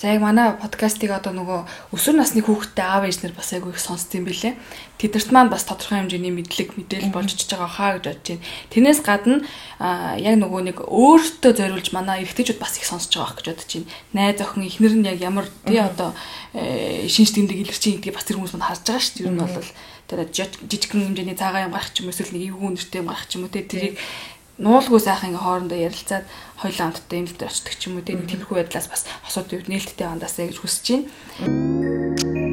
За яг манай подкастыг одоо нөгөө өсвөр насны хүүхдтэй аав ээж нар бас айгүй их сонсд юм билэ. Тэдэрт маань бас тодорхой хэмжээний мэдлэг мэдээлэл болж очиж байгаа хаа гэж бодож байна. Тэрнээс гадна яг нөгөө нэг өөртөө зориулж манай эрэгтэйчүүд бас их сонсож байгаа гэж бодож байна. Найз охин ихнэр нь яг ямар тий одоо э, шинж тэмдэг илэрчин гэдгийг бас тэр хүмүүс мань харж байгаа шүү дээ. Ер нь бол тэр жижигхэн хэмжээний цагаан юм гарах ч юм эсвэл нэг эвгүй нэртэй юм гарах ч юм уу тий тэрийг нуулгүй сайхан ингээ хоорондоо ярилцаад хоёулаа хамтдаа юм дээр очдог ч юм уу тийм тиймэрхүү байдлаас бас асуудал нээлттэй андаасаа гэж хүсэж байна.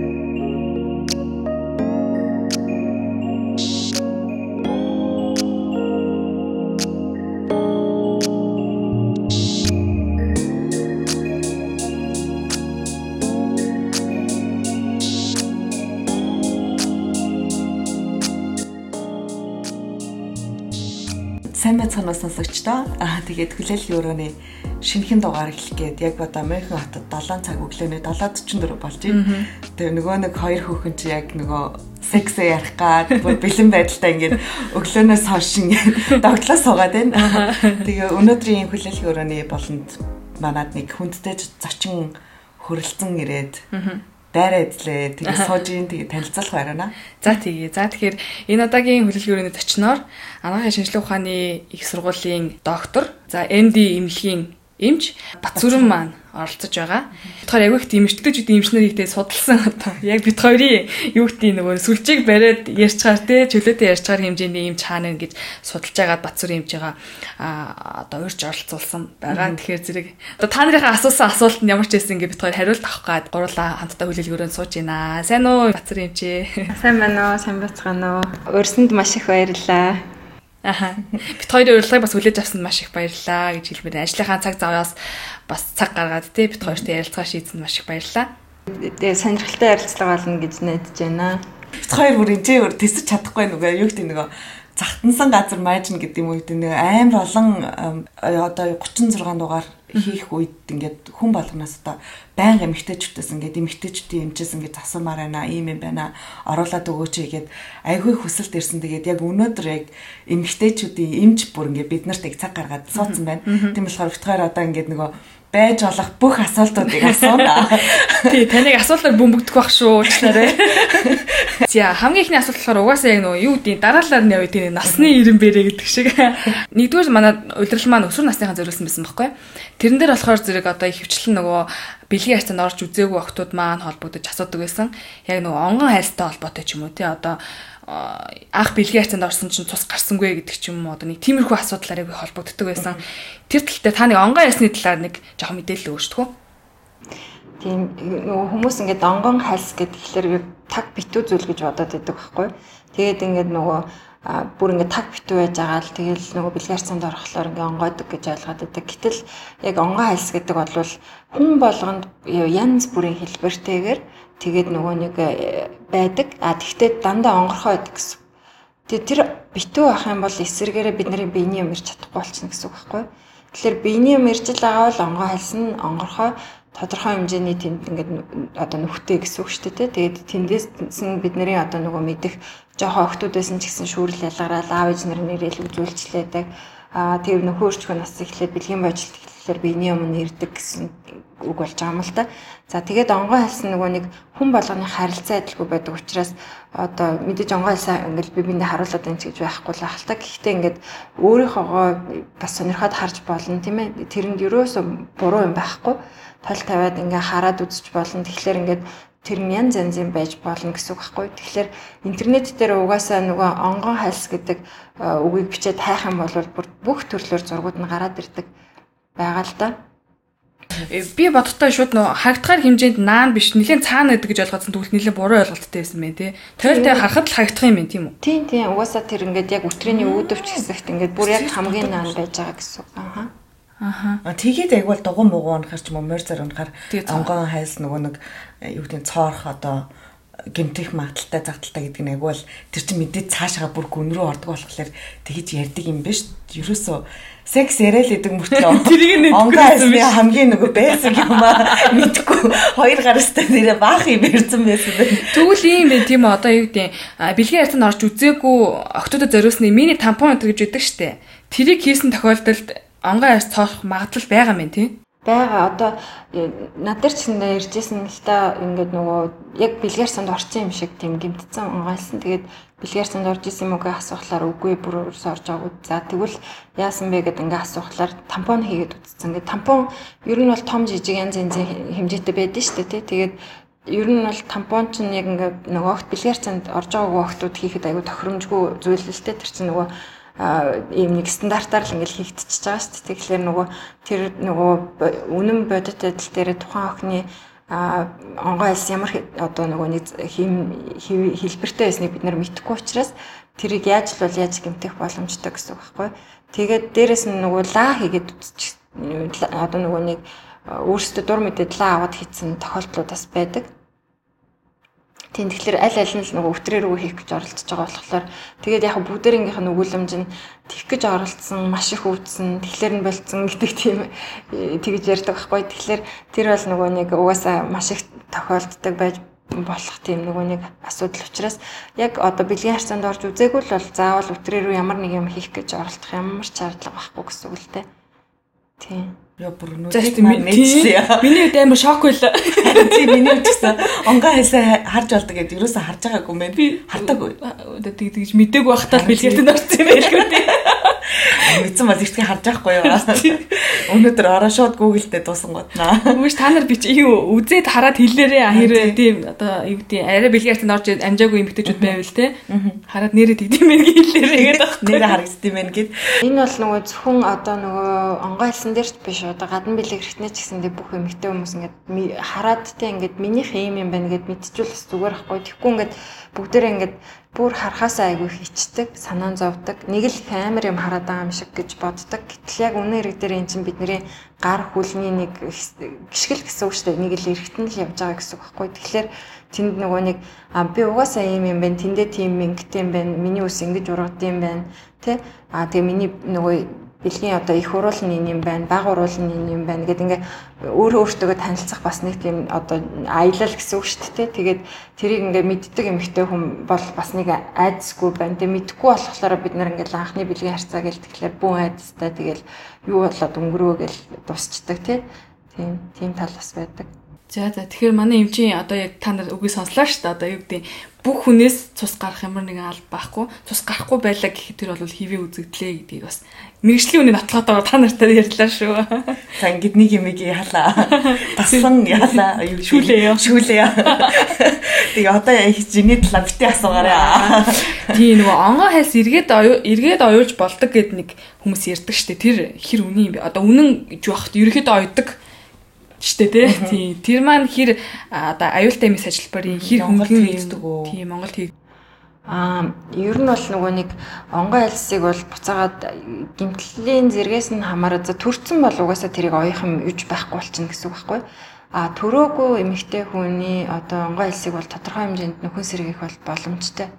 Байцгаана сонсогчдоо. Аа тэгээд хүлээлгийн өрөөний шинэхэн дугаар эхлэх гээд яг одоо Мөнхөн хотод 7 цаг өглөөний 7:44 болж байна. Тэгээ нөгөө нэг хоёр хүүхэн чи яг нөгөө секс ярих гад бүр бэлэн байдалтай ингээд өглөөнөөс хойш ингээд догтлоо суугаад байна. Тэгээ өнөөдрийн хүлээлгийн өрөөний болонд манад нэг хүндтэй зочин хөрөлцөн ирээд дайраа эзлээ. Тэгээ сууж ин тэгээ танилцуулах байрана. За тэгээ. За тэгэхээр энэ удаагийн хөлөлгөөрөний зочноор анагаахын шинжилгээ ухааны их сургуулийн доктор, за НД эмнэлгийн эмч Батзүрэн маань оролцож байгаа. Тэгэхээр яг их дэмжлэгч дэмжнэр ихтэй судалсан одоо яг бид хоёрын юу гэдэг нөгөө сүлжээг бариад ярьчаар те чөлөөтэй ярьчаар хэмжээний юм чаана гэж судалж байгаа Батзүр эмч байгаа а одоо урьж оролцуулсан байгаа. Тэгэхээр зэрэг одоо та нарынхаа асуусан асуултанд ямар ч байсан ингээ бид хоёр хариулт авах гад гурлаа хамтдаа хүлээлгөөрөө сууж байна. Сайн уу Батзүр эмч? Сайн байна уу? Сайн бацгаана уу? Урьсанд маш их баярлалаа. Аха. Бид хоёрын урилгыг бас хүлээж авсанд маш их баярлалаа гэж хэлмээр. Ажлынхаа цаг заваас бас цаг гаргаад тий бид хоёртой ярилцгаа шийдсэнд маш их баярлалаа. Тэгээ сонирхолтой ярилцлага болно гэж найдаж байна. Бид хоёр бүр энэ өөр тэсэж чадахгүй нөгөө юу гэдэг нөгөө захтансан газар маажна гэдэг юм уу гэдэг нэг амар олон одоо 36 дугаар хийх үед ингээд хүн болгоноос одоо байнга эмгтээчүүдээс ингээд эмгтээчүүдийн эмчээс ингээд засуумаар байна ийм юм байна оруулаад өгөөч гэгээд айгүй хүсэлт ирсэн. Тэгээд яг өнөөдөр яг эмгтээчүүдийн эмч бүр ингээд бид нарт яг цаг гаргаад суудсан байна. Тийм болохоор битгаар одоо ингээд нөгөө байж болох бүх асуултуудыг асууна. Тий, таныг асуултаар бөмбөгдөх байх шүү уучлаарай. За, хамгийн ихний асуулт болохоор угаасаа яг нөгөө юу гэдэг дараалал нь явъя тийм насны ирэн бэрэ гэдэг шиг. Нэгдүгээр манай удирдал маань өсвөр насныхаа зориулсан байсан байхгүй. Тэрэн дээр болохоор зэрэг одоо их хвчлэн нөгөө бэлгийн хайрцанд орж үзээгүй охтууд маань холбогдож асуудаг байсан. Яг нөгөө онгон хайрцтай холбоотой ч юм уу тий одоо анх бэлгийн хайцанд орсон чинь цус гарсангүй гэдэг ч юм уу одоо нэг тиймэрхүү асуудлаар яг холбогддог байсан. Тэр талтай та нэг онгон ясны талаар нэг жоохон мэдээлэл өгч төгөө. Тийм нөгөө хүмүүс ингээд онгон хальс гэхэлэр таг битүү зүйл гэж бодоод байдаг байхгүй. Тэгээд ингээд нөгөө бүр ингээд таг битүү байж байгаа л тэгэл нөгөө бэлгээр цанд орохлоор ингээд онгойдог гэж ойлгоод байдаг. Гэтэл яг онгой хальс гэдэг бол хүн болгонд янз бүрийн хэлбэртэйгээр тэгээд нөгөө нэг э, байдаг. А тэгвэл дандаа онгорхоо байдаг гэсэн. Тэгээд тэр битүү ах юм бол эсэргээрээ бидний биений юм ирч чадахгүй болчихно гэсэн үг байхгүй. Тэгэхээр биений юм ирж л байгаа бол онгоо хальсан онгорхоо тодорхой хэмжээний тэнд ингээд одоо нүхтэй гэсэн үг шүү дээ. Тэгээд тэндээс бидний одоо нөгөө мэдих жоохон охтуудаас нь ч гэсэн шүүрэл ялгараад аав ээж нар нэрэл үзүүлчлээдэг. Аа тэр нөхөр өчгөө нас эхлээд бэлгийн божилт эхлэхээр биений өмнө ирдэг гэсэн үг болж байгаа юм л та. За тэгээд онгой хэлсэн нөгөө нэг хүн болгоны харилцаа адилгүй байдаг учраас одоо мэдээж онгой хэлсэн ингээл би биндээ харуулад энэ гэж байхгүй л ахalta. Гэхдээ ингээд өөрийнхоогоо бас сонирхоод харж болно тийм ээ. Тэрэнд ерөөсөө буруу юм байхгүй. Тол тавиад ингээ хараад үзэж болно. Тэгэхээр ингээд тэр нь янз янзын байж болно гэсэн үг байхгүй. Тэгэхээр интернет дээр угаасаа нөгөө онгон хальс гэдэг үгийг бичээд хайх юм бол бүх төрлөөр зургууд нь гараад ирдэг байгаа л да. Э, би бодтоо шууд нөө хагдгаар хэмжээнд наан биш нэгэн цаана гэдэг гэж ойлгосон тэгвэл нэлээд буруу ойлголттой байсан байх тий. Тойлтой харахад л хагдах юм байна тийм үү? Тийм тийм угаасаа тэр ингээд яг өтрээний үүдвч хэсэгт ингээд бүр яг хамгийн наан байж байгаа гэсэн үг. Аха. Аха. Тэгээд яг бол дугуй муугуу унахаар ч юм уу морь зар унахаар онгон хайлс нөгөө нэг э, юу гэдэг цоорх одоо гэмтэх магадaltaй загталтай гэдэг нь агвал тэр чинь мэдээд цаашаа бүр гүн рүү ордог болохоор тэгэж ярьдаг юм биш. Ерөөсөө секс яриад идэг мөртлөө. Тэрийг нэг онгон хамгийн нөгөө байсан юм аа. Мэдгүй. Хоёр гарастай нэрэ баах юм ярьсан байсан байна. Тэгвэл ийм байх тийм одоо юу гэдэг бэлгийн ярьцанд орж үзээгүй октодод зориулсны мини тампон гэдэг гэж өгдөг штэ. Тэрийг хийсэн тохиолдолд онгон айс цоох магадлал байгаа юм тий. байгаа. Одоо над дээр ч нэндээ иржсэн л та ингээд нөгөө яг бэлгээр санд орсон юм шиг тийм гимтсэн унгайлсан тэгээд бэлгээр санд орж исэн юм уу гэж асуухлаар үгүй бүр орж байгаагүй за тэгвэл яасан бэ гэд ингээд асуухлаар тампон хийгээд үтцсэн. Ингээд тампон ер нь бол том жижиг янз янзын хэмжээтэй байдаг шүү дээ тэгээд ер нь бол тампон ч яг ингээд нөгөө огт бэлгээр санд орж байгаагүй охтууд хийхэд аюу тохиромжгүй зүйл л дээ тэр чинь нөгөө ийм нэг стандартаар л ингээл хийгдчихэж байгаа шүү дээ. Тэгэхээр нөгөө тэр нөгөө үнэн бодит адил дээр тухайн охины а онгой альс ямар одоо нөгөө нэг хим хэлбэртэй байсныг бид нар мэдэхгүй учраас тэрийг яаж л бол яаж гэмтэх боломжтой гэсэн үг байхгүй. Тэгээд дээрэс нь нөгөө лаа хийгээд одоо нөгөө нэг өөрсдөө дур мэдээд лаа аваад хийсэн тохиолдлууд бас байдаг. Тийм тэгэхээр аль аль нь л нөгөө өвтрээрөө хийх гэж оролдож байгаа болохоор тэгээд яг бүгдээрийнх нь өгүүлэмж нь тех гэж оролцсон, маш их өвдсөн, тэгэхээр нь болцсон гэдэг тийм э, тэгж ярьдаг байхгүй. Тэгэхээр тэр бол нөгөө нэг угаасаа маш их тохиолддог байж болох тийм нөгөө нэг асуудал учраас яг одоо бэлгийн харьцаанд орж үзээгүй л бол заавал өтрээрөө ямар нэг юм хийх гэж оролдох ямар ч шаардлага байхгүй гэсэн үг л дээ. Тийм. Яа бүр нүдийг маань нээчихлээ. Миний үед амар шок байлаа. Тийм миний үед гэсэн онгоо хайсаа харж болдог гэдэг юусаа харж байгаагүй мэн. Хардаггүй. Тэг тэгж мдэггүй байхдаа бэлгэртэнд орсон юм байлгүй тийм. Мэдсэн бол ихтгэн харж байхгүй юу. Өнөөдөр ороо шууд Google дээр дуусан готнаа. Хүмүүс та нар бич юу үзээд хараад хэлээрээ хэрэг тийм одоо юу гэдэг арай бэлгэртэнд орж амжаагүй юм битэж байвал те. Хараад нэрээ тэгдэм байх хэлээрээ гэдэг. Нэрээ харагдсан юм гээд. Энэ бол нөгөө зөвхөн одоо нөгөө онгоо хэлсэн дээр ч биш одоо гадна бэлэг хэрэгтнээ ч гэсэндээ бүх эмэгтэй хүмүүс ингээд хараад те ингээд минийх ийм юм байна гэд мэдчихвэл зүгээр ахгүй. Тэгэхгүй ингээд бүгдээрээ ингээд бүр харахаасаа айгүй хичдэг, санаа зовдөг. Нэг л камер юм хараад байгаа юм шиг гэж боддог. Гэтэл яг үнэн хэрэг дээр эн чинь бидний гар хүлний нэг гიშгэл гэсэн үг шүү дээ. Нэг л эргэтэн л явж байгаа гэсэн үг байхгүй. Тэгэхээр тэнд нөгөө нэг а би угаасаа ийм юм байна. Тэндээ тийм ингэтэй юм байна. Миний ус ингэж ургад юм байна. Тэ? А тэгээ миний нөгөө бэлгийн одоо их уруулны юм байна, баг уруулны юм байна гэдэг ингээ өөрөө өөртөө танилцах бас нэг тийм одоо аялал гэсэн үг шүү дээ. Тэгээд тэрийг ингээ мэддэг эмэгтэй хүн бол бас нэг айдсгүй байна. Тэгээд мэдхгүй болохоор бид нар ингээ анхны бэлгийн харьцаа гэл тэгэхээр бүүн айдстай тэгэл юу болоод өнгөрөө гэл дусчдаг тийм тийм тал бас байдаг. За за тэгэхээр манай эмчийн одоо яг та нар үгийг сонслоо шүү дээ. Одоо юу гэдэг бүх хүнээс цус гарах ямар нэгэн алба байхгүй. Цус гарахгүй байлаа гэхэд тэр бол хэвээ үзэгдлээ гэдгийг бас мэрэгжлийн үний нотлохотойгоор та нартай ярьлаа шүү. За ингэдэг нэг юм яалаа. Тасан яалаа. Шүүлээ ёо. Шүүлээ. Тэгээ одоо жиний талаа бити асуугаарай. Тийм нөгөө онгоо хайс эргээд эргээд оюулж болдог гэд нэг хүмүүс ярьдаг дээ. Тэр хэр үний юм бэ? Одоо үнэн гэж байхад ерөөхдөө ойдог штэ тий. Тийм. Тэр маань хэр одоо аюултай юмс ажилбарын хэр хөнгөн хийдэг үү? Тийм Монголд хий. Аа, ер нь бол нөгөө нэг онгой альсыг бол буцаагаад гимтлийн зэргээс нь хамаараа за төрцөн бол угаасаа тэрийг оёхон юж байхгүй болчихно гэсэн үг байхгүй. А төрөөгүй эмэгтэй хүний одоо онгой альсыг бол тодорхой хэмжээнд нөхөн сэргийх бол боломжтой.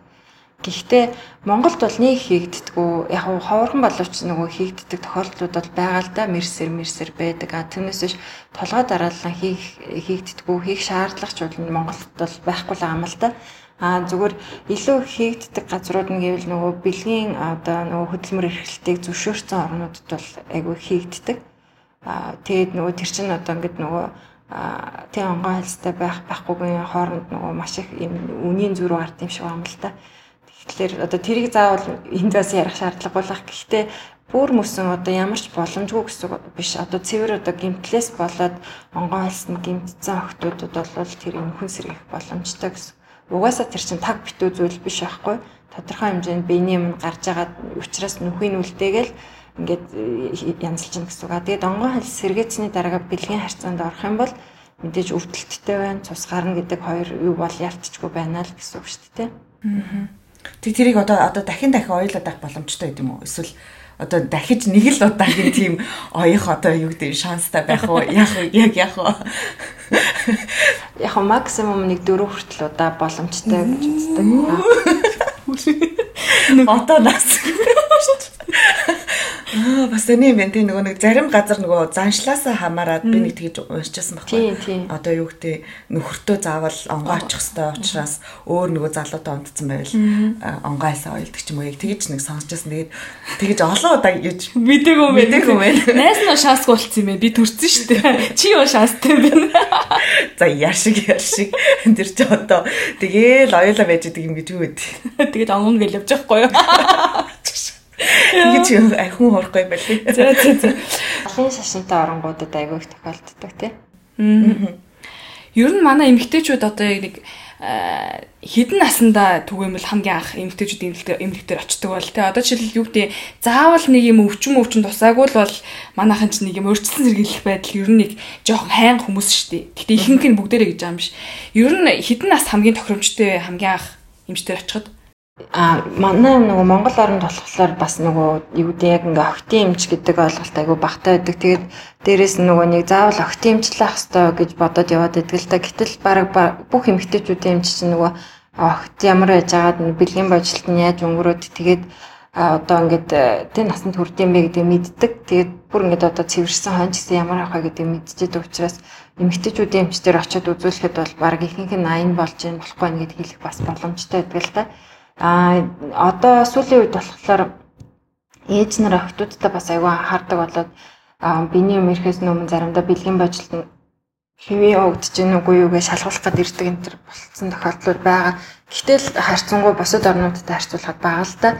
Гэхдээ Монголд бол нэг хийгддэггүй. Яг нь ховорхон боловч нөгөө хийгддэг тохиолдлууд бол байгаа л да мэрсэр мэрсэр байдаг. А тэрнээс биш толгой дараалал хийх хийгддэггүй, хийх шаардлага ч бол Монголд бол байхгүй л юм л да. А зүгээр илүү хийгддэг газрууд нь гэвэл нөгөө бэлгийн одоо нөгөө хөдөлмөр эрхлэлтийг зөвшөөрсөн орнуудад бол айгүй хийгддэг. А тэгээд нөгөө тэр чинь одоо ингээд нөгөө тэг онгой хальстай байх байхгүйгийн хооронд нөгөө маш их юм үнийн зүрх гард юм шиг байна л да. Тэгэхээр одоо тэрийг заавал энд бас ярих шаардлага болох. Гэхдээ бүр мөсөн одоо ямар ч боломжгүй гэсэн биш. Одоо цэвэр одоо гимтлээс болоод онгоо хэлсэн гимтсэн охтуудад бол тэр энхэн сэргийх боломжтой гэсэн. Угаасаа тэр чинь таг битүү зүйл биш байхгүй. Тодорхой хэмжээнд биений юм гарч байгаа учраас нүхийн үлдээгээл ингээд гэнэ гэсэн үг. Тэгээд онгоо хэл сэргээцний дараа бэлгийн харьцаанд орох юм бол мэдээж өвдөлттэй байна, цус гарна гэдэг хоёр юу бол ялцчихгүй байна л гэсэн үг шүү дээ. Аа. Тэг тэрийг одоо одоо дахин дахин ойлоод авах боломжтой гэдэг юм уу? Эсвэл одоо дахиж нэг л удаагийн тийм оёх одоо юу гэдэг шанстай байх уу? Яг яг яг уу. Яг максимум нэг дөрөв хүртэл удаа боломжтой гэж үздэг. Одоо нас. Аа бас энэ юм тийм нөгөө нэг зарим газар нөгөө заншлаасаа хамаарад би нэг тэгж уншижсэн байхгүй. Одоо юу гэдэг нөхөртөө заавал онгоо очих хэвээр учраас өөр нөгөө залуутай унтцсан байвал онгоо айсаа ойлдог ч юм уу яг тэгж нэг сонсчихсан. Тэгээд тэгж олон удаа гэж Мэдээгүй юм байна. Мэдээгүй юм байна. Найс нь шансгүй болцсон юм байна. Би төрсөн шүү дээ. Чи юу шанстай юм бэ? за яар шиг яар шиг тэр чи одоо тэгээл оёлоо байж идэг юм гэж юу гэдэг. Тэгээд онгон гэл явж байхгүй юу? Тэгэж юм ахин хурахгүй байли. За за за. Алын шашинтай оронгуудад айгүй их тохиолддог тий. Ер нь манай эмэгтэйчүүд одоо яг нэг аа, хідэн насандаа түгээмэл хамгийн анх эмэгтэйчүүд эмэгтэй эмэгтэйгээр очдөг бол тий одоо жишээл юу гэдэг заавал нэг юм өвчин өвчин тусаагүй л бол манайхан ч нэг юм өөрчлөлт сэргийлэх байдал ер нь нэг жоохон хайн хүмүүс шүү дээ. Гэтэ ихэнх нь бүгдээрээ гэж байгаа юм биш. Ер нь хідэн нас хамгийн тохиромжтой хамгийн анх эмэгтэйгээр очиход А манай нөгөө Монгол оронд болохоор бас нөгөө юу гэдэг яг ингээ охтын эмч гэдэг ойлголт айгүй багтаа байдаг. Тэгээд дээрэс нь нөгөө нэг заавал охтын эмчлэх хэвээр гэж бодоод яваад байдаг л да. Гэтэл баг бүх эмэгтэйчүүдийн эмч чинь нөгөө охт ямар байж байгаад бэлгийн божилт нь яаж өнгөрөөд тэгээд одоо ингээд тэ насанд хүрдэм бэ гэдэг мэддэг. Тэгээд бүр ингээд одоо цэвэрсэн хон ч гэсэн ямар авах гэдэг мэдчихэдэг учраас эмэгтэйчүүдийн эмчдэр очиод үзүүлэхэд бол баг ихэнх нь 80 болж юм болохгүй нэ гэд хэлэх бас боломжтой байдаг л да. А одоо сүүлийн үед болохоор ээж нар охтуудтай бас аягүй анхаардаг болоод а, биений юм ирэхээс өмнө заримдаа бэлгийн божилт нь хэвээ өгдөж гин үгүй юу гэж шалгуулах гээд ирдэг энэ төр болцсон тохиолдлууд байгаа. Гэтэл харьцангуй бусад орнуудтай харьцуулахад бага л да.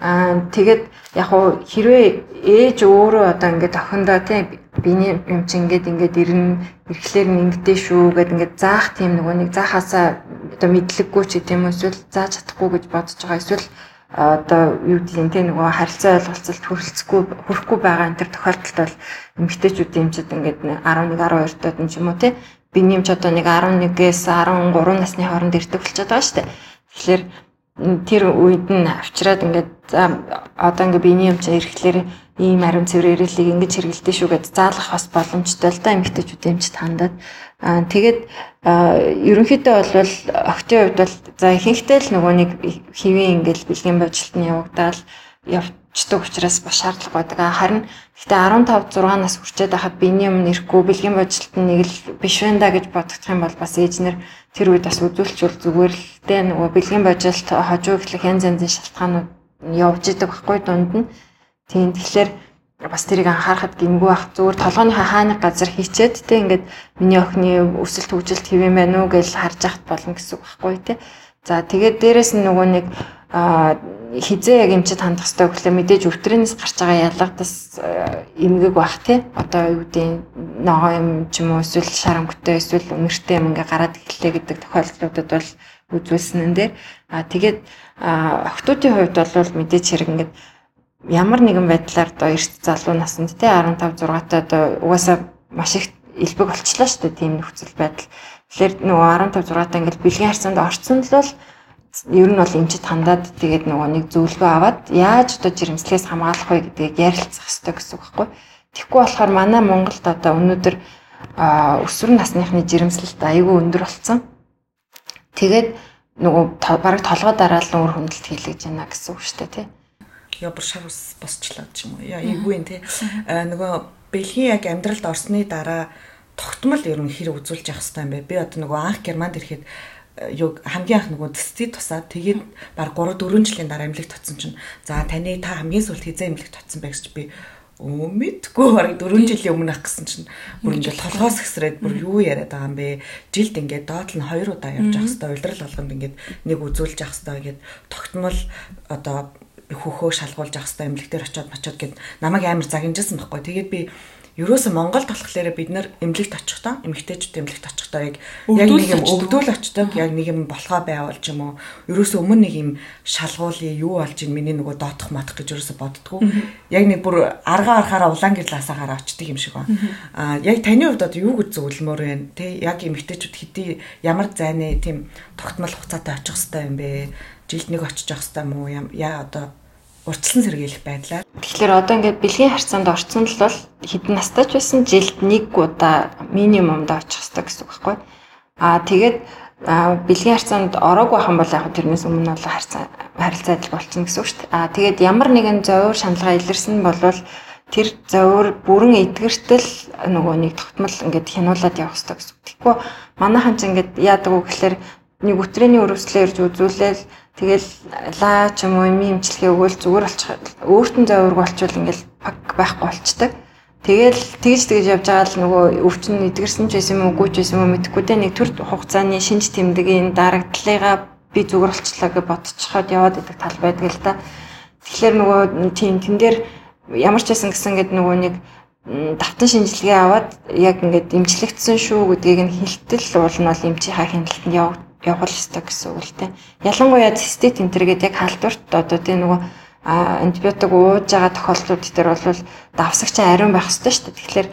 Аа тэгээд яг хуу хэрвээ ээж өөрөө одоо ингээд охиндоо тий биений юм чи ингээд ингээд ирнэ ирэхлээр нь ингэдэй шүү гэд ингээд заах тийм нөгөө нэг заахаасаа одоо мэдлэггүй ч гэдэм эсвэл зааж чадахгүй гэж бодож байгаа эсвэл одоо юу гэдэг тийм нөгөө харилцаа ойлголцолд хүрэлцэхгүй хүрэхгүй байгаа энэ төр тохиолдолд бол эмэгтэйчүүдийн эмчид ингээд 11 12 доод юм ч юм уу тий биений эмч одоо нэг 11-ээс 13 насны хооронд ирдэг болчиход байгаа шүү дээ. Тэгэхээр тэр үед нь авчираад ингээд за одоо ингээд биений юм чинь ирэхлээр ийм ариун цэвэр ирэлийг ингэж хэрэгэлдэж шүү гэд заалгах бас боломжтой л да эмэгтэйчүүд эмчд хандаад аа тэгээд ерөнхийдөө бол октын хувьд бол за ихэнхдээ л нөгөө нэг хэвэн ингээд бэлгийн божилт нь явагдаал явцдаг учраас бас шаардлага байдаг. Харин гэхдээ 15 6 нас хүрчээд байхад биений юм нэрэхгүй бэлгийн божилт нь нэг л биш байна да гэж бодох юм бол бас ээжнэр тэр үед бас үзүүлчихвэл зүгээр л дээ нөгөө бэлгийн божилт хожуу гэхлэх янз янзын шалтгаанууд явж идэг байхгүй дунд нь. Тийм тэгэхээр бас тэрийг анхаарахад гимгүү байх зүгээр толгойнхаа хааны газар хийчээд те ингээд миний охины өсөлт хөгжилт хэвэн байна уу гэж харж яхад болно гэсэн үг байхгүй те. За тэгээд дээрэс нь нөгөө нэг хизээ яг эмчид хандах хэрэгтэй гэхлээр мэдээж өвтрэнээс гарч байгаа ялгадас эмгэг байх те. Одоо юу гэдэг ногоо юм ч юм уу эсвэл шарамгтай эсвэл өмөртэй юм ингээ гараад эхэллээ гэдэг тохиолдлуудад бол үзүүлсэн энэ дээр. А тэгээд охтуудын хувьд бол мэдээж хэрэг ингээд ямар нэгэн байдлаар одоо эрт залуу наснд те 15 6 та одоо угаасаа маш их элбэг болчлаа шүү дээ тийм нөхцөл байдал. Тэгэхээр нөгөө 15 6 та ингээл бэлгийн харьцаанд орцсон л бол ер нь бол эмчит хандаад тэгээд нөгөө нэг зөвлөгөө аваад яаж одоо жирэмслээс хамгаалах вэ гэдгийг ярилцах хэрэгтэй гэсэн үг байхгүй. Тэгэхгүй болохоор манай Монголд одоо өнөөдөр өсвөр насныхны жирэмслэлт аягүй өндөр болсон. Тэгээд нөгөө бараг толгой дараалан үр хөндлөлт хийлгэж байна гэсэн үг шүү дээ тий яа бүр шар ус босчлаа ч юм уу. Яа эвгүй нэ. Аа нөгөө бэлгийн яг амьдралд орсны дараа тогтмол ер нь хэр үзүүлж явах хэрэгтэй юм бэ? Би одоо нөгөө анх Германд ирэхэд юу хамгийн анх нөгөө тестийг тусаад тэгээд баг 3 4 жилийн дараа эмнэлэг татсан чинь за таны та хамгийн сүүлд хизээ эмнэлэг татсан байх гэж би өө мэдгүй бараг 4 жилийн өмнө ах гэсэн чинь бүр ингээд толгоос хэсрээд бүр юу яриад байгаа юм бэ? Жилд ингээд доод нь 2 удаа явж явах хэрэгтэй, улирал болгонд ингээд нэг үзүүлж явах хэрэгтэй гэгээд тогтмол одоо хөхөө шалгуулж авах хэрэгтэй эмнэлэгтэр очиод мочоод гэд намайг амар загинжсэн байхгүй. Тэгээд би ерөөсө Монголд болохоор бид нар эмнэлэгт очихдоо эмэгтэйчүүд эмнэлэгт очихдоо яг яг нэг юм өгдөл очдог яг нэг юм болохоо байвал ч юм уу. Ерөөсө өмнө нэг юм шалгуулъя юу болж ин миний нөгөө доотох матах гэж ерөөсө боддгоо. Яг нэг бүр арга арахаараа улаан гэрлаасаагаараа очдөг юм шиг байна. А яг таны хувьд одоо юу гэж зөвлөмөр вэ? Те яг эмэгтэйчүүд хэдий ямар зайны тийм тогтмол хугацаатай очих хэвээр юм бэ? Жилд нэг очиж явах хэвээр юм уу? Яа одоо урьдчилан сэргийлэх байдлаар. Тэгэхээр одоо ингээд бэлгийн харьцаанд орцсон л бол хэдэн настай ч байсан жилд нэг удаа минимумд очих хэрэгтэй гэсэн үг байхгүй. Аа тэгээд бэлгийн харьцаанд ороогүй юм бол яг тэрнээс өмнө бол харьцаа харилцаа адил болчихно гэсэн үг шүү дээ. Аа тэгээд ямар нэгэн зовир шаналгаа илэрсэн болвол тэр зовир бүрэн эдгэртэл нөгөө нэг тогтмол ингээд хянуулаад явах хэрэгтэй гэсэн. Тэгэхгүй манайхан ч ингээд яадаг вэ гэхээр нэг өтрээний өрөвслөө ирж үзүүлээл тэгэл лаа ч юм уу эми имчилгээ өгөөл зүгээр болчих өөртөө зовирг болчвол ингээд пак байхгүй болчдаг. Тэгэл тэгж тэгж явж байгаа л нөгөө өвчин эдгэрсэн ч байсан юм уу, үгүй ч байсан юм мэдэхгүй дээ нэг төр хугацааны шинж тэмдгийн дарагдлалыгаа би зүгээр болчлаа гэж бодчиход яваад идэх тал байдаг л да. Тэгэхээр нөгөө тийм тэн дээр ямар ч байсан гэсэн ингээд нөгөө нэг давтан шинжилгээ аваад яг ингээд имжлэгдсэн шүү гэдгийг нь хилтэл уул нь бол эмчийнхаа хяналтанд яв явах ёстой гэсэн үг л дээ. Ялангуяа цистит энтер гэдэг яг халдварт одоо тийм нөгөө антибиотик ууж байгаа тохиолдлууд дээр бол давсагч ариун байх хэрэгтэй шүү дээ. Тэгэхээр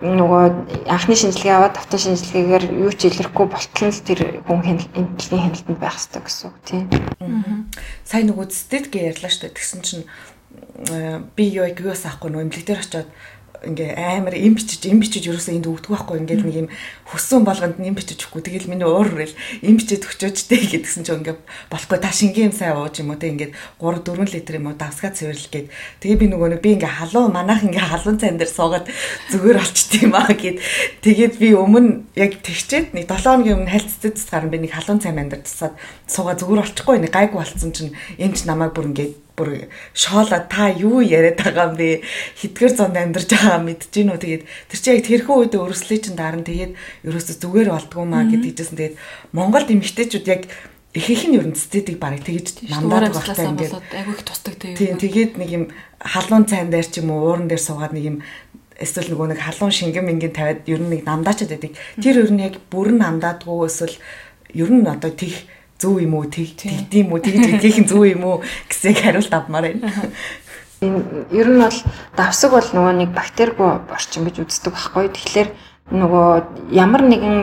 нөгөө анхны шинжилгээ аваад давтан шинжилгээгээр юу ч илэрхгүй болтол нь тэр хүн эмнэлгийн хяналтанд байх хэрэгтэй гэсэн үг тийм. Сайн нөгөө цэцтэд гээ ярьлаа шүү дээ. Тэгсэн чинь би юу яг юу саахгүй нөгөө эмнэлэг дээр очиод ингээ амар им бичиж им бичиж ерөөсөө энд өгдөг байхгүй ингээд нэг юм хөссөн болгонд им бичиж өгөхгүй тэгэл миний уур хүрэл им бичиж өгчөөжтэй гэдгсэн чинь ингээ болохгүй. Та шингийн юм сайн ууж юм уу те ингээд 3 4 литр юм уу давсгаа цэвэрлэл гээд. Тэгээ би нөгөө нэг би ингээ халуун манайх ингээ халуун цайн дээр суугаад зүгээр болчт юм аа гэд. Тэгээд би өмнө яг тэгчээд нэг 7 хоногийн өмнө хальцдаг гарan би нэг халуун цайн манд дээр тусаад суугаа зүгээр болчихгүй нэг гайгүй болцсон чинь эмч намайг бүр ингээ бүр шоола та юу яриад байгаа юм бэ? Хитгэр зонд амьдарч байгаа мэдэж гинүү. Тэгээд тэр чинь яг тэрхүү үед өрөслөө чинь даран тэгээд ерөөсө зүгээр болдгоо маа гэдэгжсэн. Тэгээд Монголд эмэгтэйчүүд яг ихэнх нь ер нь стедийг барыг тэгэж намдаад багтаа ингээд айгүй их тусдаг тийм тэгээд нэг юм халуун цайн дээр ч юм уу ууран дээр суугаад нэг юм эсвэл нөгөө нэг халуун шингэн мингэн тавиад ер нь нэг намдаачаад байдаг. Тэр ер нь яг бүрэн намдаадгүй эсвэл ер нь одоо тих зөв юм уу тэгдэм үү тэгж гэдгийнх нь зөв юм уу гэсэг хариулт авмаар байна. Ер нь бол давсаг бол нөгөө нэг бактеригүй орчин гэж үздэг байхгүй. Тэгэхээр нөгөө ямар нэгэн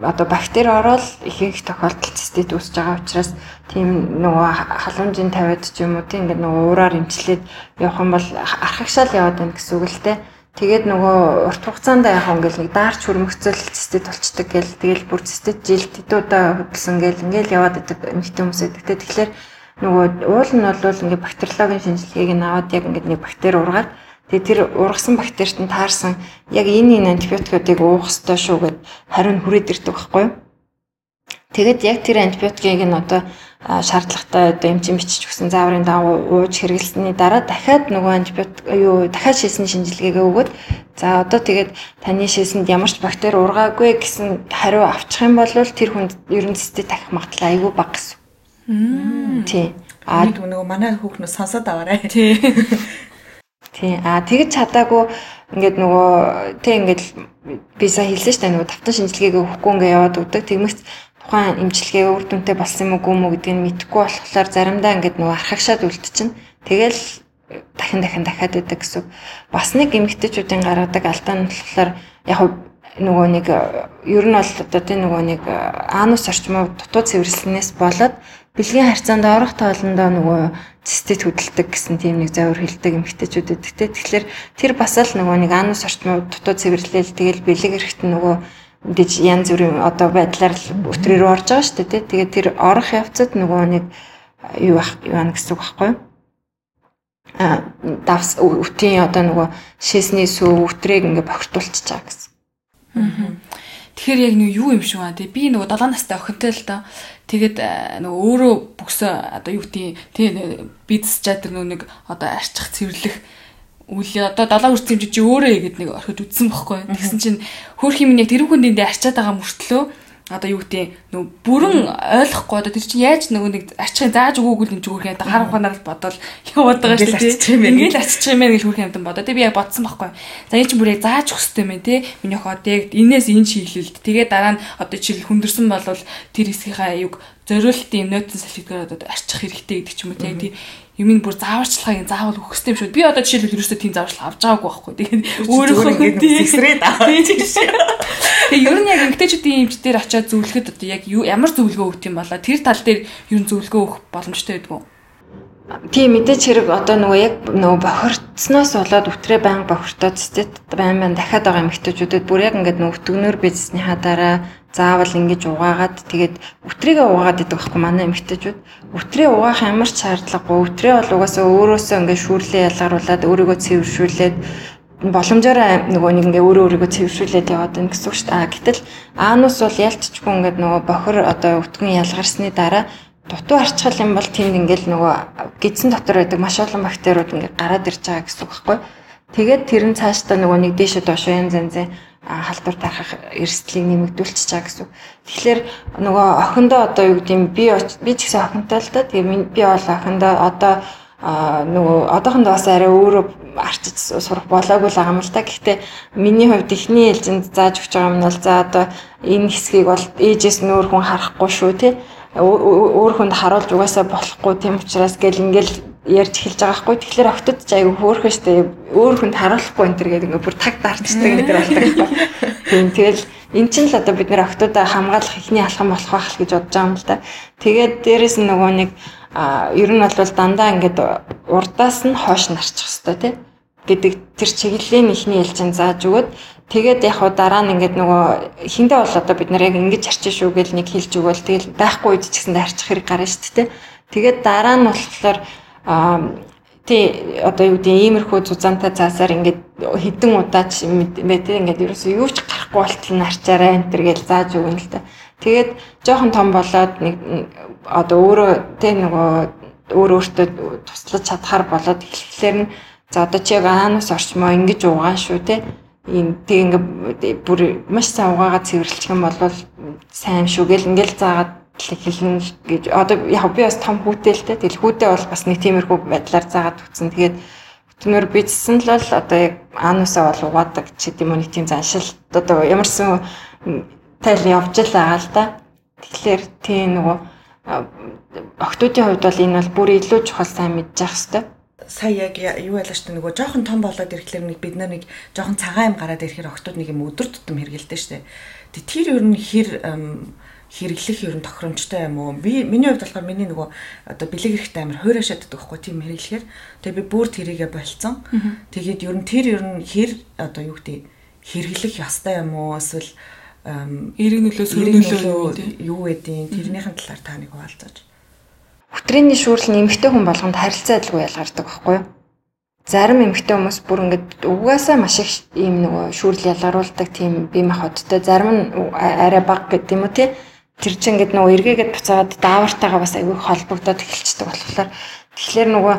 одоо бактери ороод их их тохиолдолд цистит үүсэж байгаа учраас тийм нөгөө халуунжийн тавиад ч юм уу тийм ингээд нөгөө уураар имчлээд явах юм бол архагшаал яваад байна гэсэн үг л дээ. Тэгээд нөгөө урт хугацаанд яг ингээл нэг даарч хөрмөгцөл цистит болчдөг гэл тэгэл бүр цистит жилд хэдүүдээ хөдөлсөн гэл ингээл яваад идэг эмэгтэй хүмүүс байдаг. Тэгэхээр нөгөө уул нь бол ингээ бактериологийн шинжилгээг нь аваад яг ингээ нэг бактери ургаад тэгээ тэр ургасан бактерит нь таарсан яг энэ энэ антибиотикуудыг уух ёстой шүү гэд хариу нь хүрээд ирдэг байхгүй юу? Тэгэд яг тэр антибиотикийг нь одоо шаардлагатай одоо эмчим бичиж өгсөн зааврын дагуу ууж хэрэглэсний дараа дахиад нөгөө антибиотик юу дахиад шийсний шинжилгээгээ өгөөд за одоо тэгээд таны шийсэнд ямар ч бактери ургаагүй гэсэн хариу авчих юм бол тэр хүнд ерөн цэцтэй тахих магадлал айгүй бага гэсэн. Тий. А нөгөө манай хүүхнээс сонсоод аваарай. Тий. Тий. А тэгж чадаагүй ингээд нөгөө тэг ингээд би сая хэлсэн шүү дээ нөгөө тавтан шинжилгээг өгөхгүй ингээд яваад өгдөг. Тэгмээс тухайн имчилгээ үр дүнтэй болсон юм уу мүү гэдгийг мэдэхгүй болохоор заримдаа ингээд нөгөө архагшаад үлдчихэв. Тэгэл дахин дахин дахиад байдаг гэсэн. Бас нэг эмэгтэйчүүдийн гаргадаг алдаа нь болохоор яг нөгөө нэг ер нь бол одоо тийм нөгөө нэг анус орчмоо дутуу цэвэрлснээс болоод бэлгийн харьцаанд орох тоолондоо нөгөө цистит хөдөлдөг гэсэн тийм нэг завар хилдэг эмэгтэйчүүд байдаг. Тэгэхээр тэр бас л нөгөө нэг анус орчмоо дутуу цэвэрлээл тэгэл бэлэг эрэхт нөгөө мэдээж янз бүрийн одоо байдлаар л өтрөөр орж байгаа шүү дээ. Тэгээд тэр орох явцад нөгөө нэг юу юу ана гэсэн үг байхгүй юу? а давс өвтийн одоо нөгөө шээсний сүү өвтрийг ингээ бохирдуулчихж байгаа гэсэн. Тэгэхээр яг нэг юу юм шиг байна тий. Би нөгөө 7 настай охинтой л доо. Тэгээд нөгөө өөрөө бүксөө одоо юу гэдэг тий бизнес чадар нөгөө нэг одоо арчих цэвэрлэх үл одоо далаа үрцэн чи өөрөө игээд нэг орхиж үтсэн бохгүй. Тэгсэн чинь хөөх юм яг тэр хүн дэндээ арчаад байгаа мөртлөө одоо юу гэдэг нөө бүрэн ойлгохгүй одоо тэр чинь яаж нөгөө нэг арчихын зааж өгөөгүй юм юм одоо харах ухаанаар л бодоод яваад байгаа шүү дээ. Ингээл арчих юм байна гэж хөөх юм бодоо. Тэг би яг бодсон байхгүй. За энэ чинь бүр яг зааж өгөх хэрэгтэй мэн те. Миний хоод яг энээс энэ чиглэлд. Тэгээ дараа нь одоо жишээл хүндэрсэн болвол тэр хэсгийнхаа юг зориултын нотон салхитгаар одоо арчих хэрэгтэй гэдэг ч юм уу те. Юмыг бүр зааварчлагыг заавал өгөх хэрэгтэй юм шүү. Би одоо жишээлбэл ерөөсөө тийм зааварчлага авч байгаагүй байхгүй. Тэгээд өөрөө ингээд зэсрээд аваа. Тэгээ ер нь яг эмгтээчүүдийн эмч дээр очиад зөвлөхөд одоо яг ямар зөвлөгөө өгт юм болоо тэр тал дээр ер нь зөвлөгөө өгөх боломжтой байдгүй. Тийм мэдээч хэрэг одоо нөгөө яг нөгөө бохирцсноос болоод өтрээ байнга бохиртоод стэт байн байн дахиад байгаа эмэгтэйчүүдэд бүр яг ингээд нөгөө өтгөнөр бизнесийнхаа дараа заавал ингэж угаагаад тэгээд өтрийгээ угаагаад идэг байхгүй манай эмэгтэйчүүд өтрээ угаах ямар ч шаардлагагүй өтрээ бол угаасаа өөрөөсөө ингээд шүүрлээ ялгаруулад өөрийгөө цэвэршүүлээд боломжоор нөгөө нэг ингээ өөрөө өөрийгөө цэвэршүүлээд яваад байна гэсэн үг шүү дээ. Гэтэл аанус бол ялцчгүй ингээд нөгөө бохор одоо өтгөн ялгарсны дараа дутуу арчхал юм бол тэнд ингээл нөгөө гидсэн дотор байдаг маш олон бактериуд ингээ гараад ирж байгаа гэсэн үг байхгүй. Тэгээд тэр нь цаашдаа нөгөө нэг дээшээ доош янз янзын халдвар тархах эрсдлийг нэмэгдүүлчихэж байгаа гэсэн. Тэгэхээр нөгөө охиндоо одоо юу гэдэг юм би би ч гэсэн охинтой л да. Тэгээ би бол охиндоо одоо нөгөө одоохондоо бас арай өөрөө арчиж сурах болоогүй л байгаа юм л та. Гэхдээ миний хувьд ихний ээлжинд зааж өгч байгаа юм бол за одоо энэ хэсгийг бол ээжээс нүүр хүн харахгүй шүү те. Өөр хүнд харуулж угаасаа болохгүй тийм учраас гэл ингээл ярьж эхэлж байгаа хгүй. Тэгэхээр октод ч айгүй хөөрхөн штэ. Өөр хүнд харуулахгүй энэ төр гэдэг ингээ бүр таг дарчдаг энэ төр болдог. Тийм тэгэл эн чинь л одоо бид нэр октодоо хамгаалах ихний алхам болох байх л гэж бодож байгаа юм л да. Тэгээд дээрэс нь нөгөө нэг ер нь бол дандаа ингээд урдаас нь хоош нарчих хэвээр тий гэдэг тэр чиглэлийн ихний ялчин зааж өгöd тэгээд яг хуу дараа нь ингээд нөгөө хиндэ бол одоо бид нар яг ингэж арчин шүү гэл нэг хэлж өгөөл. Тэгэл байхгүй үед ч гэсэн арчих хэрэг гарна шүү дээ. Тэгээд дараа нь болохоор тий одоо юу гэдэг иймэрхүү зузаантай цаасаар ингээд хідэн удаач мэдээ ингээд ерөөсөө юу ч гарахгүй болтол нь арчаарай энэ төр гэж зааж өгнө л та. Тэгээд жоохон том болоод нэг одоо өөрөө тий нөгөө өөр өөртөө туслаж чадхаар болоод эхлэхлээр нь за одоо чи яг аанус орчмоо ингэж угаан шүү тий ийм тэг ингээд бүр маш сайн угаагаад цэвэрлэх юм бол сайн шүү гэл ингээл заагаад хэлнэ гэж. Одоо яг би бас том хүүтэйлтэй тэгэл хүүтэй бол бас нэг тиймэрхүү байдлаар заагаад үтсэн. Тэгээд Тэмэр бичсэн л бол одоо яг аанусаа бол угаадаг ч гэдэм үү нэг тийм заншил одоо ямарсан тайл явж л байгаа л да. Тэгэхээр тийм нөгөө октодын хувьд бол энэ бол бүр илүү чухал сайн мэдчих хэвээр сая яг юу байлаа штэ нөгөө жоохон том болоод ирэхлээр нэг бид нар нэг жоохон цагаан юм гараад ирэхээр октод нэг юм өдөр тутам хэргэлдэж штэ. Тэг тэр ер нь хэр хэрэглэх ер нь тохиромжтой юм уу? Би миний хувьд болохоор миний нөгөө одоо бэлэг эрэхтэй амар хуурашаад байдаг байхгүй тийм хэрэглэхээр. Тэгээ би бүр тэрийгэ болцсон. Тэгээд ер нь тэр ер нь хэр одоо юу гэдэг хэрэглэх ёстой юм уу? Эсвэл эрэг нөлөө сөрөг нөлөө юу гэдیں۔ Тэрнийхэн талаар та нэг хуваалцаач. Хөтрээний шүүрэл нэмэгтэй хүн болгонд харилцаа адилгүй ялгардаг байхгүй юу? зарим эмэгтэй хүмүүс бүр ингээд угаасаа маш их ийм нөгөө шүүрэл ялгаруулдаг тийм бие махбодтой. Зарим нь арай бага гэдэг юм уу тий тэр чинь ингээд нөгөө эргээгээд буцаагаад даавартайгаа бас аягүй холбогдоод эхэлчихдэг болохоор тэгэхээр нөгөө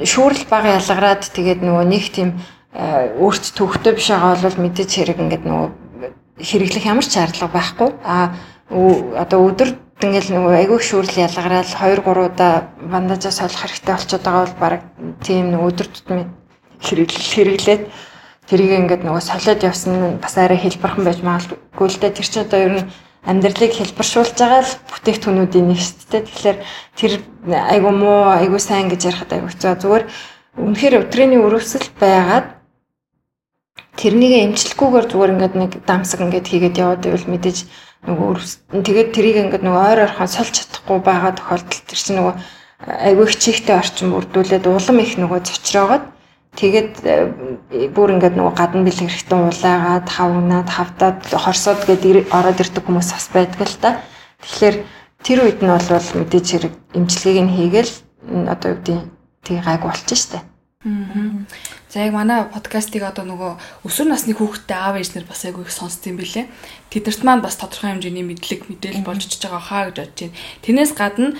шүүрэл бага ялгараад тэгээд нөгөө нэг тийм өөрт төвхтэй биш байгаа бол мэдээж хэрэг ингээд нөгөө хэрэглэх ямар ч шаардлага байхгүй. А одоо өдөр ингээл нөгөө аягүй шүүрэл ялгараал 2 3 удаа бандажаа солих хэрэгтэй болчиход байгаа бол баг тийм нөгөө өдөр тутмын хэрэглээд тэрийг ингээд нөгөө солиод явсан нь бас арай хэлбэрхэн байж магадгүй л дээ тэр чинь одоо ер нь амьдралыг хэлбэршүүлж байгаа л бүтээгдэхүүнүүдийн нэг шүү дээ. Тэгэхээр тэр айгу муу, айгу сайн гэж ярихад айгу хэцүү. Зүгээр үнэхээр өдрийн өрөвсөл байгаад тэрнийг эмчлэхгүйгээр зүгээр ингээд нэг дамсаг ингээд хийгээд яваад байвал мэдээж нөгөө тэгээд тэрийг ингээд нөгөө ойр ойрхон сольж чадахгүй байгаа тохиолдолд тэр чинь нөгөө айгүй хичээхтэй орчин бүрдүүлээд улам их нөгөө цочроогоод Тэгээд э, бүр ингээд нөгөө гадна бэлэг хэрэгтэй улаагаад тавнаад тавдаад хорсоод гээд ороод ирдэг хүмүүс бас байдаг л да. Тэгэхээр тэр үед нь бол мэдээж хэрэг имчилгээг нь хийгээл одоо юу гэдэг тийг гайг болчих штэ. За яг манай подкастыг одоо нөгөө өсвөр насны хүүхдтэй аав ээж нар бас айгүй их сонсд юм билэ. Тэдэрт маань бас тодорхой хэмжээний мэдлэг мэдээлэл болж чиж байгаа хаа гэж бодож байна. Тэрнээс гадна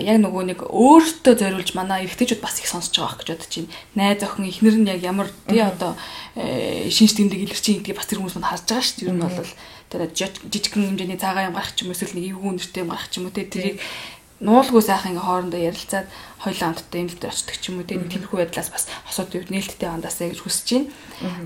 яг нөгөө нэг өөртөө зориулж манай эрэгтэйчүүд бас их сонсож байгаа гэж бодож байна. Найз охин ихнэр нь яг ямар тий одоо э, шинж тэмдэг илэрчин гэдгийг бас тэр хүмүүс мань харж байгаа шүү. Ер нь бол тэр жижигхэн хэмжээний цагаан юм гарах ч юм эсвэл нэг эвгүй нэртэй юм гарах ч юм уу тий тэрийг нуулгүй сайхан ингээ хоорондоо ярилцаад хоёулаа хамтдаа энэ дэвтэр очдог ч юм уу тийм тиймэрхүү байдлаас бас хосууд юу нээлттэй бандаасаа гэж хүсэж байна.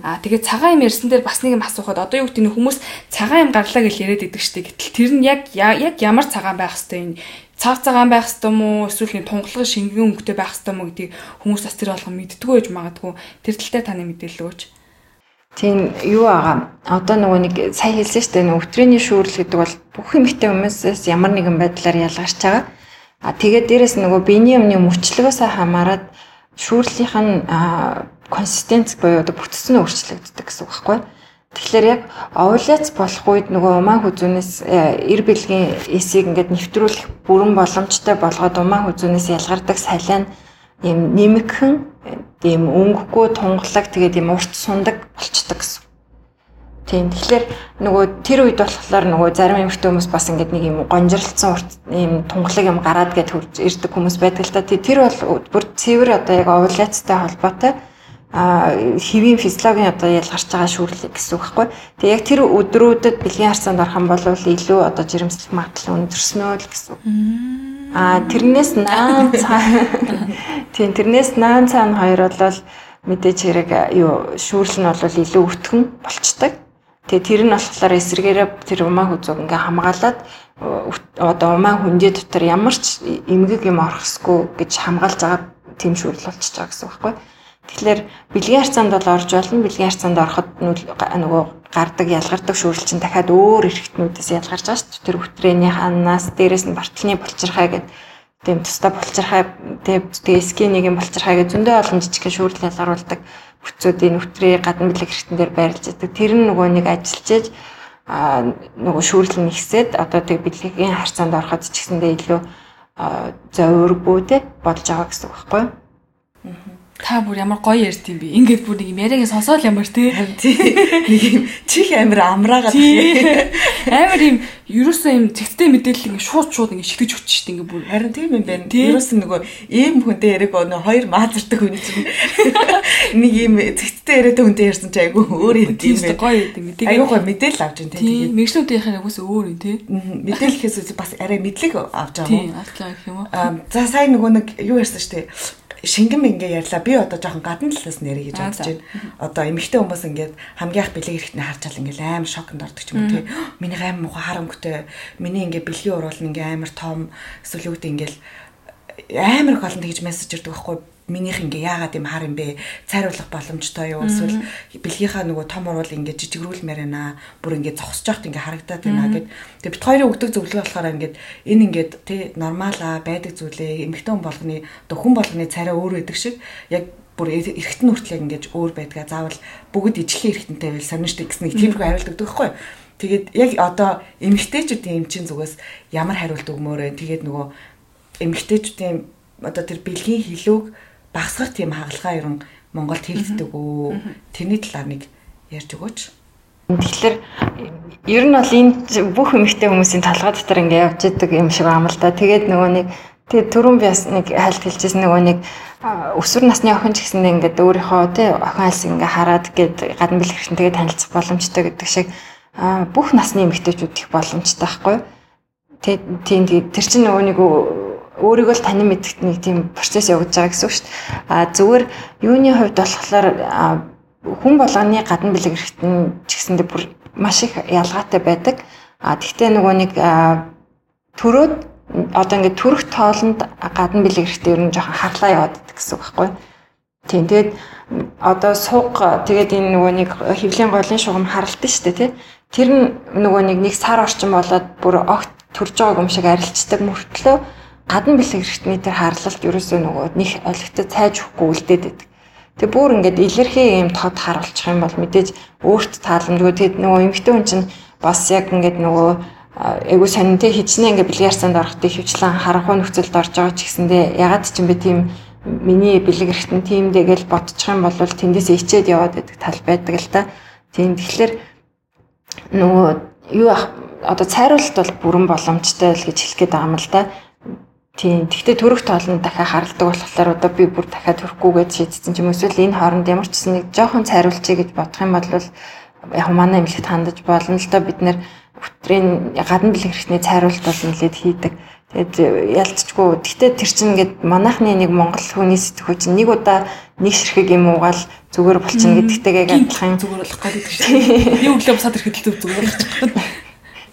Аа тэгээд цагаан юм ярьсан дээр бас нэг юм асуухад одоо юу гэдэг нь хүмүүс цагаан юм гарлаа гэж яриад идэг штеп гэтэл тэр нь яг яг ямар цагаан байх хэвээр энэ цав цагаан байх хэвээр юм уу эсвэл нэг тунгалаг шингэн өнгөтэй байх хэвээр юм уу гэдгийг хүмүүс бас тэр болгон мэддгүү гэж магадгүй тэр талтай таны мэдээлэл өгөөч. Тийм юу байгаа. Одоо нөгөө нэг сая хэлсэн шүү дээ. Өтрээний шүүрэл гэдэг бол бүх эмэгтэй хүмүүсээс ямар нэгэн байдлаар ялгарч байгаа. А тэгээд дээрэс нөгөө биений өмнө мөчлөгөөс хамаарат шүүрлийнх нь консистенц буюу одоо бүтцэн өөрчлөгддөг гэсэн үг байхгүй. Тэгэхээр яг овуляц болох үед нөгөө умаа хүзүүнээс эр бэлгийн эсийг ингээд нэвтрүүлэх бүрэн боломжтой болгоод умаа хүзүүнээс ялгардаг салиа нь ийм нэмэгхэн ийм өнгөгүй тунгалаг тэгээд ийм урт сундаг болчдөг гэсэн. Тийм. Тэгэхээр нөгөө тэр үед болохоор нөгөө зарим эмэгтэй хүмүүс бас ингээд нэг юм гонжирлцсан урт ийм тунгалаг юм гараад гээд хурж ирдэг хүмүүс байдаг л та. Тэр бол бүр цэвэр одоо яг овуляцтай холбоотой а хэвийн физиологийн одоо ялгарч байгаа шүүрлэг гэсэн үг байхгүй. Тэгээ яг тэр өдрүүдэд бэлгийн харцаанд орох юм бол илүү одоо жирэмслэх магадлал өндөрснөө л гэсэн үг. А тэрнээс наан цаа тийм тэрнээс наан цаана хоёр бол мэдээж хэрэг юу шүүрл нь бол илүү өтгөн болчдаг. Тэгээ тэр нь болохоор эсрэгээрээ тэр умаа хүзүүг ингээ хамгаалаад одоо умаа хүндээ дотор ямар ч эмгэг юм орохсгүй гэж хамгаалж байгаа тийм шүүрл болчихж байгаа гэсэн үг байхгүй. Тэгэхээр бэлгийн харьцаанд бол орж болно. Бэлгийн харьцаанд ороход нөгөө гардаг ялгардаг шүүрэл чинь дахиад өөр эрхтнүүдээс ялгарч байгаа шүү дээ. Тэр хөтрээний ханаас дээрэс нь бартны булчирхай гэдэг тийм тусдаа булчирхай тэгээ скинийг юм булчирхай гэж зөндөө олон жижиг шүүрэл ялгаруулдаг хүчүүдийн нүтрээ гадна бэлэг хэрэгтэн дээр байрлаж байдаг. Тэр нь нөгөө нэг ажиллаж а нөгөө шүүрэл нь ихсээд одоо тэг бэлгийн харьцаанд ороход ч гэсэндээ илүү зовиргүй те болж байгаа гэсэн үг байхгүй юу? Та бүр ямар гоё ярьд юм бэ? Ингээд бүр нэг юм яриагийн сонсоол ямар те. Нэг юм чих амир амраагаад амар юм ерөөсөө юм зэгцтэй мэдээлэл ингээд шууд шууд ингээд шигтэж өгч штэ ингээд бүр харин тийм юм байна. Ерөөсөө нөгөө ийм хүнтэй яриаг өнө хоёр маазардаг хүн чинь нэг ийм зэгцтэй яриатай хүнтэй ярьсан чи айгүй өөр юм тийм ээ. Гоё юм мэдээ. Айгүй гоё мэдээлэл авч ин тийм. Мэгшлүүдийнхэн агуус өөр юм те. Мэдээлэлээс бас арай мэдлэг авч байгаа юм. Тийм, авч байгаа юм уу? За сайн нөгөө нэг юу ярьсан штэ шингэн ингээ ярьлаа. Би одоо жоохон гадна талаас нэрэ гэж бодож байна. Одоо эмэгтэй хүмүүс ингээд хамгийн их бэлэг хэрэгтний харчаал ингээл амар шоконд ордог ч юм уу тий. Миний аим муха харамгтай. Миний ингээ бэлгийн уруул нь ингээ амар том эсвэл үүд ингээл амар их олон тэгж мессеж ирдэг байхгүй минийх ингээ яагаад юм хар юм бэ? Цайруулах боломжтой юу? Эсвэл бэлгийнхаа нөгөө том уруул ингээ жижигрүүлмээр байна. Бүр ингээ зогсож явахт ингээ харагдаад байна гэд. Тэгээ бит хоёрын өгдөг зөвлөгөө болохоор ингээ энэ ингээ тий нормал аа байдаг зүйлээ эмэгтэй хүн болгоны одоо хүн болгоны царай өөр байдаг шиг яг бүр эргэтэн хүртлээ ингэж өөр байдгаа заавал бүгд ижлэх эргэтэнтэй байл сониршдаг гэсэн нэг тиймэрхүү хариулт өгдөг байхгүй. Тэгээд яг одоо эмэгтэйчүүдийн эмчин зүгээс ямар хариулт өгмөөрэ тэгээд нөгөө эмэгтэйчүүдийн одоо тэр бэлгийн хилүүг багсгах тийм хагалгаа ерөн Монголд хийгддэг үү? Тэрний талаар нэг ярьж өгөөч. Тэгэхээр ер нь бол энэ бүх эмэгтэй хүмүүсийн талгаа дотор ингээ явж идэг юм шиг байна л да. Тэгээд нөгөө нэг тэгээд түрүүн би бас нэг хальт хэлчихсэн нөгөө нэг өсвөр насны охин ч гэсэндээ ингээд өөрийнхөө тий охин айлс ингээ хараад гээд гадна бэлгэрхэн тэгээд танилцах боломжтой гэдэг шиг бүх насны эмэгтэйчүүд их боломжтой байхгүй. Тийм тэр чинь нөгөө нэг өөрийгөө л танин мэдгэт нэг тийм процесс явагдаж байгаа гэсэн үг шүү дээ. А зүгээр юуны хувьд болохоор хүн болгоны гадна бэлэг хэрэгтэн ч гэсэндээ бүр маш их ялгаатай байдаг. А тэгтээ нөгөө нэг төрөөд одоо ингээд төрөх тоолонд гадна бэлэг хэрэгтэй ер нь жоохон харлаа яваад идэх гэсэн үг байхгүй. Тийм тэгээд одоо сууг тэгээд энэ нөгөө нэг хөвлийн голын шугам харалтан шүү дээ тий. Тэр нь нөгөө нэг нэг сар орчим болоод бүр огт төрж байгааг юм шиг арилждаг мөртлөө гадна бэлэг хэрэгтний тэр харлалт ерөөсөө нөгөө нэг олигтой цайж өгөхгүй үлдээд байдаг. Тэгээ бүр ингээд илэрхий юм тод харуулчих юм бол мэдээж өөрт тааламжгүй тэгээд нөгөө эмгтэй хүн чинь бас яг ингээд нөгөө айгуу сонинтэй хичнээн ингээд бэлгэрсанд орохтой хөвчлэн харанхуй нөхцөлд орж байгаа ч гэсэндээ ягаад ч юм бэ тийм миний бэлэг хэрэгтэн тиймдээ гэж бодчих юм бол тэндээс ичээд яваад байдаг тал байдаг л та. Тийм тэгэхээр нөгөө юу одоо цайруулалт бол бүрэн боломжтой л гэж хэлэх гээд байгаа юм л да. Тийм. Гэхдээ төрөх тоол нь дахиад харалдаг болохоор одоо би бүр дахиад төрөхгүйгээд шийдсэн ч юм уу эсвэл энэ хооронд ямар ч гэсэн нэг жоохон цайруулчихъя гэж бодох юм бол яг манай эмнэлэгт хандаж болно л да бид нэр өтрийн гадна бэлэг хэрэгтний цайруулалт бол нэлээд хийдэг. Тэгээд ялцчгүй. Гэхдээ тэр чинь ингээд манайхны нэг монгол хүний сэтгүү чинь нэг удаа нэг ширхэг юм уугаал зүгээр болчихно гэдэгтэйгээ адилхан зүгээр болох гэдэг шүү. Би өглөө босаад ирэхэд л зүгээр болчихно.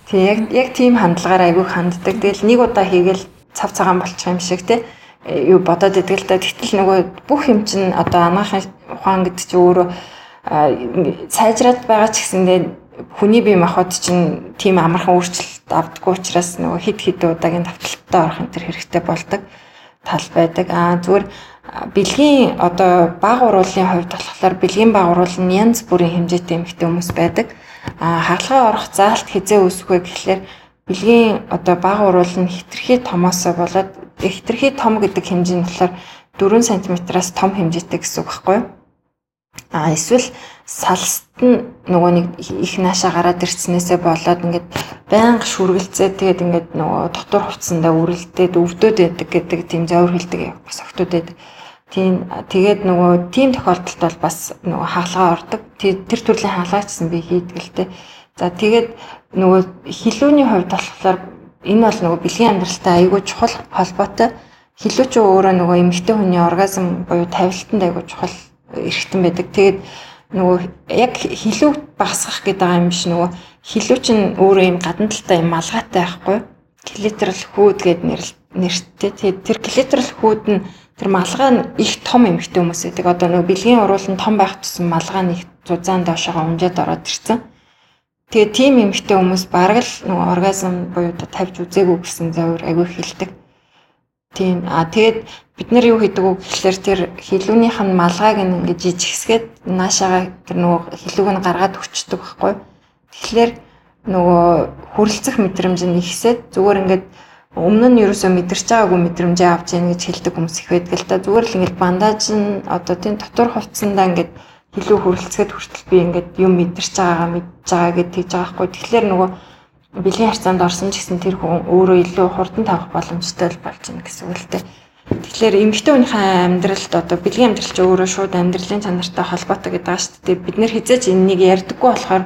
Тэг яг яг тийм хандлагаар айгүй ханддаг. Тэгэл нэг удаа хийгээл цав цагаан болчих юм шиг те юу бодоод идэг л да. Тэгтэл нөгөө бүх юм чинь одоо анаахын ухаан гэдэг чинь өөрөө сайжраад байгаа ч гэсэндээ хүний бие махбод чинь тийм амархан өөрчлөлт авдаггүй учраас нөгөө хид хид удаагийн давталттай орох энэ төр хэрэгтэй болдог тал байдаг. Аа зүгээр бэлгийн одоо баг уруулын хувьд болохоор бэлгийн баг уруул нь янз бүрийн хэмжээтэй эмэгтэй хүмүүс байдаг. Аа хагалгаа орох заалт хизээ үүсэх вэ гэхлээр бэлгийн одоо баг уруул нь хитрхи томоосоо болоод хитрхи том гэдэг хэмжээ нь болохоор 4 см-аас том хэмжээтэй гэсэн үг байхгүй юу? А эсвэл салст нь нөгөө нэг их наашаа гараад ирцнээсээ болоод ингээд байнга шүргэлцээ тэгээд ингээд нөгөө дотор хувцсандаа үрэлдээд өвдөд байдаг гэдэг тийм зовир хэлдэг бас октод байдаг. Тийм тэгээд нөгөө тийм тохиолдолд бол бас нөгөө хаалгаа ордог. Тэр төрлийн хаалгачсан би хийдэг л дээ. За тэгээд нөгөө хилүүний хувьд болохоор энэ бол нөгөө бэлгийн амьдралтай айгүй чухал холбоотой. Хилүү ч өөрөө нөгөө эмэгтэй хүний оргазм буюу тавилтанд айгүй чухал эргэтэн байдаг. Тэгээд нөгөө яг хилүү багасгах гэдэг юм биш нөгөө хилүү чинь өөрөө юм гадна талтай юм малгайтай байхгүй. Клитерал хүүд гэд нэртэй. Тэгээд тэр клитерал хүүд нь тэр малгай нь их том эмхтэй хүмүүс байдаг. Одоо нөгөө бэлгийн уруулан том байх тусам малгай нь их зузаан доошогоо унжаад ороод ирсэн. Тэгээ тийм эмхтэй хүмүүс бараг л нөгөө оргазм буюу тавьж үзээгүй гэсэн зөвөр агүй хэлдэг. Тийм. А тэгээд бид нар юу хийдэг вэ гэхэлэр тэр хилүүнийх нь малгайг ингээд жижигсгээд наашаага тэр нөгөө хилүүг нь гаргаад өчтдөг байхгүй. Тэгэхээр нөгөө хүрлцэх мэдрэмж нь ихсээд зүгээр ингээд өмнө нь ерөөсөө мэдэрч байгаагүй мэдрэмжээ авч яах гэж хэлдэг хүмүүс их байдаг л да. Зүгээр л ингээд бандаж нь одоо тийм дотор хувцсандаа ингээд хилүү хүрлцгээд хүртэл би ингээд юм мэдэрч байгаагаа мэдж байгаа гэж тэгж байгаа байхгүй. Тэгэхээр нөгөө бэлгийн харьцаанд орсон ч гэсэн тэр хүн өөрөө илүү хурдан тавах боломжтой болж байна гэсэн үг л дээ. Тэгэхээр эмэгтэй хүнийхээ амьдралд одоо бэлгийн амьдрал ч өөрөө шууд амьдралын чанартай холбоотой гэдэг байгаа шүү дээ. Бид нэр хизээч энэнийг ярьдаггүй болохоор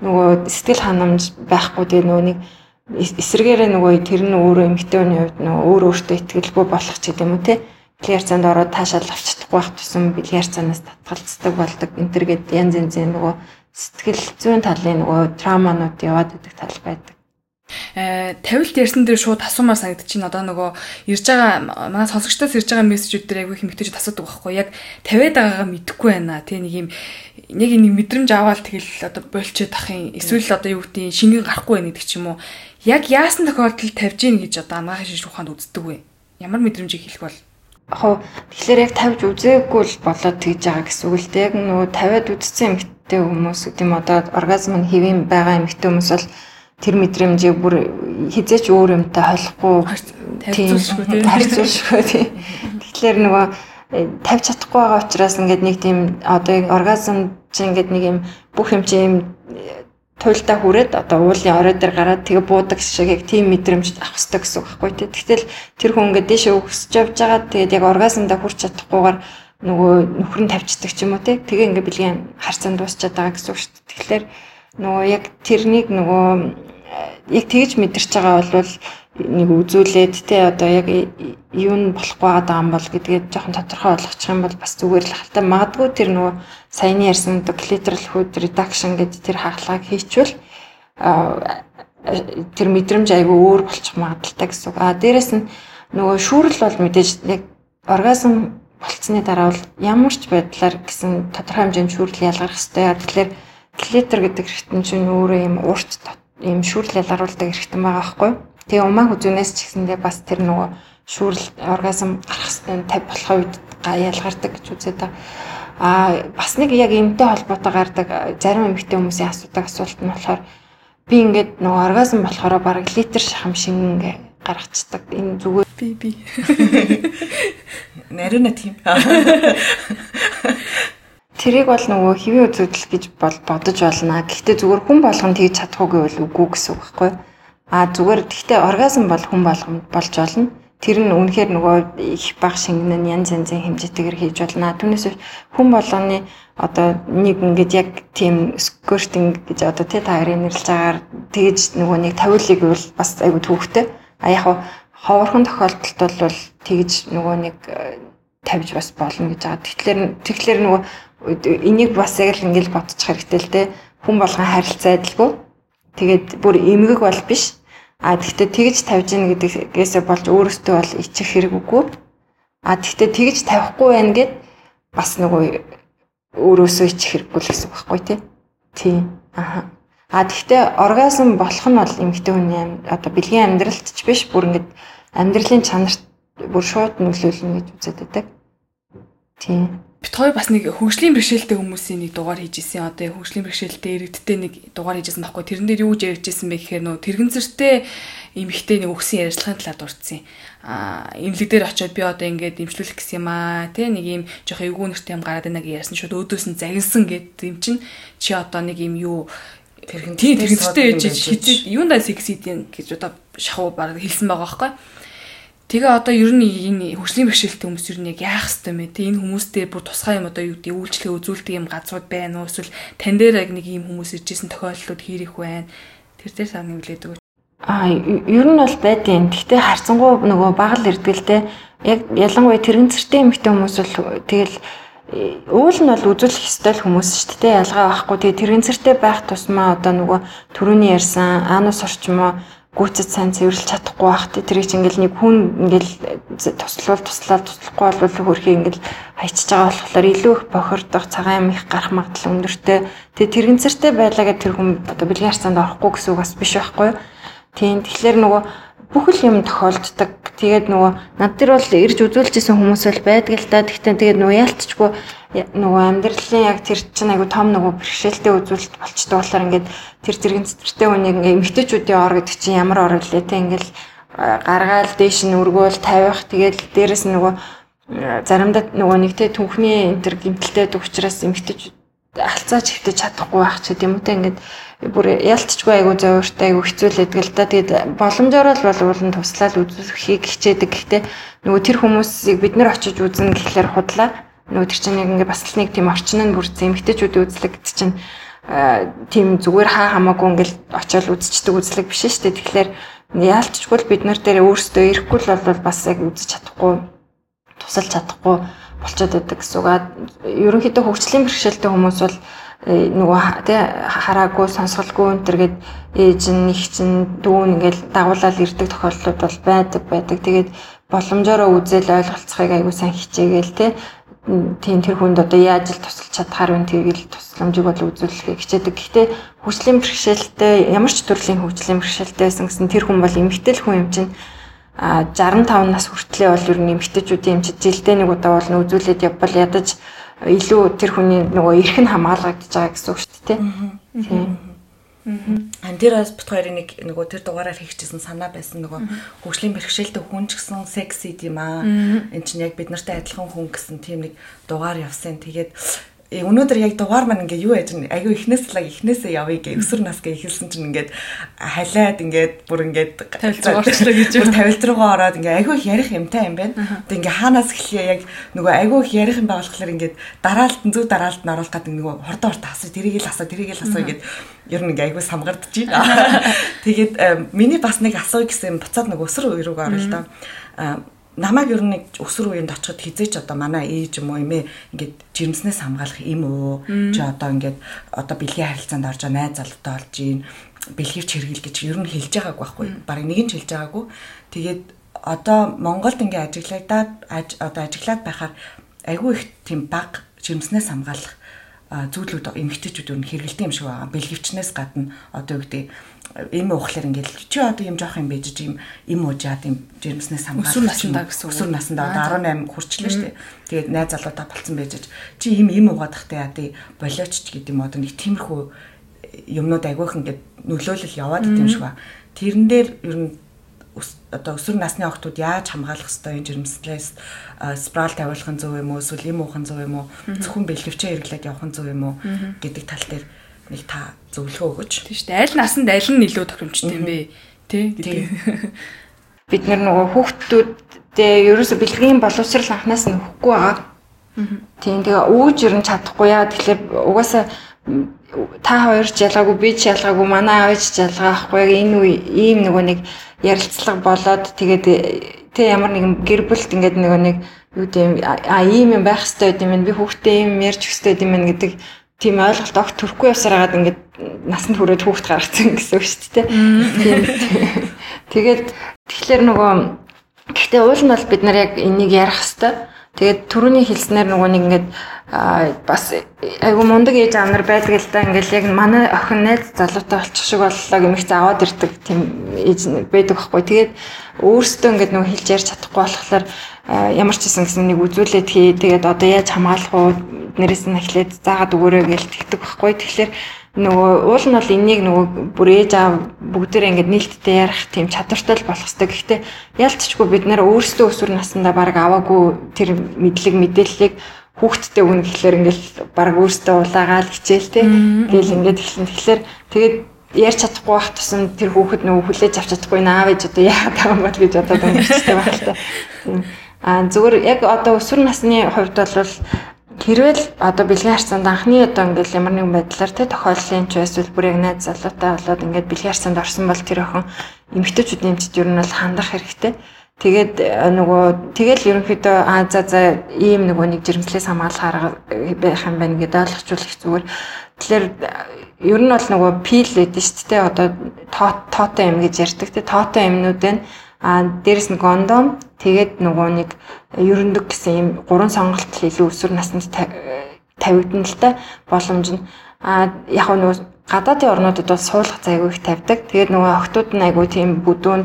нөгөө сэтгэл ханамж байхгүй тэгээ нөгөө нэг эсэргээрээ нөгөө тэр нь өөрөө эмэгтэй хүний хувьд нөгөө өөр өөртөө ихтгэлгүй болох ч гэдэм үү те. Бэлгийн харьцаанд ороод таашаал авч чадахгүй байх тусам бэлгийн харьцаанаас татгалцдаг болдог. Энтэр гээд янз янзын нөгөө сэтгэл зүйн талын нөгөө трауманууд яваад байдаг тал байдаг. Э тавилт ярьсан дээр шууд асуумаар санагдчихээн одоо нөгөө ирж байгаа манай сонсогчдоос ирж байгаа мессежүүд дээр айгүй хэмэгтэйж асуудаг байхгүй. Яг тавиад байгаагаа мэдэхгүй байна. Тий нэг юм нэг нэг мэдрэмж аваад тэгэл одоо болчиход ах юм. Эсвэл одоо юу гэдэг шингэн гарахгүй байна гэдэг ч юм уу. Яг яасан тохиолдолд тавьж ийн гэж одоо анагаах шиш ухаанд үздэг вэ? Ямар мэдрэмжийг хэлэх бол яг тэгэхээр яг тавьж үзээгүй л болоод тэгж байгаа гэсэн үг л дээ. Яг нөгөө тавиад үзсэн эмэгтэй хүмүүс гэдэг юм одоо оргазм нь хэвэн байгаа эмэгтэй хүмүүс бол тэр мэдрэмжийг бүр хизээч өөр юмтай холихгүй. Харьцуулшгүй тийм. Тэгэхээр нөгөө э, тавьж чадахгүй байгаа учраас ингээд нэг тийм одоо оргазм чинь ингээд нэг юм бүх юм чинь туйлдаа хүрээд одоо уулын орой дээр гараад тэгээ буудаг шиг яг тийм мэдрэмж авах хэрэгтэй гэсэн үг байхгүй тийм. Тэгтэл тэр хүн ингээд дэше өгсөж явж байгаа тэгээд яг оргазмдаа хүрч чадахгүйгээр нөгөө нөхөр нь тавьчихдаг ч юм уу тий. Тэгээ ингээ бэлгийн харьцаанд дуусчаад байгаа гэсэн үг шүү дээ. Тэгэхээр нөгөө яг тэрнийг нөгөө яг тэгж мэдэрч байгаа бол нэг үзүүлээд тий одоо яг юу нь болохгүй байгаа юм бол гэдгээ жоохон тодорхой болгочих юм бол бас зүгээр л хальтаа магадгүй тэр нөгөө саяны ярьсан clitoral food reduction гэдэг тэр хагалгааг хийчихвэл тэр мэдрэмж айгүй өөр болчих магадaltaй гэсэн үг. А дээрэс нь нөгөө шүүрэл бол мэдээж яг оргазм болцсны дараа бол ямар ч байдлаар гэсэн тодорхой хэмжээнд шүүрэл ялгарх хэрэгтэй. Тэгэхээр клитер гэдэг хэрэгтэн чинь өөрөө юм урт ийм шүүрэл ялгаруулдаг хэрэгтэн байгаа байхгүй. Тэгээ умаа хүзүүнээс ч гэсэндээ бас тэр нөгөө шүүрэл оргазм гарах хэвээр 50 болох үед ялгардаг гэж үзээд байгаа. Аа бас нэг яг эмтэй холбоотой гардаг зарим эмэгтэй хүмүүсийн асуудаг асуулт нь болохоор би ингээд нөгөө оргазм болохоор бараг литр шахам шинг гаргацдаг. Энэ зүгээр би би. Нарина тийм. Тэрийг бол нөгөө хэвийн үзэгдэл гэж бол бодож болно. Гэхдээ зүгээр хүн болгон тэгж чадахгүй гэвэл үгүй гэсэн үг байхгүй юу? А зүгээр гэхдээ оргазм бол хүн болгонд болж болно. Тэр нь үнэхээр нөгөө их баг шингэн нь янз янзын хэмжээтэйгээр хийж болно. Түүнээс хүн болгоны одоо нэг ингээд яг тийм сквертинг гэж одоо тэ таарыг нэрлж байгаагаар тэгж нөгөө нэг тавиулыг бол бас айгүй төвхтэй. А яг ховорхон тохиолдолд бол тэгж нөгөө нэг э, тавьж бас болно гэж байгаа. Тэгэхээр тэгэхээр нөгөө энийг бас яг л ингээл бодчих хэрэгтэй л те. Хүн болгон харилцаа адилгүй. Тэгээд бүр эмгэг бол биш. А тэгтээ тэгж тавьж ийн гэдгээсээ болж өөрөөсөө бол ичих хэрэг үгүй. А тэгтээ тэгж тавихгүй байна гэд бас нөгөө өөрөөсөө ичих хэрэггүй л гэсэн байхгүй тий. Тийм. Аха. А тэгвэл оргазм болох нь бол эмэгтэй хүний одоо бэлгийн амьдралт ч биш бүр ингээд амьдралын чанарт бүр шууд нөлөөлнө гэж үздэг байдаг. Тийм. Бит хоёр бас нэг хөгжлийн бэрхшээлтэй хүмүүсийн нэг дугаар хийж исэн. Одоо хөгжлийн бэрхшээлтэй иргэдтэй нэг дугаар хийжсэн байхгүй. Тэрэн дээр юу гэж ярьжсэн бэ гэхээр нөө тэрэгэнцэртэй эмэгтэй нэг өгсөн ярилцлагын талаар дурдсан. Аа имлэг дээр очиод би одоо ингээд имжлүүлэх гэсэн юм аа. Тэ нэг юм жоох эвгүй нэртэй юм гараад байна гэж ярьсан шууд өөдөөс нь загинсан гэд юм чин чи одоо нэг юм юу тэрэгэнцтэй тэрэгэнцтэй ээж хизээ юундаа сексидийн гэж одоо шахуу баг хэлсэн байгаа байхгүй. Тэгээ одоо ер нь энэ хөгжлийн бэрхшээлтэй хүмүүс ер нь яг яах хэвтэй мэ те энэ хүмүүстэй бүр тусгай юм одоо юу гэдэг үйлчлэгээ үзүүлдэг юм газрууд байна уу эсвэл тань дээр яг нэг юм хүмүүс иржсэн тохиолдлууд хийх байна. Тэр дээр сар нэглээд өгөөч. Аа ер нь бол байдیں۔ Гэхдээ харцангуй нөгөө багал те яг ялангуяа тэрэгцэртэй эмэгтэй хүмүүс бол тэгэл уул нь бол үзүүлэх ёстой хүмүүс шүү дээ ялгаа байхгүй тэгээ тэрэгцэртэй байх тусмаа одоо нөгөө төрөний ярьсан анус орчмоо гүйцэд сайн цэвэрлж чадахгүй байх тий тэрийг чи ингээл нэг хүн ингээл туслал туслаад туслахгүй бол хөрхий ингээл хайчиж байгаа болохоор илүү их бохирдох цагаан их гарах магадлал өндөртэй. Тэгээ тэрэгцэртэй байлаа гэдэг тэр хүн одоо бэлгийн харцаанд орохгүй гэсэн үг бас биш байхгүй юу? Тийм. Тэгэхээр нөгөө бүхэл юм тохиолддог. Тэгээд нөгөө над дээр бол ирж үзүүлж исэн хүмүүс бол байдаг л та. Тэгтээ тэгээд нөгөө яалтчгүй нөгөө амьдралын яг тэр чинь айгу том нөгөө бэрхшээлтэй үзүүлэлт болчтой болохоор ингээд тэр зэрэг цэцэртэй үнийг ингээд эмгтээчүүдийн ор гэдэг чинь ямар ор вэ те ингээд гаргаал дээш нь өргөөл тавих тэгээд дээрэс нөгөө заримдаа нөгөө нэг те түнхний энэ төр гимтэлтэй учраас эмгтээчүүд алцаач хөвтөж чадахгүй байх ч гэдэм үү те ингээд бүр ялцчгүй айгу зовёртой айгу хэцүүлээд гэл та тэгээд боломжоор л бол уулын туслаад үзүүлэхийг хичээдэг. Гэхдээ нөгөө тэр хүмүүсийг бид нар очиж үзнэ гэхлээр худлаа. Нөгөө тэр чинь яг ингээ бас л нэг тийм орчин нь бүрдсэн эмгтээчүүд үзлэг гэдэг чинь тийм зүгээр хаа хамаагүй ингээл очиод үзчихдэг үзлэг биш шүү дээ. Тэгэхээр яалтчгүй л бид нар дээр өөрсдөө ирэхгүй л бол бас яг үзэж чадахгүй тусалж чадахгүй болчиход байдаг гэсэн үг. Ерөнхийдөө хөгжлийн бэрхшээлтэй хүмүүс бол нөгөө тий хараагүй сонсголгүй энэ төргээд ээж нь их чинь дүүн ингээл дагуулаад ирдэг тохиолдлууд бол байдаг байдаг. Тэгээд боломжоор үзэл ойлголцохыг аягүй сайн хичээгээл тий тийм тэр хүнд одоо яаж л тусалж чадхаар вэ тэгэл тусламжийг бол үзүүлэхийг хичээдэг. Гэхдээ хөгжлийн бэрхшээлтэй ямар ч төрлийн хөгжлийн бэрхшээлтэй байсан гэсэн тэр хүн бол эмгтэл хүн юм чинь а 65 нас хүртлэе бол ер нь эмгтэйчүүдийн эмчид жилдээ нэг удаа бол үзүүлээд явбал ядаж илүү тэр хүний нөгөө эрх нь хамгаалагдаж байгаа гэсэн үг шүү дээ тийм. Ан тэр бас бит хоёрын нэг нөгөө тэр дугаараар хийчихсэн санаа байсан нөгөө хөгжлийн бэрхшээлтэй хүн ч гэсэн секси юм аа. Энд чинь яг бид нартай адилхан хүн гэсэн тийм нэг дугаар явсан. Тэгээд өнөөдөр яг дугаар маань ингээ юу яж айгүй ихнээс л ихнээсээ явъя гэ өсвөр нас гэ ихэлсэн чинь ингээд халиад ингээд бүр ингээд тавилт орчлоо гэж бүр тавилт руугаа ороод ингээ айгүй их ярих юмтай юм байна. Тэг ингээ хаанаас эхлэе? Яг нөгөө айгүй их ярих юм байгаа болохоор ингээд дараалт зүг дараалт нь оруулах гэдэг нөгөө хордоо хорт асуу тэрийг л асуу тэрийг л асуу гэд ер нь ингээ айгүй самгардж байна. Тэгээд миний бас нэг асуу гэсэн буцаад нөгөө өсвөр үе рүүгээ орё л доо намайг ер нь өсвөр үеинд очиход хизээч одоо манай ээж юм уу эмээ ингээд жирэмснээс хамгаалах юм уу? Чи одоо ингээд одоо бэлгийн харилцаанд орж байгаа найз залуутай болж ийн бэлгийвч хэрэгэл гэж ер нь хэлж байгаагүй байхгүй. Барыг нэг нь хэлж байгаагүй. Тэгээд одоо Монголд ингээд ажиглагдаад одоо ажиглаад байхаар айгүй их тийм баг жирэмснээс хамгаалах зүйлүүд эмгэгтэйчүүд нь хэрэгэлтэй юм шиг байгаа. Бэлгэвчнээс гадна одоо юу гэдэг им уухлаар ингээл чи одоо юм жоох юм байж юм им уужаад юм жирэмснээс хамгаалах өсвөр насндаа гэсэн үг. Өсвөр насндаа одоо 18 хүрчлээ шүү дээ. Тэгээд найз залуудаа болцсон байж чи им им угаад тахтай яа тий болооч ч гэдэг юм одоо нэг тиймэрхүү юмнууд агиох ингээд нөлөөлөл яваад идэм шиг ба. Тэрэн дээр ер нь одоо өсвөр насны охтууд яаж хамгаалах ёстой энэ жирэмслээс спрал тавиулах нь зөв юм уу эсвэл им уух нь зөв юм уу зөвхөн бэлгэвчээ хэрэглээд явах нь зөв юм уу гэдэг тал дээр нэг та зөвлөгөө өгөөч. Тийм шүү дээ. Аль насанд аль нь илүү тохиромжтой юм бэ? Тэ гэдэг. Бид нар нөгөө хүүхдүүдтэй ерөөсө бэлгийн боловсрал анханаас нь өгөхгүй байгаа. Тийм тэгээ өөж ирэн чадахгүй яа тэгэхээр угаасаа та хоёр ч ялгаагүй би ч ялгаагүй манай аав ч ялгаахгүй яг энэ үе ийм нөгөө нэг ярилцлага болоод тэгээд тэ ямар нэгэн гэр бүлт ингээд нөгөө нэг юу гэм а ийм юм байх хэрэгтэй юм би хүүхдээ ийм ярьж өстэй юм гэдэг тийм ойлголт огт төрөхгүй явсараад ингээд насанд хүрээд хүүхд гаргацсан гэсэн үг шүү дээ. Тэгээд тэгэхээр нөгөө гэхдээ уул нь бол бид нар яг энийг ярих хэвээр. Тэгээд түрүүний хэлснээр нөгөө нэг ингээд а бас айгу мундаг ээж аав нар байдаг л да ингээл яг манай охин найз залуутай болчих шиг боллоо гэмих аваад ирдэг тийм ээж байдаг байхгүй. Тэгээд өөрсдөө ингээд нөгөө хэлж ярьж чадахгүй болохоор ямар ч гэсэн гэсэн нэг үзүүлээд хий. Тэгээд одоо яаж хамгаалах уу? Нэрээс нь эхлээд заагаад өгөөрэй гэж тэгдэг байхгүй. Тэгэхээр нөгөө уул нь бол энийг нөгөө бүр ээж аав бүгдээрээ ингээд нээлттэй ярих тийм чадвартай л болох хэрэгтэй. Гэхдээ ялцчгүй бид нэр өөрсдөө өсвөр насндаа баг аваагүй тэр мэдлэг мэдээллийг хүүхдтэй өгнө гэхлээр ингээл баг өөртөө улаагаал хичээл те. Тэгэл ингээд эхлэн тэгэхээр тэгээд ярьж чадахгүй байх тусам тэр хүүхэд нөгөө хүлээж авч чадахгүй наав ээж одоо яагаад байгаа юм бол гэж бодоод өнгөрчтэй байх л та. А зүгээр яг одоо өсвөр насны хувьд бол хэрвэл одоо бэлгийн харьцаанд анхны одоо ингээл ямар нэгэн байдлаар те тохиоллын ч эсвэл бүр яг найз залуутай болоод ингээд бэлгийн харьцаанд орсон бол тэр охин эмэгтэйчүүдийн эмчд ер нь бол хандах хэрэгтэй. Тэгээд э, нөгөө тэгэл ерөнхийдөө а за за ийм нөгөө нэг жирэмслээс хамгаалах арга байх юм байна гэдээ ойлгочулах зүгээр. Тэгэхээр ер нь бол нөгөө пил гэдэг шүү дээ. Одоо тоотой юм гэж ярьдаг. Тэ тоотой юмнууд байна. А дээрэс нь гондом тэгээд нөгөө нэг ерөндөг гэсэн юм гурван сонголт илүү өсвөр наснд тавигдана л та боломж нь. А яг нөгөө гадаадын орнуудад бол суулгах зайгүй их тавьдаг. Тэгээд нөгөө охтууд нь айгүй тийм бүдүүн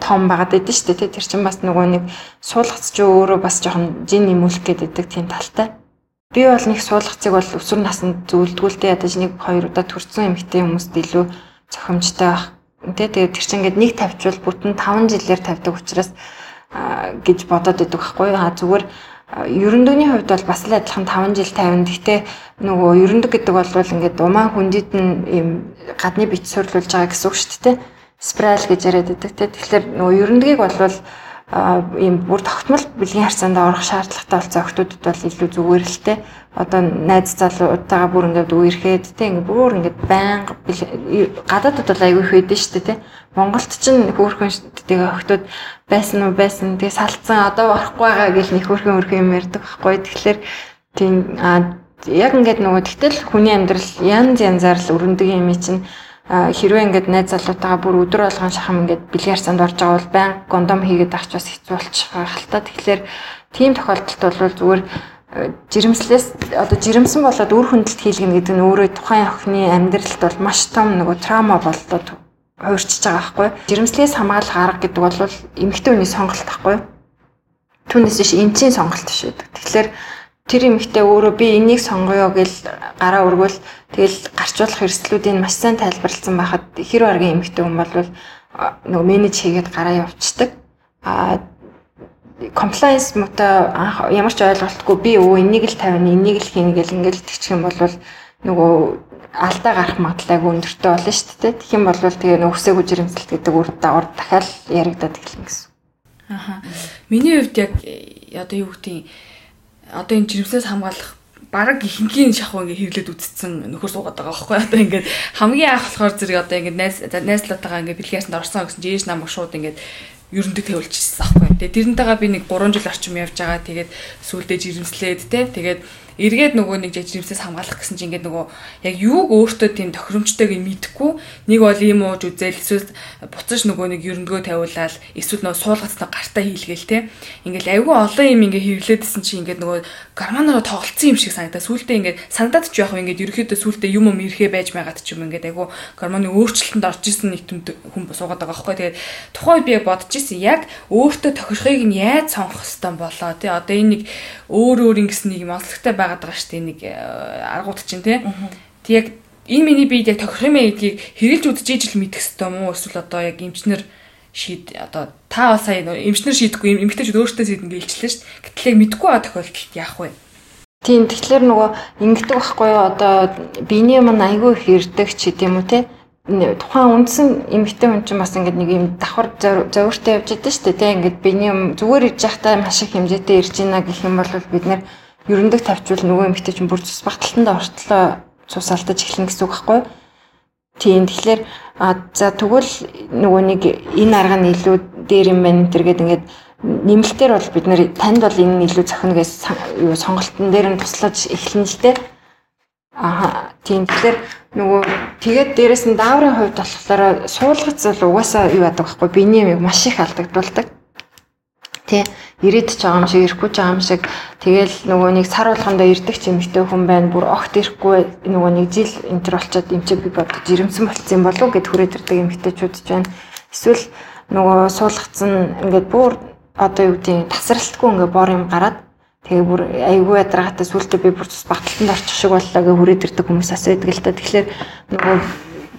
том багад идэв шүү дээ. Тэр чинь бас нөгөө нэг суулгац ч өөрөө бас жоохон жин нэмүүлэх гэдэг тийм талтай. Би бол нэг суулгацыг бол өсвөр наснд зөвлөдгүүлтэй ядаж нэг хоёр удаа төрсэн эмэгтэй хүмүүст илүү зохимжтой байх. Тэ тэгээд тэр чинь ингээд нэг тавьчвал бүтэн 5 жилээр тавьдаг учраас гэж бодоод байдаг байхгүй. А зүгээр ерөндөгний хувьд бол бас л адилхан 5 жил 50. Гэхдээ нөгөө ерөндөг гэдэг бол ингээд умаа хүндэд нь ийм гадны бич сурлуулж байгаа гэсэн үг шүү дээ. Спираль гэж яриад байдаг те. Тэгэхээр нөгөө ерөндгийг бол ийм бүр тогтмол бэлгийн харьцаанд орох шаардлагатай болсон охтуудад бол илүү зүгээр л те. Одоо найз залуутайгаа бүр ингээд үерхэд те ингээд бүр ингээд байнга гадаадд бол аягүй их байдэн шүү дээ те. Монголд ч хөөхөн тэгээ охтууд байсан уу байсан. Тэгээ салцсан одоо орохгүй байгаа гэл нэг хөөрхөн хөөрхөн юм ярьдаг байхгүй. Тэгэхээр тийм яг ингээд нөгөө тэгтэл хүний амьдрал янз янзаар л өрөндөг юм чинь хэрвээ ингээд найз залуутайгаа бүр өдөр болгон шахам ингээд бэлгээр цанд орж байгаа бол байн гондом хийгээд авч бас хэцүү болчих хальтаа. Тэгэхээр тийм тохиолдолд бол зүгээр жирэмслээс одоо жирэмсэн болоод үр хөндлөлт хийлгэнэ гэдэг нь өөрөө тухайн охины амьдралд бол маш том нөгөө траума болоод хуурчиж байгаа байхгүй. Жирэмслээс хамгаалах арга гэдэг бол эмэгтэй хүний сонголт байхгүй. Түүнээс биш эмчийн сонголт биш байдаг. Тэгэхээр тэр эмэгтэй өөрөө би энийг сонгоё гэл гараа өргөл тэгэл гарцуулах эрсдлүүдийг маш сайн тайлбарлсан байхад хэр баргийн эмэгтэй хүн бол нөгөө менеж хийгээд гараа явуулцдаг. А compliance муута ямар ч ойлголтгүй би өө энийг л тавина энийг л хийнэ гэл ингээл тэгчих юм бол нөгөө алдаа гарах магадлал өндөртэй болно шүү дээ. Тэгэх юм бол тэгээ нөхсөөгүй жирэмсэлт гэдэг үр дагавар дахиад яригадаад эхэлнэ гэсэн. Аха. Миний хувьд яг одоо юу гэдгийг одоо энэ жирэмслээс хамгаалах бараг ихэнхийн шахуу ингээ хэрлээд үтцсэн нөхөр суугаад байгаа байхгүй одоо ингээд хамгийн анх болохоор зэрэг одоо ингээд найз найзлаатайгаа ингээ бэлгээрсэнд орсон гэсэн чинь ээж намайг шууд ингээд ерөндөг тавилчихсан байхгүй. Тэгээ тэрнтэйгээ би нэг 3 жил орчим явж байгаа. Тэгээд сүулдэ жирэмслээд те. Тэгээд эргээд нөгөө нэг жижигсээс хамгаалах гэсэн чинь ингээд нөгөө яг юуг өөртөө тийм тохиромжтойг мэдэхгүй нэг бол ийм ууж үзэл эсвэл буцаж нөгөө нэг ерөндгөө тавиулаад эсвэл нөгөө суулгацтай гартаа хийлгээл те. Ингээд айгүй олон юм ингээд хэвлээдсэн чинь ингээд нөгөө гормонороо тоглолцсон юм шиг санагдаа. Сүултээ ингээд санагдаад ч яах вэ? Ингээд ерөөхдөө сүултээ юм юм ирэхээ байж байгаад ч юм ингээд айгүй гормоны өөрчлөлтөнд орж исэн нэг төмд хүн суугаад байгаа байхгүй. Тэгээд тухайн би бодож исэн яг өөртөө тохирохыг нь яаж сонгох хэвтан болоо те. Одоо энэ нэг өөр өөр ингэсэн нэг юм онцлогтой байгаа байгаад байгаа шүү дээ нэг э, аргууд чинь тий. Тэг яг энэ миний биед яг тохирох юм гэдгийг хэрэлж үдчихэж ижил мэдэх хэвээр мó эсвэл одоо яг эмчнэр шийд одоо та бол сая эмчнэр шийдэхгүй эмгтээчүүд өөртөө шийдэн гэлчлээ шүү дээ. Гэтэл яг мэдгүй байгаа тохиолдолд яах вэ? Тийм тэгэхээр нөгөө ингэдэг байхгүй юу одоо биений юм айгүй их ирдэг ч гэдэм үү те тухайн үндсэн эмэгтэй хүн чинь бас ингээд нэг юм давхар зовиртой явж идэв шүү дээ те ингээд биений юм зүгээр иж явахдаа маш их хэмжээтэй ирж байна гэх юм бол бид нэр ерөндөг тавьчвал нөгөө эмэгтэй чинь бүр цус багталтанд ортлоо цус алдаж эхлэн гэсэн үг байхгүй юу? Тийм тэгэхээр за тэгвэл нөгөө нэг энэ арга нь илүү дээр юм байна энэ төргээд ингээд нэмэлтээр бол бид нэр танд бол энэ нь илүү зохино гэж юу сонголтын дээр нь туслаж эхлэн л дээ. Аа тийм тэгэхээр нөгөө тэгээд дээрэс нь дааврын хувьд болохоор суулгац бол угаасаа юу яадаг байхгүй биений юм маш их алдагдуулдаг. Тэ ирээд ч байгаа юм шиг ирэхгүй ч байгаа юм шиг тэгэл нөгөө нэг сар болгондоо ирдэг ч эмэгтэй хүн байна. Бүр огт ирэхгүй нөгөө нэг жил энтер болчоод эмчээ би бодож жирэмсэн болцсон болов гэд хүрээд ирдэг эмэгтэйчүүд ч байна. Эсвэл нөгөө суулгацсан ингээд бүр одоо юу гэдэг тасралтгүй ингээд бор юм гараад тэгээ бүр айгүй ядрагаатай сүултээ би бүр цус багталтанд орчих шиг боллоо гэ хүрээд ирдэг хүмүүс ас байдаг л та. Тэгэхээр нөгөө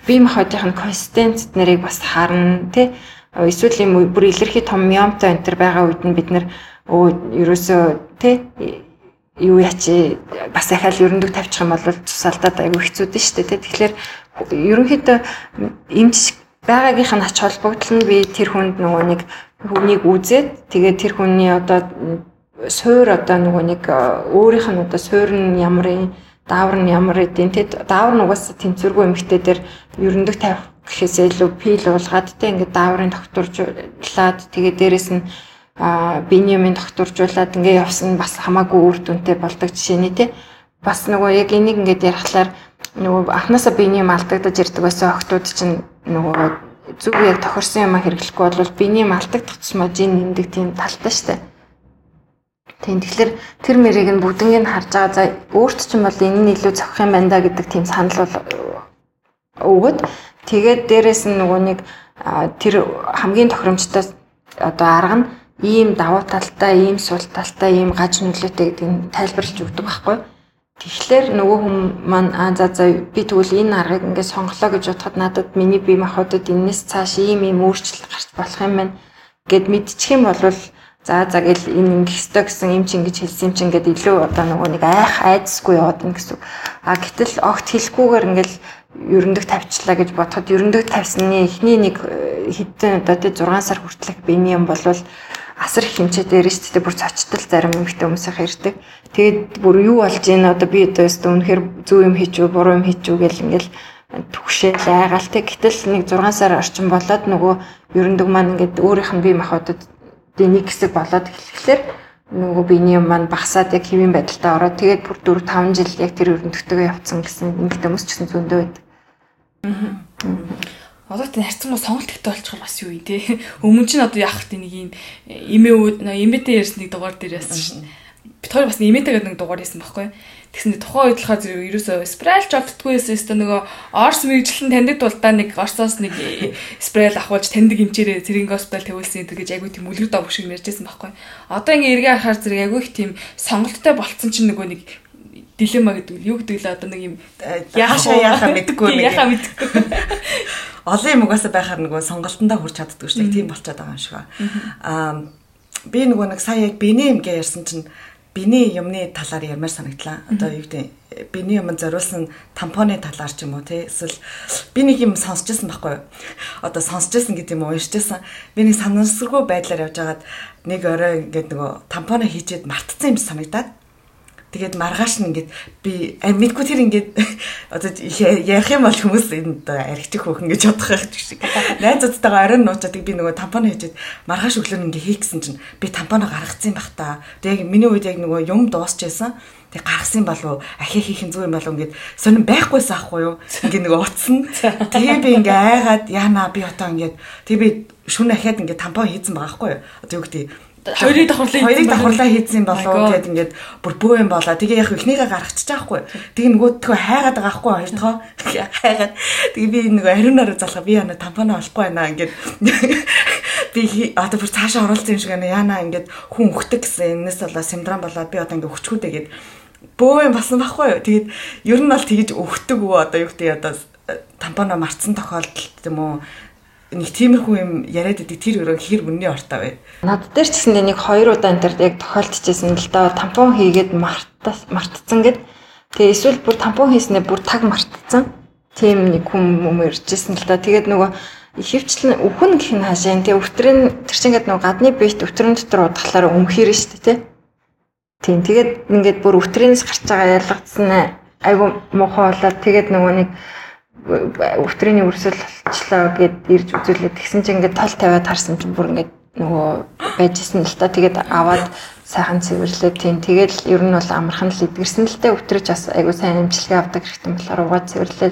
бие махбодын консистенц нэрийг бас харна тий эсвэл юм бүр илэрхий том миомтой энэ төр байгаа үед нь бид нэр өө ерөөсөө тий юу ячи бас ахаал ерөндөг тавьчих юм бол тусаалдаад айгүй хэцүү дээ шүү дээ тэгэхээр ерөнхийдөө эмч байгаагийнх нь ач холбогдол нь би тэр хүнд нөгөө нэг хүнийг үзээд тэгээд тэр хүний одоо суур одоо нөгөө нэг өөрийнх нь одоо суур нь ямар юм даавар нь ямар эдийн те даавар нь угаасаа тэнцвэргүй эмхтэй дээр ерөндөг тавих гэхээсээ илүү пил уулгаад те ингээд дааврын докторжуулаад тэгээ дээрэс нь а биньямин докторжуулаад ингээ явсан бас хамаагүй үр дүнтэй болдог жишээний те. Бас нөгөө яг энийг ингээд ярихлаар нөгөө анханасаа биньям алдагдаж ирдэг байсан охтууд чинь нөгөө зүг яг тохирсон юм хэрэглэхгүй бол биньям алдагдах тусмаа жин нэмдэг тийм талтай штэ. Тийм тэгэхээр тэр мэрийг нь бүгднийг харж байгаа. За өөрт ч юм бол энэ нь илүү зохих юм байна да гэдэг тийм санал бол өгöd тэгээд дээрэс нь нөгөө нэг тэр хамгийн тохиромжтой одоо арга нь ийм давуу талтай, ийм сул талтай, ийм гаж нөлөөтэй гэдэг нь тайлбарлаж өгдөг байхгүй. Тэгэхээр нөгөө хүн маань аа за за би тэгвэл энэ аргыг ингээд сонголоо гэж бодоход надад миний бие махбодод энэс цааш ийм ийм өөрчлөлт гарч болох юм байна гэд мэдчих юм бол За за гэл энэ ингэх ёстой гэсэн юм чи ингэж хэлсэн юм чи ингээд илүү одоо нөгөө нэг айх айдсгүй яваад ин гэсэн. А гэтэл огт хэлэхгүйгээр ингээл ерөндөг тавьчлаа гэж бодоход ерөндөг тавьсны эхний нэг э, хэдэн одоо тий 6 сар хүртэлх биений юм болвол асар их хэмжээ дээр нь шүү дээ бүр цочтол зарим эмэгтэй хүмүүсийн хэрдэг. Тэгээд бүр юу болж ийн одоо би одоо өстө үнэхээр зөв юм хийчихв буруу юм хийчихв гэл ингээл түгшээл айгаал тэг гэтэл нэг 6 сар орчим болоод нөгөө ерөндөг маань ингээд өөрийнх нь бие махбодод нэг хэсэг болоод эхлэхлээр нөгөө биений маань багасаад яг хэвийн байдалтай ороод тэгээд бүр 4 5 жил яг тэр өрөндөгтэйгээ явцсан гэсэн нэг хүмүүс ч гэсэн зөндөө байд. Аа. Одоо тэ харцсан гоо сонголт ихтэй болчихор бас юу юм те. Өмнө чинь одоо яах вэ нэг юм эмээ эмээтэй ярьсан нэг дугаар дээр яасан шин. Бид хоёр бас эмээтэй гэдэг нэг дугаар ярьсан байхгүй? Тэгсэн тухайн үед болохоор зэрэг ерөөсөө спрал ч олддгүй байсан өстө нөгөө орс мэрэгчлэн таньдаг тулдаа нэг орсоос нэг спрал авахулж таньдаг эмчээрээ цэргийн госпитал тавиулсан гэдэг гэж айгүй тийм үлгэр дов шиг ярьжсэн байхгүй. Одоо ингээ эргээ харахаар зэрэг айгүй их тийм сонголттой болцсон чинь нөгөө нэг дилемма гэдэг нь юу гэдэг л одоо нэг юм яашаа яахаа мэдгүй нэг яахаа мэдгүй олон юм угаасаа байхаар нөгөө сонголтондоо хүрч чаддгүй шүү дээ. Тийм болчиход байгаа юм шиг аа би нөгөө нэг сая яг биний юм гээ ярьсан чинь биний юмны талаар ярмаар санагдлаа. Одоо юу гэдэг биний юм зориулсан тампоны талаар ч юм уу те эсвэл би нэг юм сонсчихсан байхгүй юу? Одоо сонсчихсан гэдэг юм уу уншижсэн. Би нэг санамсаргүй байдлаар явжгаад нэг орой ингээд нөгөө тампоно хийчихэд мартцсан юм санагдаад Тэгээд маргааш нь ингээд би мэдгүй тэр ингээд одоо ярих юм бол хүмүүс энэ одоо архитект хөөхөн гэж бодох байх шиг. Найзуудтайгаа оройн нуучаад би нөгөө тампоно хийжээд маргааш өглөө ингээд хийгсэн чинь би тампоно гаргацсан байх та. Тэгээд миний үед яг нөгөө юм дуусчихсан. Тэг гаргасан болов ахи хийх зүг юм болов ингээд сонирн байхгүйсэн ахгүй юу ингээд нэг утсан тэгээ би ингээ айгаад яана би одоо ингээд тэг би шүн ахиад ингээд тампон хийцэн байгаа байхгүй юу одоо юу гэдэг хоёрыг давхарлаа хоёрыг давхарлаа хийсэн болоо гэд ингээд бүр бөө юм болоо. Тэгээ яг ихнийгээ гаргачих чаахгүй. Тэгээ нөгөөдхөө хайгаад байгаа хгүй хоёртоо хайгаад. Тэгээ би нөгөө ариун нараа залхаа би яна тампана олохгүй байна ингээд би одоо бүр цаашаа оруулсан юм шиг байна. Яна ингээд хүн өгтөг гэсэн энэс болоо синдром болоод би одоо ингээд өчгүүдээ гээд бөө юм басан байхгүй юу. Тэгээд ер нь бол тэгж өгтөг үү одоо юу гэдэг одоо тампона марцсан тохиолдолд юм уу нэг тиймэрхүү юм яриад идэг тэр өрөө хэр үнний ортой вэ? Над дээр ч гэсэн нэг хоёр удаа энэ төр яг тохиолдчихсэн л да тампон хийгээд мартцсан гэд. Тэгээ эсвэл бүр тампон хийснээр бүр таг мартцсан. Тийм нэг хүм юм иржсэн л да. Тэгээд нөгөө ихэвчлэн өхөн гэх нь хаашаа тэгээ өвтрийн тэр чинь ингээд нөгөө гадны биет өвтрийн дотор удахлаар өмхөр шүү дээ тий. Тийм тэгээд ингээд бүр өвтрийнээс гарч байгаа ялгдсан айгу муухай болоод тэгээд нөгөө нэг өвтрийн өрсөл болчлоо гэд ирж үзүүлээд тэгсэн чинь ингээд тол тавиад харсан чинь бүр ингээд нөгөө байжсэн л та. Тэгээд аваад сайхан цэвэрлээ тийм. Тэгэл ер нь бол амархан л эдгэрсэн л тэ өвтрөж бас айгу сайн амжилтыг авдаг хэрэгтэй болохоор угаа цэвэрлээ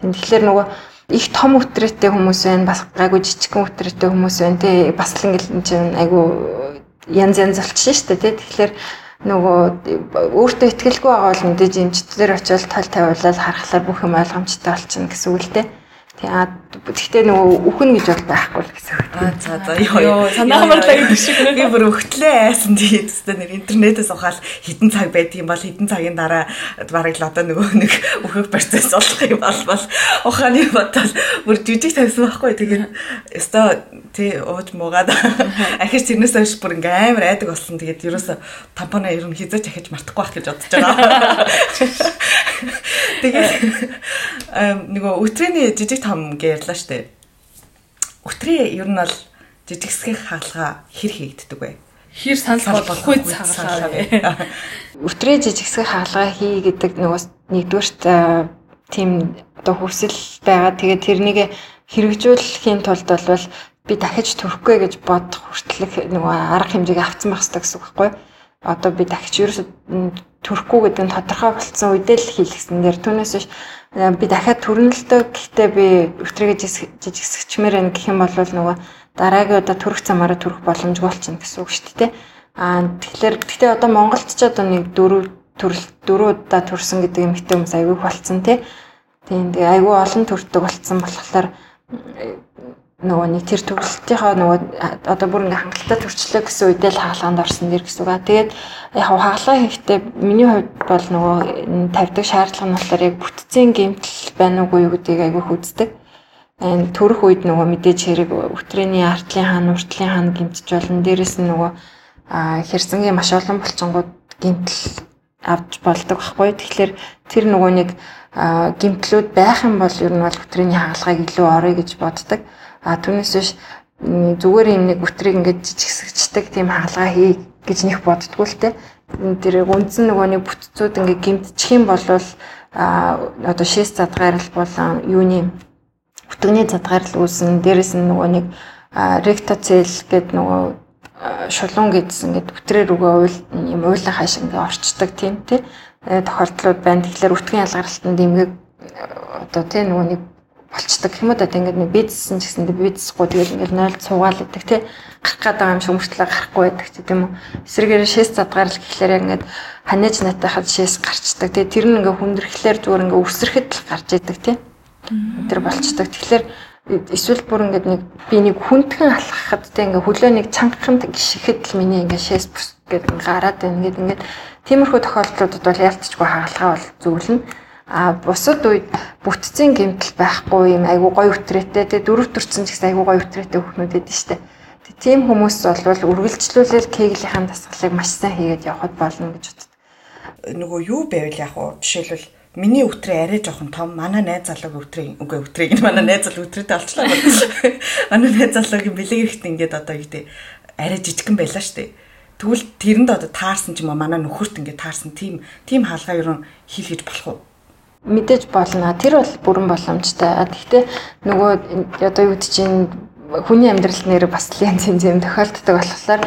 тийм. Тэгэхээр нөгөө их том өвтрөтэй хүмүүс байна бас гайгүй жижигхэн өвтрөтэй хүмүүс байна тий бас л ингээл чинь айгу янз янз болчихно шүү дээ тий. Тэгэхээр нөгөө өөртөө ихтгэлгүй байгаа бол мэдээж эмчтэр очиод тал тавиулаад харахаар бүх юм ойлгомжтой болчихно гэсэн үг л дээ. Тэгээ гэхдээ нөгөө үхэн гэж бол байхгүй л гэсэн үг. Аа за за ёо санаа хамаарлаа гэдэг шиг. Би бүр өгтлээ айсан тэгээд тест нэр интернетээс ухаал хідэн цаг байдаг юм бол хідэн цагийн дараа бараг л одоо нөгөө нэг өөхөх процесс болох юм бол бол ухааны бодол бүр жижиг тавьсан байхгүй. Тэгээд өстой тий ууж муугаад ахиж тэрнээс хойш бүр ингээм амар айдаг болсон. Тэгээд ерөөсө тампона ер нь хизээч ахиж мартахгүй байх гэж бодож байгаа. Тэгээд нөгөө өтрийн жижиг том гэрлээ штэ. Өтрийн ер нь бол жижигсгийн хаалга хэр хийгддэг вэ? Хэр санал болохгүй цагаалаа вэ? Өтрийн жижигсгийн хаалга хий гэдэг нөгөө нэгдүгээрт тийм одоо хүсэл байгаа. Тэгээд тэрнийг хэрэгжүүлэхийн тулд бол би дахиж төрөхгүй гэж бодох хүртэлх нөгөө арга хэмжээг авцсан байх хэрэгтэй гэсэн үг байхгүй юу? Одоо би дахиж ерөөсө төрөхгүй гэдэг нь тодорхой болсон үедээ л хийлгсэн дэр түүнээс биш би дахиад төрнөлтөө гэхдээ би өвтрийгээ жижигсгчмээр байна гэх юм бол нөгөө дараагийн удаа төрөх замаараа төрөх боломжгүй болчихно гэсэн үг шүү дээ. Аа тэгэхээр гэхдээ одоо Монголд ч одоо нэг дөрөв төрөл дөрөв удаа төрсөн гэдэг эмэгтэй хүмүүс аягүй болцсон тий. Тийм тэгээ аягүй олон төрдөг болцсон болохоор нөгөө нэг тэр төгсөлтийнхаа нөгөө одоо бүр ингээ хангалттай төрчлөө гэсэн үедээ л хаалганд орсон дэр гэсэн үг. Тэгээд яг хаалгаа хийхдээ миний хувьд бол нөгөө тавьдаг шаардлага нь болохоор яг бүтцийн гэмтэл байна уугүй юу гэдгийг айгүй хүздэг. Төрөх үед нөгөө мэдээж хэрэг өтрээний артлын хаан, уртлын хаан гэмтэж болно. Дээрээс нь нөгөө хэрсэнгийн маш олон булчингууд гэмтэл авч болдог байхгүй. Тэгэхээр тэр нөгөө нэг гэмтлүүд байх юм бол ер нь бол өтрээний хаалгааг илүү орё гэж боддог. А түүнээс биш зүгээр юм нэг бүтрийг ингээд жижигсэгчдэг тийм хаалгаа хий гэж нэх боддггүй л те. Тэр үндсэн нөгөө нэг бүтцүүд ингээд гимтчих юм бол а одоо шээс задгаарл болон юуны бүтгэний задгаарл үүсэн дээрэс нь нөгөө нэг ректоцел гэдэг нөгөө шулуун гэдсэн ингээд бүтрээр өгөө уйл юм уйлаа хааш ингээд орчдөг тийм тий тохиолдлууд байна. Тэгэхээр үтгэн ялгаралтанд дэмгэг одоо тий нөгөө нэг болцдог юм уу да ингээд нэг бизнессэн ч гэсэн бизнесгүй тэгээд ингээд нойл цугаал гэдэг тий гарах гээд байгаа юм шиг өмөртлөө гарахгүй байдаг ч тийм үү. Эсрэгээр шээс задгаарл гэхлээр яг ингээд ханаж натайхад шээс гарчдаг. Тий тэр нь ингээд хүндрэхлээр зүгээр ингээд өсөрөхөд л гарч идэг тий тэр болцдог тэгэхээр эсвэл бүр ингээд нэг би нэг хүндхэн алхахад тий ингээд хөлөө нэг чангахан гიშгэхэд л миний ингээд шээс бүс гэдэг гараад байна. Ингээд ингээд тиймэрхүү тохиолдлуудад бол ялцчгүй хаалгаа бол зөвлөн А бусад үед бүтцийн гэмтэл байхгүй юм айгу гой өтрээтэй тэгээ дөрөв төрцөн ч гэсэн айгу гой өтрээтэй хүүхнүүд эдэн штэ. Тийм хүмүүс бол үргэлжлүүлэл кеглийнхэн дасгалыг маш сайн хийгээд явхад болно гэж боддог. Нөгөө юу байвал яг уу жишээлбэл миний өтрөө арай жоохон том манай найз залууг өтрийн үгүй өтрийг нь манай найз залуу өтрөөтэй олчлаа. Манай найз залуугийн бэлэг эрэхт ингээд одоо гэдэг арай жижигхэн байлаа штэ. Тэгвэл тэрэнд одоо таарсан ч юм уу манай нөхөрт ингээд таарсан тийм тийм хаалгаа юу хийлгэж болох уу? Мэдээж болно. Тэр бол бүрэн боломжтой. Гэхдээ нөгөө одоо юу гэж чинь хүний амьдрал нэр бас янз янз юм тохиолддог болохоор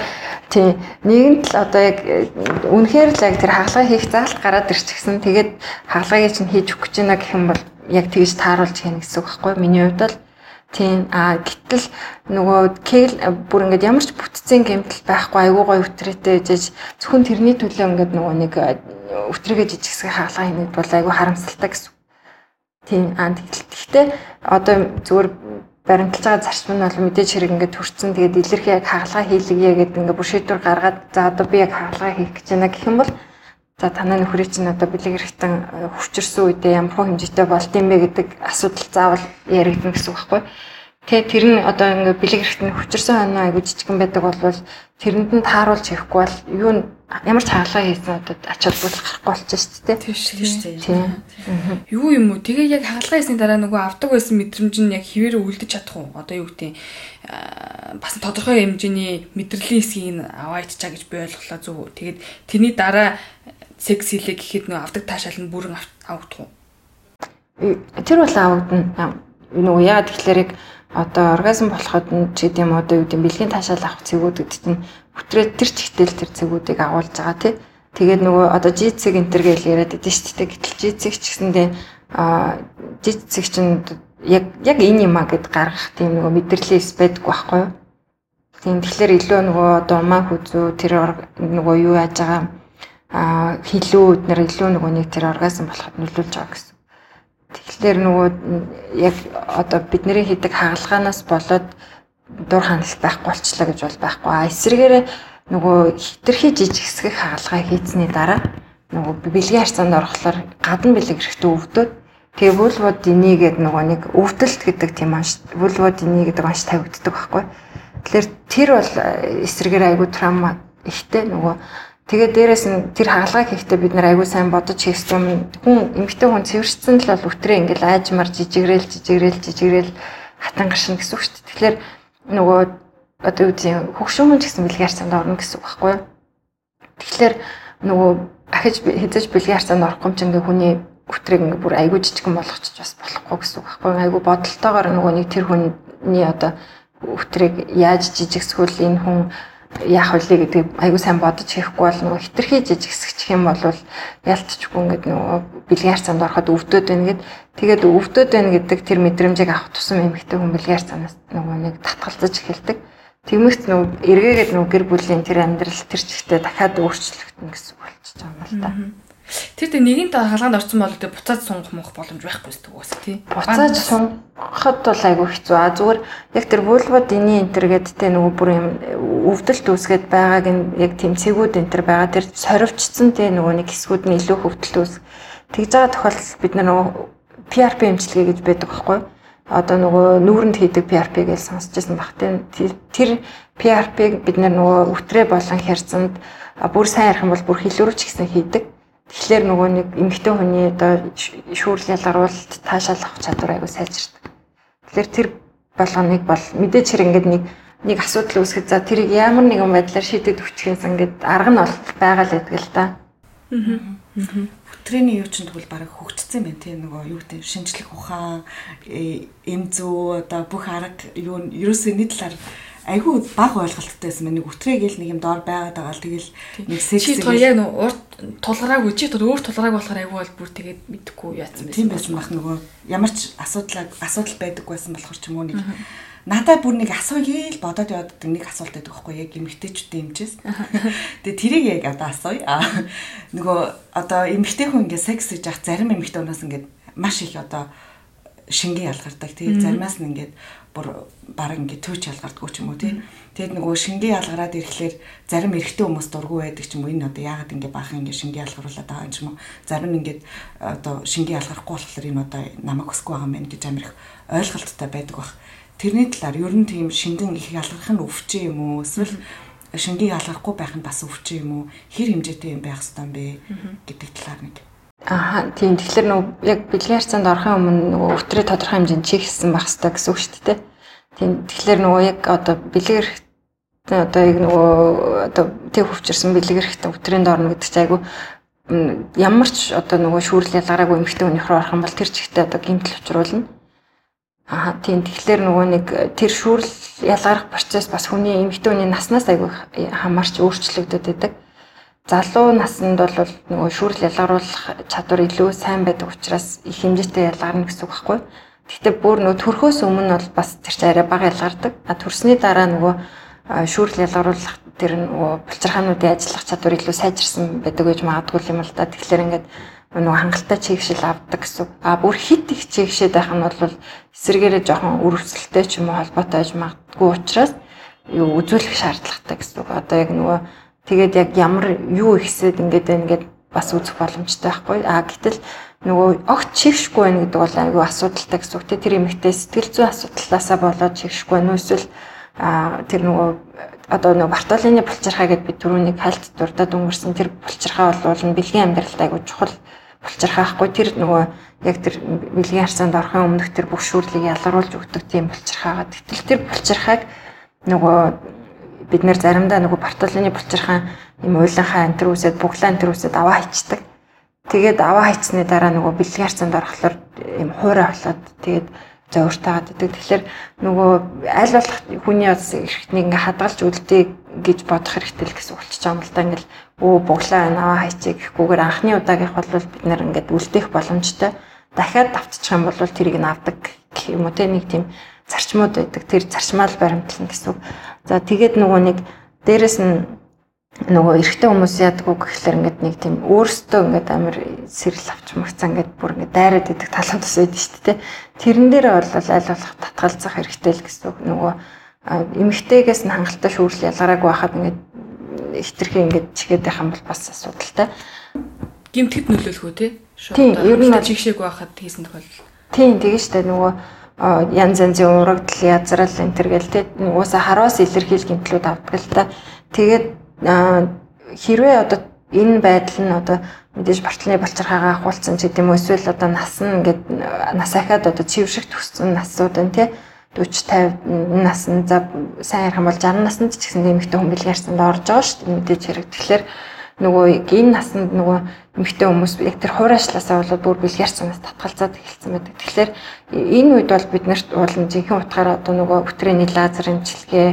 тий нэгэнт л одоо яг үнэхээр л яг тэр хаалгаа хийх заалт гараад ирчихсэн. Тэгээд хаалгааг чинь хийж өгч байна гэх юм бол яг тэгж тааруулж хийнэ гэсэн үг байхгүй миний хувьд бол Тийм а гэтэл нөгөө кегл бүр ингээд ямар ч бүтцийн гэмтэл байхгүй айгүй гой өтрээтэй жиж зөвхөн тэрний төлөө ингээд нөгөө нэг өтрийгээ жижигсгэ хаалгаа хийнэд бол айгүй харамсалтай гэсэн. Тийм а гэхдээ одоо зүгээр баримталж байгаа зарчим нь бол мэдээж хэрэг ингээд төрцөн тэгээд илэрхий яг хаалгаа хийлгэе гэдэг ингээд бүр шийдвэр гаргаад за одоо би яг хаалгаа хийх гэж байна гэх юм бол За танай нөхрий чинь одоо бэлэг хэрэгтэн э, хүчирсэн үедээ ямар хөө хэмжээтэй болд юм бэ гэдэг асуудал заавал яригдана гэсэн үг байхгүй. Тэгээ тэр нь одоо ингээ бэлэг хэрэгтэн хүчирсэн хоноо айгуу жижигэн байдаг болвол тэрэнд нь тааруулж хийхгүй бол юу ямар ч хаалгаа хийсэн одоо ач холбогдол гарахгүй болчихсон шүү дээ. Тийм шүү дээ. Юу юм уу? Тэгээ яг хаалгаа хийсний дараа нөгөө авдаг байсан мэдрэмж нь яг хിവэр үлдэж чадах уу? Одоо юу гэдэг бас тодорхой хэмжээний мэдрэлийн хэсгийг аваа иччаа гэж би ойлголоо зүг. Тэгээд тэрний дараа секс хийлээ гэхэд нөө авдаг таашаал нь бүрэн авагдах уу? Тэр бол авагдана. Нөгөө яагаад тэгэхээр яг одоо оргазм болоход нь ч гэдэм одоо юу гэдэм бэлгийн таашаал авах цэгүүд гэдэг чинь бүтрээ тэр чигтэл тэр цэгүүдийг агуулж байгаа тий. Тэгээд нөгөө одоо жицэг энтер гэж яриад байдаг шүү дээ. Гэтэл жицэг ч гэсэндээ а жицэг чинь яг яг энэ юм а гэд гаргах тийм нөгөө мэдрэлийн эс байдаггүй байхгүй юу? Тийм тэгэхээр илүү нөгөө одоо умаа хүзүү тэр нөгөө юу яаж байгаа а хилүүд нэр илүү нөгөө нэг тэр оргазм болоход нөлөөлж байгаа гэсэн. Тэгэхээр нөгөө яг одоо бидний хийдэг хагалгаанаас болоод дур хандлт байхгүй болчлаа гэж бол байхгүй. А эсвэргээрээ нөгөө хитрхи жижиг хэсэг хагалгаа хийцний дараа нөгөө бэлгийн харьцаанд орохлоор гадна бэлэг эрэхтээ өвдөд тэгээ вульвод дини гэдэг нөгөө нэг өвдөлт гэдэг тийм онш вульвод дини гэдэг онш тавигддаг байхгүй. Тэгэхээр тэр бол эсрэгээр айгу траума ихтэй нөгөө тэгээ дээрэс нь тэр хаалгаа хийхдээ бид нар айгу сайн бодож хийсэн хүн эмгтэй хүн цэвэрчсэн л бол өтрээ ингээл аажмар жижигрээл жижигрээл жижигрээл хатан гаршин гэсэн үг шүү дээ. Тэгэхээр нөгөө одоо юу гэдэг ч гэсэн бэлгийн харьцаанд орно гэсэн үг байхгүй юу? Тэгэхээр нөгөө ахиж хязгаарч бэлгийн харьцаанд орохгүй юм чинь ингээ хүний өтрийг ингээ бүр айгүй жижигэн болгочих бас болохгүй гэсэн үг байхгүй юу? Айгүй бодолтойгоор нөгөө нэг тэр хүний одоо өтрийг яаж жижигсгүүл энэ хүн яах вэ гэдэг айгүй сайн бодож хийхгүй бол нөгөө хитрхи жижигсгчих юм бол ялцчихгүй ингээд нөгөө бэлгийн харьцаанд ороход өвдөд байна гэд тэгээд өвдөд байна гэдэг тэр мэдрэмжийг авах тусам эмэгтэй хүн бэлгийн харьцаанаас нөгөө нэг татгалзаж эхэлдэг. Тэгмэгт нөгөө эргээгээд нөгөө гэр бүлийн тэр амьдрал тэр чигтээ дахиад өөрчлөгдөн гэсэн болчихж байгаа юм л та. Тэр тэг нэгэн та халгаанд орсон бол тэг буцаад сунгах мөх боломж байхгүй зү угаасаа тий. Буцааж сунгахад бол айгүй хэцүү. А зүгээр яг тэр вулвод эний энтер гэдэг тэ нөгөө бүр юм өвдөлт үүсгээд байгааг нь яг тэмцээгүүд энтер байгаа тэр сорвчсон тэ нөгөө нэг хэсгүүд нь илүү хөвдөлт үүс. Тэгж байгаа тохиолдолд бид нар нөгөө PRP эмчилгээ гэж байдаг байхгүй юу? одоо нөгөө нүүрэнд хийдэг PRP гэж сонсч байсан баг. Тэр PRP бид нөгөө өтрээ болон херцанд бүр сайн ярих юм бол бүр хилүүрч гэсэн хийдэг. Тэгэхээр нөгөө нэг эмэгтэй хүний одоо шүүрл ялгаруулалт таашаал авах чадвар айгу сайжирдаг. Тэгэхээр тэр болгоныг бол мэдээч хэрэг ингээд нэг нэг асуудал үүсгэж за тэрийг ямар нэгэн байдлаар шийдэд өчгөөс ингээд арга нь бол байгаа л байдаг л да. Аа. Өтрээний юу ч тэгвэл бараг хөгжсөн байна тийм нөгөө юу гэдэг шинжлэх ухаан эм зүү одоо бүх арга юу ерөөсөө талаар айгүй баг ойлголттой байсан мэн нэг үтрээ гэл нэг юм доор байгаад байгаа л тэгэл нэг секс чи тэр яг урд тулгараагүй чи тэр өөр тулгарааг болохоор айгүй бол бүр тэгээд мэдхгүй яатсан байсан. Тийм байсан бах нөгөө ямар ч асуудал асуудал байдаг байсан болохоор ч юм уу нэг надад бүр нэг асууя л бодоод яваад нэг асуулт байдаг байхгүй яг эмэгтэйчүүдийн эмчээс. Тэгээ тэрийг яг одоо асууя. Нөгөө одоо эмэгтэй хүн ингээд секс хийж явах зарим эмэгтэй хүнээс ингээд маш их одоо шингэн ялгардаг. Тэгээ заримаас нь ингээд бүр баг ингээд төвч ялгардггүй ч юм уу тий. Тэгэд нөгөө шингээ ялгараад ирэхлээр зарим эрэгтэй хүмүүс дургүй байдаг ч юм уу энэ одоо яагаад ингээд баахан ингээд шингээ ялгаруулад байгаа юм ч юм уу. Зарим ингээд одоо шингээ ялгарахгүй болохоор энэ одоо намайг өсөхгүй байгаа юм гэж амирх ойлголттой байдаг бах. Тэрний талаар ер нь тийм шингэн их ялгарх нь өвчөө юм уу? Эсвэл шингээ ялгарахгүй байх нь бас өвчөө юм уу? Хэр хэмжээтэй юм байх юм бэ гэдэг талаар нэг Аа тийм тэгэхээр нөгөө яг бэлгийн харьцаанд орохын өмнө нөгөө өвтрээ тодорхой хэмжээнд чих хийсэн байх хэрэгтэй гэсэн үг шүү дээ. Тийм тэгэхээр нөгөө яг одоо бэлгэр одоо яг нөгөө одоо тэг хөвчөрсөн бэлгэрхтэн өвтрийн доорно гэдэг чинь айгу ямар ч одоо нөгөө шүүрэл ялгараагүй эмхтэн өнөх рүү орох юм бол тэр чигтээ одоо гимтэл учруулна. Аа тийм тэгэхээр нөгөө нэг тэр шүүрэл ялгарах процесс бас хүний эмхтэн хүний наснаас айгу хамаарч өөрчлөгдөд байдаг залуу наснд бол нөгөө шүүрэл ялгаруулах чадвар илүү сайн байдаг учраас их хэмжээтэй ялгарна гэсэн үг байхгүй. Гэхдээ бүр нөгөө төрхөөс өмнө бол бас тэр чинь арай бага ялгардаг. А төрсний дараа нөгөө шүүрэл ялгаруулах тэр нөгөө булчирхаануудын ажиллах чадвар илүү сайжирсан байдаг гэж магадгүй юм л да. Тэгэхээр ингээд нөгөө хангалттай чигшил авдаг гэсэн. А бүр хит их чигшээд байх нь бол эсэргээрээ жоохон өрөвсөлттэй ч юм уу холбоотой байж магадгүй учраас юу үзүүлэх шаардлагатай гэсэн. Одоо яг нөгөө Тэгээд яг ямар юу ихсэд ингээд байна гэд бас үзэх боломжтой байхгүй. А гэтэл нөгөө огт чигшгүй байна гэдэг бол айгүй асуудалтай гэсэн үг. Тэр эмэгтэй сэтгэл зүйн асуудлаасаа болоод чигшгүй байна эсвэл тэр нөгөө одоо нөгөө Бартолины булчирхаа гэд бид түрүүнийг хальт дурдаад өнгөрсөн тэр булчирхаа бол бэлгийн амьдралд айгүй чухал булчирхаа ахгүй тэр нөгөө яг тэр бэлгийн харцаанд орохын өмнөх тэр бүх шүүрлийг ялгаруулж өгдөг тийм булчирхаагаа. Гэтэл тэр булчирхааг нөгөө бид нэр заримдаа нөгөө Бартолины булчирхан юм уйланхаа антер үсэд буглаа антер үсэд аваа хийцдэг. Тэгээд аваа хийцсны дараа нөгөө бэлгийн харцанд орохлоор юм хуурай болоод тэгээд зөөртөөд идэг. Тэгэхээр нөгөө аль болох хүний бас эрхтнийг ингээ хадгалж үлдээ гэж бодох хэрэгтэй л гэсэн байгаа юм л да. Ингээл өө буглаа аваа хайчих гэхгүйгээр анхны удаагийнх бол бид нэр ингээд үлдээх боломжтой. Дахиад давтчих юм бол тэрийг нь авдаг гэх юм уу те нэг тийм зарчмууд байдаг. Тэр зарчмаал баримтлна гэсэн. За тэгээд нөгөө нэг дээрэс нь нөгөө эрэгтэй хүмүүс яадаг үг гэхэлэр ингээд нэг тийм өөрсдөө ингээд амар сэрэл авч магцаа ингээд бүр ингээд дайраад идэх талууд ус байдаг шүү дээ. Тэрэн дээр бол аль болох татгалзах хэрэгтэй л гэсэн үг. Нөгөө эмэгтэйгээс нь хангалттай шүүрэл ялгараагүй байхад ингээд хитрхи ингээд чигээд байх юм бол бас асуудалтай. Гимтгэд нөлөөлөх үү те? Тийм, ер нь чигшээг байхад хийсэн тохиолдол. Тийм, тэгээ штэ нөгөө янз янзын урагдл язрал энэ төр гэл те угаасаа хараас илэрхийл гимтлүүд авдаг л та. Тэгээд хэрвээ одоо энэ байдал нь одоо мэдээж бартланы болчирхаагаа ахуулсан ч гэдэм үү эсвэл одоо нас нь ингээд нас ахаад одоо цэвэрших төссөн насууд нь тий 40 50 насны за сайн ярих юм бол 60 наснд ч гэсэн нэмэгтэй хүн бэлгээрсэнд орж байгаа шүү дээ мэдээж хэрэг тэгэхээр нөгөө энэ наснд нөгөө эмэгтэй хүмүүс яг тэр хуурайшлаасаа болоод бүр бэлгээрсэнээс татгалзаад эхэлсэн байдаг. Тэгэхээр энэ үед бол бид нарт уулын жинхэнэ утгаараа одоо нөгөө өтрээний лазер эмчилгээ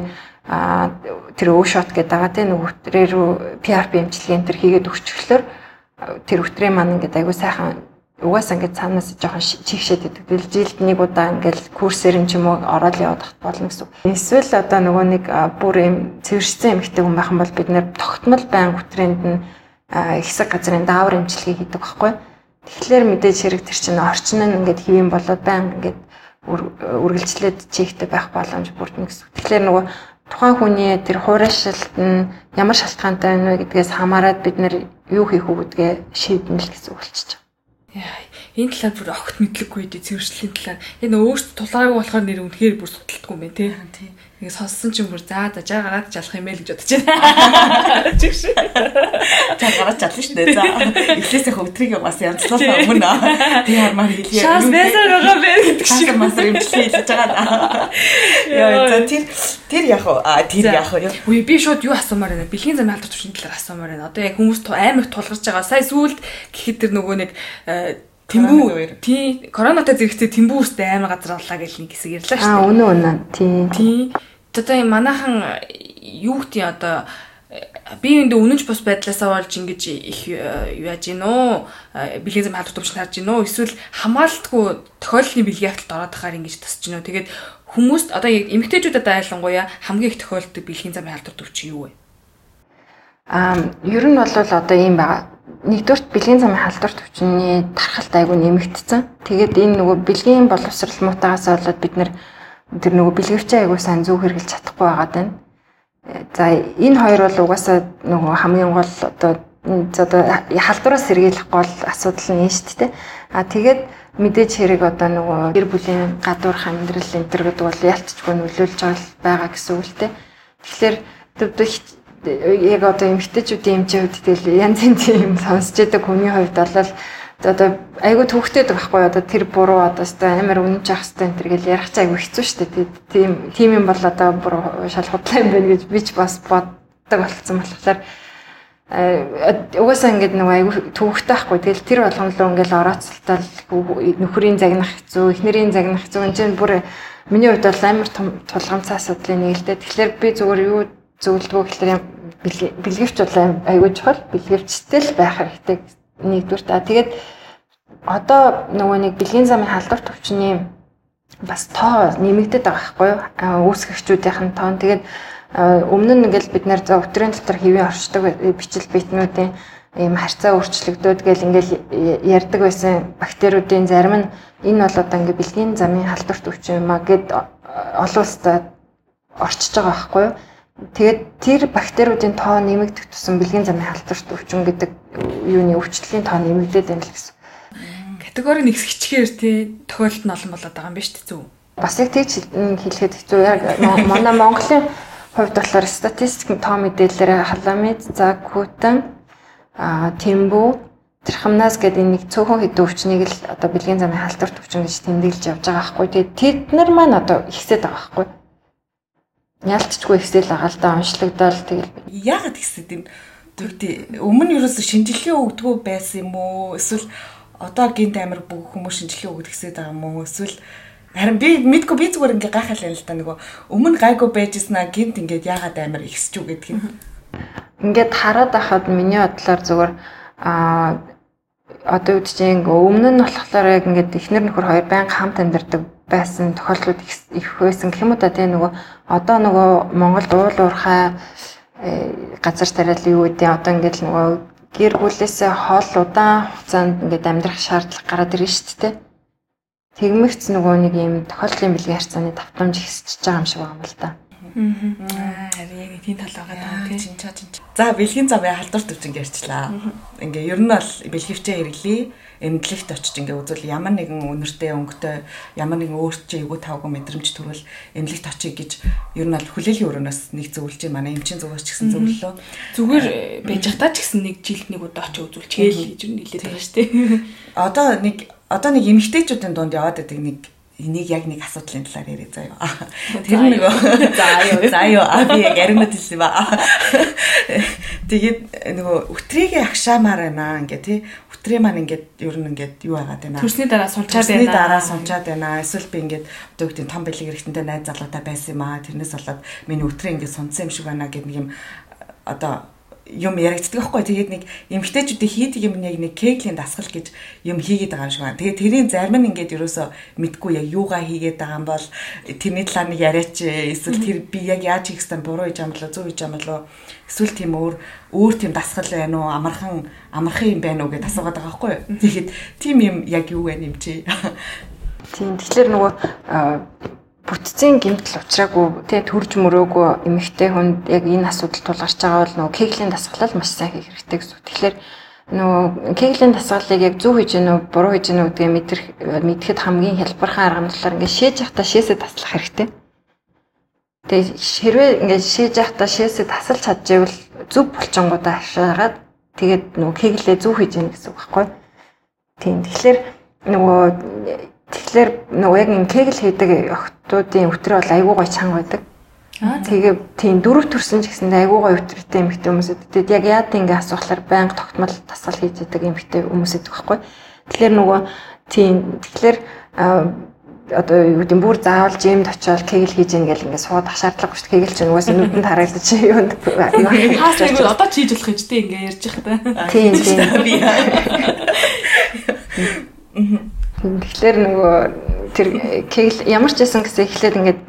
а тэр өө шот гэдэг байгаа тийм нэг өтрээр рүү PRP эмчилгээ энэ төр хийгээд өгчлөөр тэр өтрээ маань ингээд айгуу сайхан угаасаа ингээд цаанаас жоохон чигшээд идэг. Тэгэл жилд нэг удаа ингээд курсээр юм ч юм уу ороод тахт болно гэсэн. Эсвэл одоо нөгөө нэг бүр юм цэвэршсэн эмэгтэй хүн байх юм бол бид нэр тогтмол байн өтрээнд нь хэсэг газрын даавар эмчилгээ хийдэг байхгүй. Тэгэхээр мэдээж хэрэг тэр чинь орчин нь ингээд хийм болоод байн ингээд үргэлжлээд чигтэй байх боломж бүрдэн гэсэн. Тэгэхээр нөгөө тухайн хүний тэр хуурайшилт нь ямар шалтгаантай байна вэ гэдгээс хамаарат бид нэр юу хийх үү гэдгээ шийднэ л гэсэн үг болчихж байгаа. Энэ талаар бүр огт мэдлэггүй дээ цэвэршлийн талаар. Энэ өөртөө тулгааргүй болохоор нэр үнэхээр бүр судалдаггүй юм байна тий. Ингээ сонссон ч юм бүр за за жаа гараад жалах юм ээ л гэж бодож байна. Чиг шиг. За гараад жална шүү дээ. За эхлээсээ хөвтрийг бас янзлуулсан өмнө тий хармаар хэлье. Шаас бэсэр байгаа бэ гэдэг шиг бас юмчлээ хэлж байгаа. Яа за тэр тэр яг а тэр яг юу. Үгүй би шууд юу асуумаар байна. Бэлгийн замын алдар төвчний талаар асуумаар байна. Одоо яг хүмүүс амар тулгарч байгаа. Сая сүүлд гэхэд тэр нөгөө нэг э, Тэмбүү тий коронатай зэрэгцээ тэмбүү үстэй амар газар аллаа гэж нэг хэсэг ярьлаа шүү дээ. Аа үнэн үнэн. Тий. Тий. Одоо юм манайхан юу гэдэг одоо би энд үнэнч бус байдлаасаа болж ингэж их э, яаж гин үү бэлгийн зам халдвар төвч харж гин үү эсвэл хамгаалтгүй тохиолдлын бэлгийн хаталт ороод тахаар ингэж тасч гин үү тэгээд хүмүүст одоо яг эмэгтэйчүүдэд айлангуяа хамгийн их тохиолддог бэлгийн зам халдвар төвч юу вэ? Аа ер нь бол одоо ийм байгаа нэгдүгürt бэлгийн замын халдвар төвчний тархалт айгүй нэмэгдсэн. Тэгээд энэ нөгөө бэлгийн боловсрал муутагаас болоод бид нэр нөгөө бэлгэвчээ айгуу сайн зөв хэрэгжилж чадахгүй байгаад байна. За энэ хоёр бол угаасаа нөгөө хамгийн гол одоо одоо халдвараас сэргийлэх гол асуудал нь шүү дээ. А тэгээд мэдээж хэрэг одоо нөгөө гэр бүлийн гадуурх амьдрал энэ төр гэдэг бол ялцчгүй нөлөөлж байгаа гэсэн үг л дээ. Тэгэхээр яг одоо эмгтээчүүдийн эмчийн хувьд тэгэл янз янзын юм сонсч байдаг хүний хувьд бол одоо айгүй төвхтэй байдаг байхгүй одоо тэр буруу одоо өстой амар үнэнч ах хэвээр энэ төр гэл ярих цаа айгүй хэцүү шүү дээ. Тийм тийм юм бол одоо буруу шалгуудлаа юм байна гэж би ч бас боддог болцсон болохоор угаасаа ингээд нэг айгүй төвхтэй байхгүй. Тэгэл тэр болгонлоо ингээл орооцолтол нөхрийн загнах хэцүү, эхнэрийн загнах хэцүү. Энд чинь бүр миний хувьд бол амар том тулгамцаа асуудлын нэг л дээ. Тэгэхээр би зүгээр юу зөвлөдгөө гэхээр бэлгэвч бол айгүй чухал. Бэлгэвчтэй л байх хэрэгтэй нэгдүгээр та. Тэгээд одоо нөгөө нэг бэлгийн замын халдвар төвчний бас тоо нэмэгдээд байгаа байхгүй юу? Үүсгэгчүүдийнх нь тоо. Тэгээд өмнө нь ингээл бид нэр за өтрийн дотор хэвийн орчдог бичил битнүүдийн ийм харьцаа өөрчлөгдөөд гэл ингээл ярьдаг байсан бактериудын зарим нь энэ бол одоо ингээ бэлгийн замын халдвар төвч юм а гэд олон улсад орчиж байгаа байхгүй юу? Тэгээд тэр бактериудын тоо нэмэгдэх тусам бэлгийн замын халдварт өвчин гэдэг юуны өвчлөлийн тоо нэмэгдээд байна л гэсэн. Категори нэгсгчгээр тий тохиолдол нь олон болоод байгаа юм ба шүү дээ зүг. Бас яг тийч хэлэхэд хэцүү. Яг манай Монголын хувьд болохоор статистик тоо мэдээлэлээр халамид, за күтэн, а тэмбүү, тэрхамнаас гэдэг нэг цөөхөн хэдэн өвчнийг л одоо бэлгийн замын халдварт өвчин гэж тэмдэглэж явж байгаа байхгүй. Тэгээд тэд нар маань одоо ихсээд байгаа байхгүй Ялцчгүй ихсэл агаалдаа уншлагдал тэгэл. Яагаад гэсэд юм тэгтээ өмнө юу ч шинжилгээ өгдгөө байсан юм уу? Эсвэл одоо гинт амир бүх хүмүүс шинжилгээ өгөх гэсэд байгаа юм уу? Эсвэл харин би мэдгүй би зүгээр ингээ гайхал юм л да нөгөө өмнө гайгүй байжснаа гинт ингээд яагаад амир ихсэж үү гэдэг юм ингээд хараад байхад миний бодлоор зүгээр а одоо үд чинь өмнө нь болохоор яг ингээд эхнэр нөхөр хоёр байнга хамт амьдардаг байсан тохиолдлууд их байсан гэх юм уу та тийм нөгөө одоо нөгөө Монголд уул уурхай э, газар тариалан юу гэдэг одоо ингээд л нөгөө гэр бүлээсээ хол удаан хугацаанд ингээд амьдрах шаардлага гараад ирнэ шүү дээ. Тэгмэгц нөгөө нэг юм тохиолдлын бэлгийн харьцааны давтамж ихсэж байгаа юм шиг байгаа юм л да. Аа харин яг тийм тал байгаа даа тийм. За бэлгийн замын халдвар төвчинг ярьчлаа. Ингээ ер нь бол бэлгэвчээ хэрэглэе эмнэлэгт очиж ингээ үзвэл ямар нэгэн үнэртэй өнгөтэй ямар нэгэн өөрт чи эйгүү тавгүй мэдрэмж төрвөл эмнэлэгт очиж гэж ер нь бол хүлээлийн өрөөнөөс нэг зөвлөж юм манай эмчийн зүгээс ч гэсэн зөвлөлөө. Зүгээр байж хата ч гэсэн нэг жилд нэг удаа очиж үзвэл чигээл гэж нэлээд байгаа шүү дээ. Одоо нэг одоо нэг эмэгтэйчүүдийн дунд яваад байдаг нэг энийг яг нэг асуудлын талаар яриа заяа. Тэр нэг заа юу заа юу а би яг яриад хэлсэн ба. Тэгээд нөгөө өтрийгээ агшаамаар байна ингээ тий өтрий маань ингээд ер нь ингээд юу байгаад байна. Төрсний дараа сунчаад байна. Төрсний дараа сунчаад байна. Эсвэл би ингээд одоо үгтийн том бэлэг эрэгтэнтэй найз залуутай байсан юм аа. Тэрнээс болоод миний өтрий ингээд сунцсан юм шиг байна гэдэг нэг юм одоо юм яригддаг байхгүй. Тэгээд нэг эмгтээчүүдийн хийдэг юм яг нэг кеглийн дасгал гэж юм хийгээд байгаа юм шиг байна. Тэгээд тэрийн зарим нь ингээд ерөөсөө мэдгүй яг юугаа хийгээд байгаа юм бол тэрний талаар нэг яриач эсвэл тэр би яг яаж хийх гэсэн буруу хийж болоо зөв хийж болоо эсвэл тийм өөр өөр тийм дасгал байна уу амархан амархан юм байна уу гэдээ асуугаад байгаа байхгүй юу. Тэгэхэд тийм юм яг юу вэ юм чи. Тийм тэгэхээр нөгөө бүтцийн гэмтэл уучраагүй тэгээ төрж мөрөөгүй эмэгтэй хүнд яг энэ асуудал тулгарч байгаа бол нөгөө кеглийн дасгалал маш сайн хийх хэрэгтэй гэсэн. Тэгэхээр нөгөө кеглийн дасгалыг яг зөв хийж гэнэ үү буруу хийж гэнэ үү гэдгийг мэдрэх мэдхэд хамгийн хялбархан арга нь болохоор ингээд шээж явахдаа шээсээ таслах хэрэгтэй. Тэгээ хэрвээ ингээд шээж явахдаа шээсээ тасалж чадчихвэл зөв булчингуудаа хашаагаад тэгээд нөгөө кеглээ зөв хийж гэнэ гэсэн үг байхгүй. Тийм тэгэхээр нөгөө тэгэхээр нөгөө яг ин кегл хийдэг охтуудын өтрөө бол айгүй гой чанга байдаг. Тэгээ тийм дөрөв төрсөн ч гэсэн айгүй гой өтрөтэй эмэгтэй хүмүүсэд тэгээд яг яа тийм ингээ асуухлаар байнга тогтмол тасгал хийж идэг эмэгтэй хүмүүсэд байхгүй. Тэгэхээр нөгөө тийм тэгэхээр одоо юу гэдэг бүр заавал жимд очиод кегл хийж ийн гэл ингээд сууд ах шаардлага биш кегл чинь угаасаа нүдэнд харагдаж юунд хаас нэг одоо ч хийж болох юм ч тийм ингээд ярьж их та. Тийм тийм. Тэгэхээр нөгөө тэр кегл ямар ч байсан гэсэн эхлээд ингээд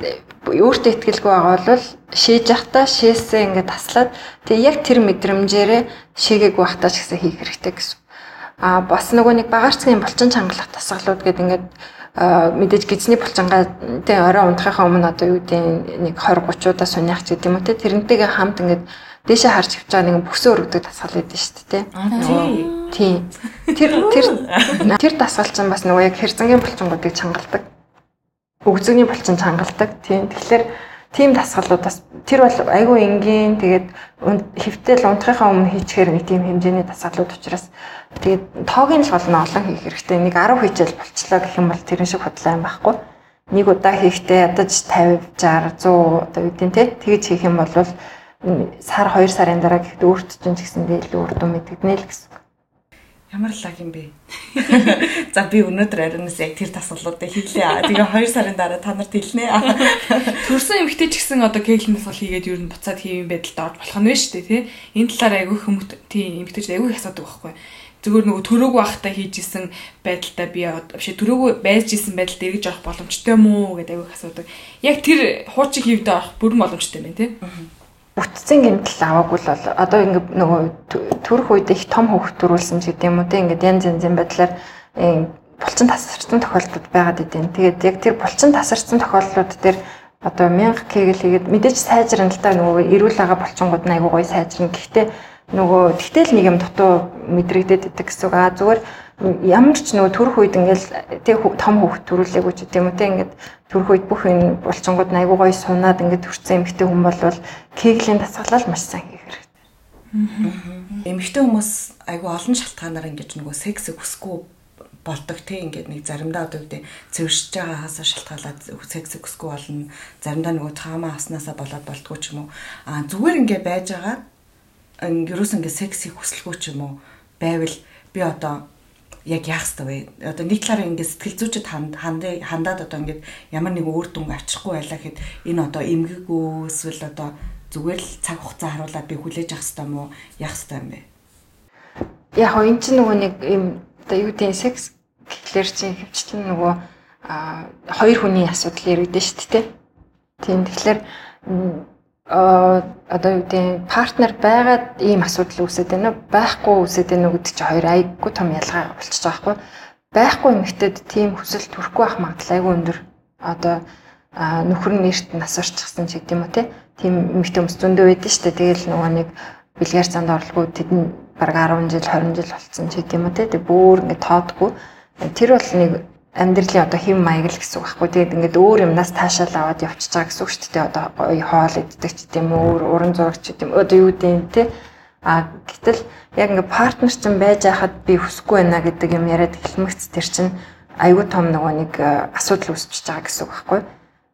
өөртөө ихтгэлгүй байгаа бол шээж явахдаа шээсээ ингээд таслаад тэг яг тэр мэдрэмжээрээ шээгээгүй байхдаа ч гэсэн хийх хэрэгтэй гэсэн. А бас нөгөө нэг багаарцгийн булчин чангалах тасгалууд гэдэг ингээд мэдээж гизний булчингаа тэ орой унтахынхаа өмнө одоо юу гэдэг нэг 20 30 удаа суниах ч гэдэг юм уу тэ тэрнтэйгээ хамт ингээд дээшээ харж явж байгаа нэг бүсөө өргөдөг дасгал байдаг шүү дээ тий. Тэр тэр тэр дасгал чинь бас нөгөө яг хэрзангийн булчингуудыг чангалдаг. Өгзөгний булчин чангалдаг. Тийм. Тэгэхээр тийм дасгалуудаас тэр бол айгүй энгийн тэгээд хэвтэл унтахынхаа өмнө хийчихээр нэг тийм хэмжээний дасгалууд учраас тэгээд тоогийн л гол нь олон хийх хэрэгтэй. Нэг 10 хийжэл болчлоо гэх юм бол тэрэн шиг худлаа юм байхгүй. Нэг удаа хийхдээ ядаж 50 60 100 одоо гэдэг нь те тэгж хийх юм бол сар 2 сарын дараа гэхдээ өөрт чинь ч гэсэндээ илүү үр дүн мэдэгдэнэ л гэсэн. Ямар лаг юм бэ? За би өнөөдөр ариунаас яг тэр тасгалуудыг хийлээ. Тэгээ 2 сарын дараа та нарт хэлнэ. Төрсөн эмэгтэй ч гэсэн одоо кеглэн тасгал хийгээд юу н буцаад хийм байдалд орж болох нь вэ шүү дээ, тий? Энэ талаар айгүй хүмүүст тийм эмэгтэйч айгүй асуудаг байхгүй зүгээр нөгөө төрөөгүй байхдаа хийжсэн байдалтай би биш төрөөгүй байж исэн байдалд эргэж авах боломжтой мүү гэдэг аягүй асуудаг. Яг тэр хуучин хөвдөө авах бүрэн боломжтой байна тий бүтцийн гэмтэл аваагүй л бол одоо ингэ нөгөө төрөх үед их том хөвгт төрүүлсэн ч гэдэг юм уу те ингээд янз янзын байдлаар булчин тасарсан тохиолдлууд байгаад идэв. Тэгээд яг тэр булчин тасарсан тохиолдлууд дээр одоо 1000 кегл хийгээд мэдээж сайжрна л та нөгөө эрүүл байгаа булчингууд айгуу гоё сайжрна. Гэхдээ нөгөө тэгтэл нэг юм дутуу мэдрэгдээд идэг гэсэн үг. Аа зүгээр ямар ч нөгөө төрөх үед ингээл тэг том хөвгт төрүүлээгүй ч гэдэг юм уу те ингээд төрөх үед бүх энэ булчингууд айгуу гоё сунаад ингээд төрсэн эмэгтэй хүн бол кеглийн дасгалал маш сайн хийх хэрэгтэй. Эмэгтэй хүмүүс айгуу олон шалтгаанаар ингээд нөгөө секс хүсэхгүй болдог те ингээд нэг заримдаа одоо үгтэй цэвэршиж байгаагаас шалтгаалаад секс хүсэхгүй болно. Заримдаа нөгөө цаамаа авснаасаа болоод болдгоо ч юм уу. Аа зүгээр ингээд байж байгаа. Ерөөс ингээд секси хүсэлгүй ч юм уу байвал би одоо яг яах вэ? Одоо нэг талаараа ингээд сэтгэл зүйчд хандаа хандаад одоо ингээд ямар нэг өөр дүнг авчихгүй байлаа гэхэд энэ одоо эмгэгөө эсвэл одоо зүгээр л цаг хугацаа харуулаад би хүлээж авах ёстой мó яах ёстой юм бэ? Яг энэ чинь нөгөө нэг юм одоо юу гэдэг секс гэхлээр чинь хөвчлэн нөгөө а хоёр хүний асуудал яригдэн шүү дээ. Тийм тэгэхээр одоо юу гэдэг партнер байгаад ийм асуудал үүсэж байна уу? Байхгүй үүсэж байна уу гэдэг чинь хоёр айгүй том ялгаа болчихж байгаа байхгүй. Байхгүй эмэгтэйд тийм хүсэл төрөхгүй байх магадлал айгүй өндөр одоо нөхөр нь нэрт нас орчихсан ч гэдэм үү те тийм эмэгтэй хүмүүс зөндөө байдаг шүү дээ. Тэгэл нөгөө нэг бэлгээр цанд орлого тэд нь бараг 10 жил 20 жил болцсон ч гэдэм үү те тэг бүр ингээд тоодгүй. Тэр бол нэг амьдралын одоо хэм маяг л гэсэн үг байхгүй. Тэгээд ингээд өөр юмнаас таашаал аваад явчихж байгаа гэсэн үг шүү дээ. Одоо хоол иддэг ч гэдэм үү, уран зурагч гэдэм үү, одоо юу гэдэг те. А гэтэл яг ингээд партнер чинь байж хахад би хүсэхгүй байна гэдэг юм яриад хэлмэгц тэр чинь айгүй том нөгөө нэг асуудал үүсчихэж байгаа гэсэн үг байхгүй.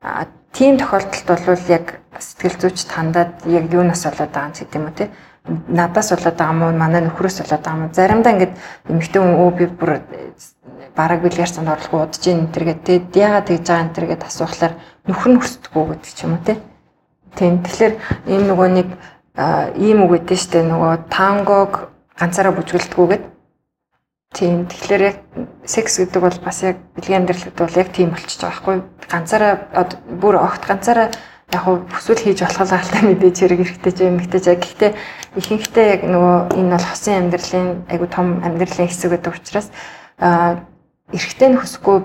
А тийм тохиолдолд бол яг сэтгэл зүйч тандаад яг юунаас болоод байгаа юм ч гэдэм үү те надаас болоод байгаа мó манай нөхрөөс болоод байгаа мó заримдаа ингээд эмэгтэй хүн өө би бүр бараг бэлгээр цанд орлого удаж ин энэ төргээд тэгээд яагаад тэгж байгаа энэ төргээд асуухлаар нөхөр нь хүсдэггүй гэдэг ч юм уу тийм. Тэгэхээр ийм нөгөө нэг ийм үг гэдэг штэ нөгөө тангог ганцаараа бүжгэлдэггүйгээд тийм тэгэхээр яг секс гэдэг бол бас яг бэлгийн амьдралд бол яг тийм болчихж байгаа байхгүй ганцаараа бүр огт ганцаараа яг хөө бүсүүл хийж болох л алтаа мэдээж хэрэг хэрэгтэй ч юм ихтэй ч гэхдээ ихэнхдээ яг нөгөө энэ бол хосын амьдралын айгу том амьдралын хэсэг гэдэг учраас эрэгтэй нь хүсэхгүй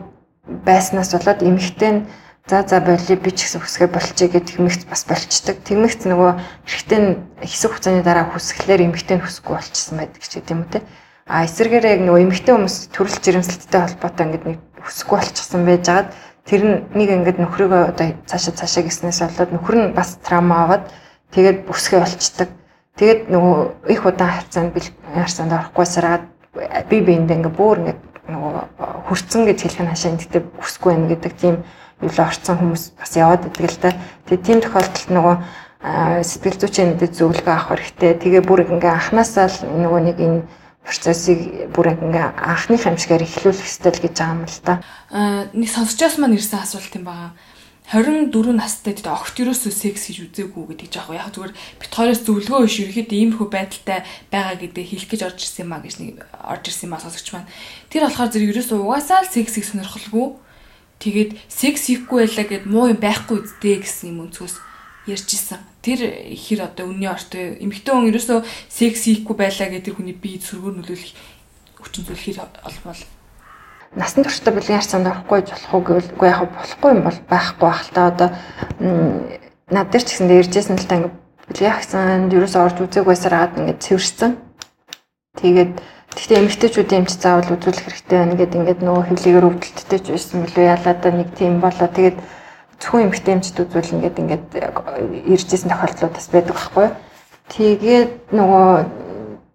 байснаас болоод эмэгтэй нь за за болио би ч гэсэн хүсгээ болчихъя гэдэг эмэгт бас болчдөг. Тэгмэгт нөгөө эрэгтэй нь хэсэг хугацааны дараа хүсгэлээр эмэгтэй нь хүсэхгүй болчихсон байдаг ч гэдэм үү те. А эсвэргээр яг нөгөө эмэгтэй хүмүүс төрөл жирэмслэлттэй холбоотой ингээд нэг хүсэхгүй болчихсон байжгаад тэр нэг ингээд нөхрийгөө одоо цаашаа цаашаа гиснээс болоод нөхөр нь бас трама аваад тэгээд бүсгээ болчдөг. Тэгээд нөгөө их удаан харьцаанд бил харьцаанд орохгүй сараад би биэндээ ингээд бүр ингээд нөгөө хүрцэн гэж хэлэх нь хашаа гэдэгт хүсэхгүй байна гэдэг тийм юулаа орцсон хүмүүс бас яваад идэг л да. Тэгээ тийм тохиолдолд нөгөө сэтгэл зүйчийн мэдээ зөвлөгөө авах хэрэгтэй. Тэгээ бүр ингээ анханасаа л нөгөө нэг энэ процессыг бүр ингээ анхны хамшгаар эхлүүлэх хэрэгтэй л гэж байгаа юм л да. Аа нэг сонсчоос маань ирсэн асуулт юм байгаа 24 настай гэдэг огт ерөөсөө секс хийж үзээгүй гэдэг жаах яг зүгээр бит хоёроос зөвлөгөө биш ерөөхдөө иймэрхүү байдалтай байгаа гэдэг хэлэх гэж орж ирсэн юм а гэж нэг орж ирсэн юм а сонсогч маань. Тэр болохоор зэрэг ерөөсөө угаасаа л сексийг сонирхолгүй. Тэгээд секс хийхгүй байлаа гэд муу юм байхгүй үсттэй гэсэн юм өнцгөөс ярьж исэн. Тэр хэр одоо үнний ортой эмэгтэй хүн ерөөсөө секс хийхгүй байлаа гэдэг тэр хүний бие сүргээр нөлөөлөх хүчин зүйл хэр олбол насан туршдаа бэлгийн харьцаанд орохгүй болох уу гэвэл үгүй яг болохгүй юм бол байхгүй байх л та одоо над дээр ч гэсэн иржсэн л та ингээ бэлгийн харьцаанд юус орж үзег байсараад ингээ цэвэрсэн. Тэгээд Гэхдээ эмэгтэйчүүдийн эмч заавал үзүүлэх хэрэгтэй байна гэдэг ингээд нөгөө хөвлөгээр өвдөлттэй ч байсан билүү ялаа да нэг тийм болоо тэгээд зөвхөн эмэгтэй эмчд үзүүлнэ гэдэг ингээд иржсэн тохиолдлууд бас байдаг байхгүй. Тэгээд нөгөө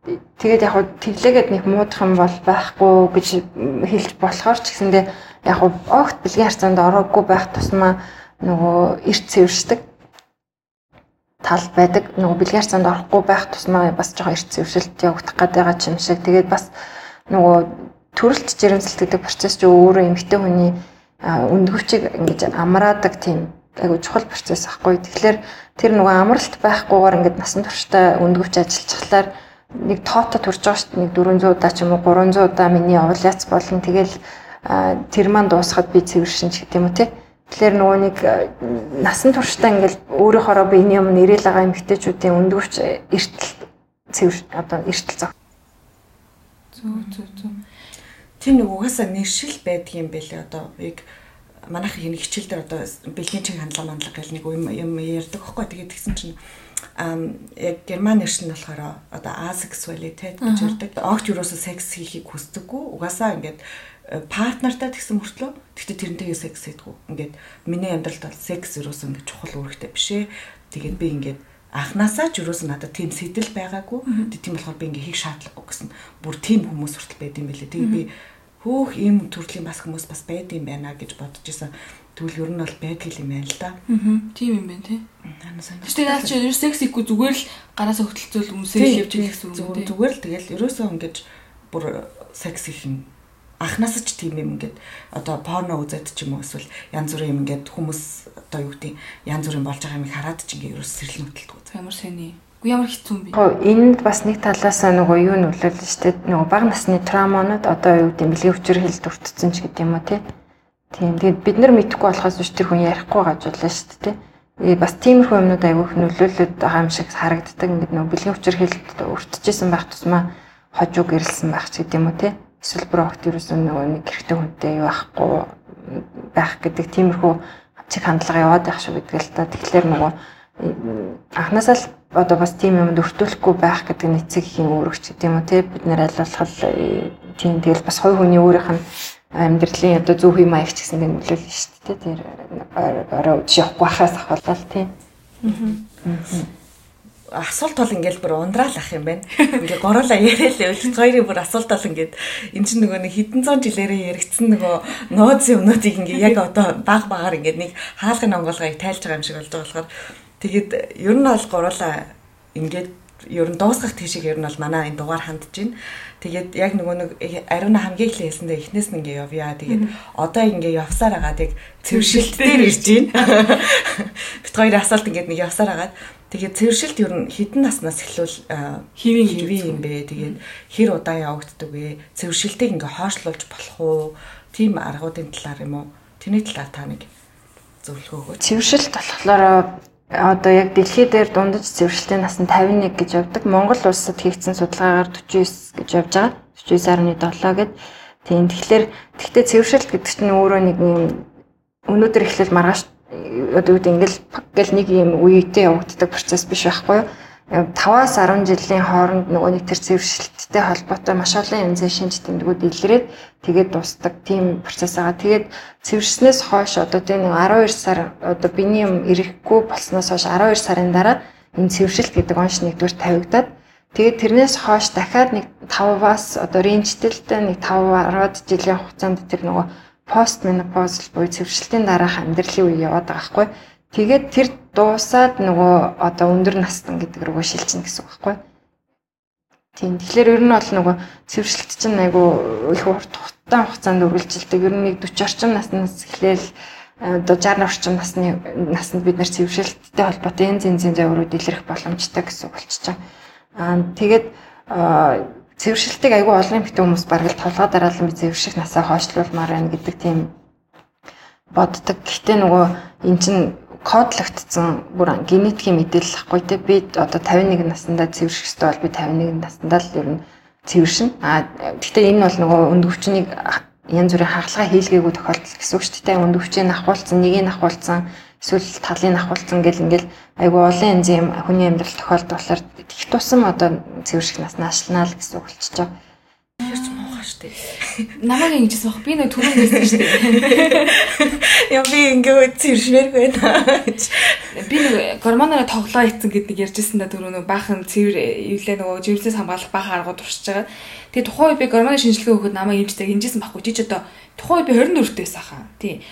тэгээд яг тэглээгээд нэг муудах юм бол байхгүй гэж хэлж болохоор ч гэсэндээ яг огт бэлгийн харьцаанд ороогүй байх тусмаа нөгөө эрт цэвэршдэг тал байдаг. Нөгөө бэлгийн харьцаанд орохгүй байх тусмаа бас жоохон эрт цэвэршилт явагдах гэдэг юм шиг. Тэгээд бас нөгөө төрөлт жирэмсэлт гэдэг процесс чинь өөрөө эмэгтэй хүний өндгөвчийг ингэж амраадаг тийм айгу чухал процесс ахгүй. Тэгэхээр тэр нөгөө амралт байхгүйгээр ингэж насан туршдаа өндгөвч ажиллажхлаар нэг тоото төрж байгаа шүү дээ. Нэг 400 удаа ч юм уу 300 удаа миний овуляц болно. Тэгэл тэр маань дуусахад би цэвэршин ч гэдэм үү те. Тэгэхээр нөгөө нэг насан туршдаа ингээл өөрийнхоороо биений өмнө ирээл байгаа эмэгтэйчүүдийн өндгөвч эртэл цэвэр одоо эртэл зов. Зүг зүг зүг. Тэр нэг угаасаа нэршил байдаг юм бэлээ одоо яг манайх энэ хичээл дээр одоо бэлгийн чин хандлага мандлага гэл нэг юм юм ярьдаг байхгүй тэгээд тэгсэн чинь яг герман нэрш нь болохоор одоо асексуалитет гэж ярьдаг. Огт юусоо секс хийхийг хүсдэггүй. Угаасаа ингээд э, партнертай тэгсэн мөртлөө тэгтээ тэрнтэйгээ секс хийдэггүй. Ингээд миний амьдралд бол секс юусоо ингээд чухал үүрэгтэй биш ээ. Тэгээд би ингээд анханасаа ч юусоо надад тийм сэтэл байгаагүй. Тийм болохоор би ингээд хийх шаардлагагүй гэсэн. Бүр тийм хүмүүс хүртэл байд юм байлээ. Тэгээд би хөөх ийм төрлийн бас хүмүүс бас байд юм байна гэж бодож исэн. Тэгвэл ер нь бол байдаг юм байна л да. Аа. Тийм юм байна тий. Тэгвэл наад чи ер секс ихгүй зүгээр л гараас хөтөлцөөл өмсөөл явж байгаа гэсэн үг үү? Зүгээр л тэгэл ерөөсөө ингэж бүр секс их юм анхнаас ч тийм юм ингээд одоо порно үзээд ч юм уу эсвэл янз бүрийн юм ингээд хүмүүс одоо юу гэдэг янз бүрийн болж байгаа юм хараад ч ингээд ерөөс сэрэл хөтэлдэг. Ямар сони. Уу ямар хэцүү юм бэ? Энд бас нэг талаас нөгөө юу нь үлээл штэ нөгөө бага насны травмонууд одоо юу гэдэг бэлгийн өвчөр хил дүртцэн ч гэдэг юм уу тий Тийм. Тэгээд бид нар мэдэхгүй болохоос биш тэр хүн ярихгүй гажуулаа шүү дээ. Э бас тиймэрхүү юмнууд айгүйх нөлөөлөд байгаа юм шиг харагддаг. Ингээд нөгөө бэлгийн хүчирхийлэлд өртөжсэн байх тусмаа хожуу гэрэлсэн байх ч гэдэм үү те. Эсвэл брокт ерөөсөө нөгөө нэг гэрхтээ хүнтэй байхгүй байх гэдэг тиймэрхүү чиг хандлага яваад байх шүү гэдэг л та. Тэгэхээр нөгөө анханасаа л одоо бас тийм юмд өртүүлэхгүй байх гэдэг нэцэг ихийн өөрөгч гэдэг юм уу те бид нэр аль болох э, тийм тэгэл бас хой хүний өөрийнх нь амьдралын одоо зөв юм аягч гэсэн нэг нөлөөлнө шүү дээ тэр орой явахгүй хахаас ахвал тийм асуулт бол ингээл бүр ундраал ах юм байна. Ингээ гороолаа яриа л өвлөц хоёрын бүр асуулт бол ингээд эн чинь нөгөө нэг хэдэн зуун жилээрээ яригдсан нөгөө нууц юмнуудыг ингээ яг одоо баг багаар ингээд нэг хаалгын онгоолгыг тайлж байгаа юм шиг болж байгаа болохоор тэгээд ер нь бол гороолаа ингээд ер нь дуусгах тийшээ ер нь бол манай энэ дугаар хандж байна. Тэгээд яг нөгөө нэг ариуна хамгийн их хэлсэндээ эхнээс нь ингээ явъя. Тэгээд одоо ингээ явсаар агаад яг цэвэршилт дээр ирж байна. Бит хоёр асуулт ингээ нэг явсаар агаад тэгээд цэвэршилт ер нь хідэн наснаас эхлүүл хэвийн хэвийн юм бэ. Тэгээд хэр удаан явагддаг вэ? Цэвэршилтийг ингээ хоошлуулж болох уу? Тим аргуудын талаар юм уу? Тэрний талаар та нэг зөвлөгөө өгөөч. Цэвэршилт болохоор одоо яг дэлхий дээр дундаж цэвэршилтийн нас нь 51 гэж явдаг. Монгол улсад хийгдсэн судалгаагаар 49 гэж явж байгаа. 49.7 гэд. Тийм тэгэхээр тэгтээ цэвэршилт гэдэг чинь өөрөө нэг юм өнөөдөр эхлэл маргааш одоо үүд ингээл гэл нэг юм үетэй явагддаг процесс биш байхгүй юу? 5-аас 10 жилийн хооронд нөгөө нэг тэр цэвэршилттэй холбоотой маш олон янзын шинж тэмдгүүд илрээд тэгээд дусдаг тийм процесс байгаа. Тэгээд цэвэрснээс хойш одоо тийм нэг 12 сар одоо биений юм ирэхгүй болсноос хойш 12 сарын дараа энэ цэвэршилт гэдэг онш нэгдүгээр тавигдаад тэгээд тэрнээс хойш дахиад нэг 5-аас одоо рейнжтэлтэй нэг 5-10 жилийн хугацаанд тэр нөгөө пост менопаузал буюу цэвэршилтийн дараах амьдралын үе яваад байгаа байхгүй. Тэгээд тэр дуусаад нөгөө одоо өндөр настан гэдэг рүүгээ шилжинэ гэсэн үг байхгүй. Тийм. Тэгэхээр ер нь бол нөгөө цэвэршилт чинь айгу их урт хугацаанд хугацаанд үргэлжилдэг. Ер нь нэг 40 орчим наснаас эхлээл одоо 60 орчим насны наснд бид нэр цэвэршилттэй холбоотой энэ зэн зэн зөврүүд илэрх боломжтой гэсэн үг болчихж байгаа. Аа тэгээд цэвэршилтийг айгүй олон битэн хүмүүс бараг л толгой дараалан би цэвэрших насаа хойшлуулмаар байна гэдэг тийм боддог. Гэхдээ нөгөө эн чинь кодлогдсон бүр генетикийн мэдээлэл ахгүй те би одоо 51 наснда цэвэрших хэрэгтэй бол би 51 наснда л ер нь цэвэршин. А гэхдээ энэ бол нөгөө өндөвчнийг янз бүрийн хагалгаа хийлгээгүй тохиолдол гэсэн үг шүү дээ. Өндөвчийг ахуулсан, нэгийг ахуулсан, эсвэл талыг ахуулсан гэл ингээл айгу олон янзын хүний амьдрал тохиолдол болохоор их тусам одоо цэвэрших наснаа ашлнаа л гэсэн үг болчихж штэ. Намайг ингэж асуух би нэг түрүүн хэлсэн штэ. Яа би ингэ цэвэршмээргүй байна. Би нэг гормоноор тоглоо хийцэн гэдэг нэг ярьжсэн да түрүү нэг баахан цэвэр эвлээ нөгөө живлээс хамгаалах баахан аргууд туршиж байгаа. Тэгээ тухайн үе би гормоны шинжилгээ өгөхөд намайг эмчтэй инжсэн байхгүй чи ч одоо тухайн үе би 24 дээс ахаа. Тий.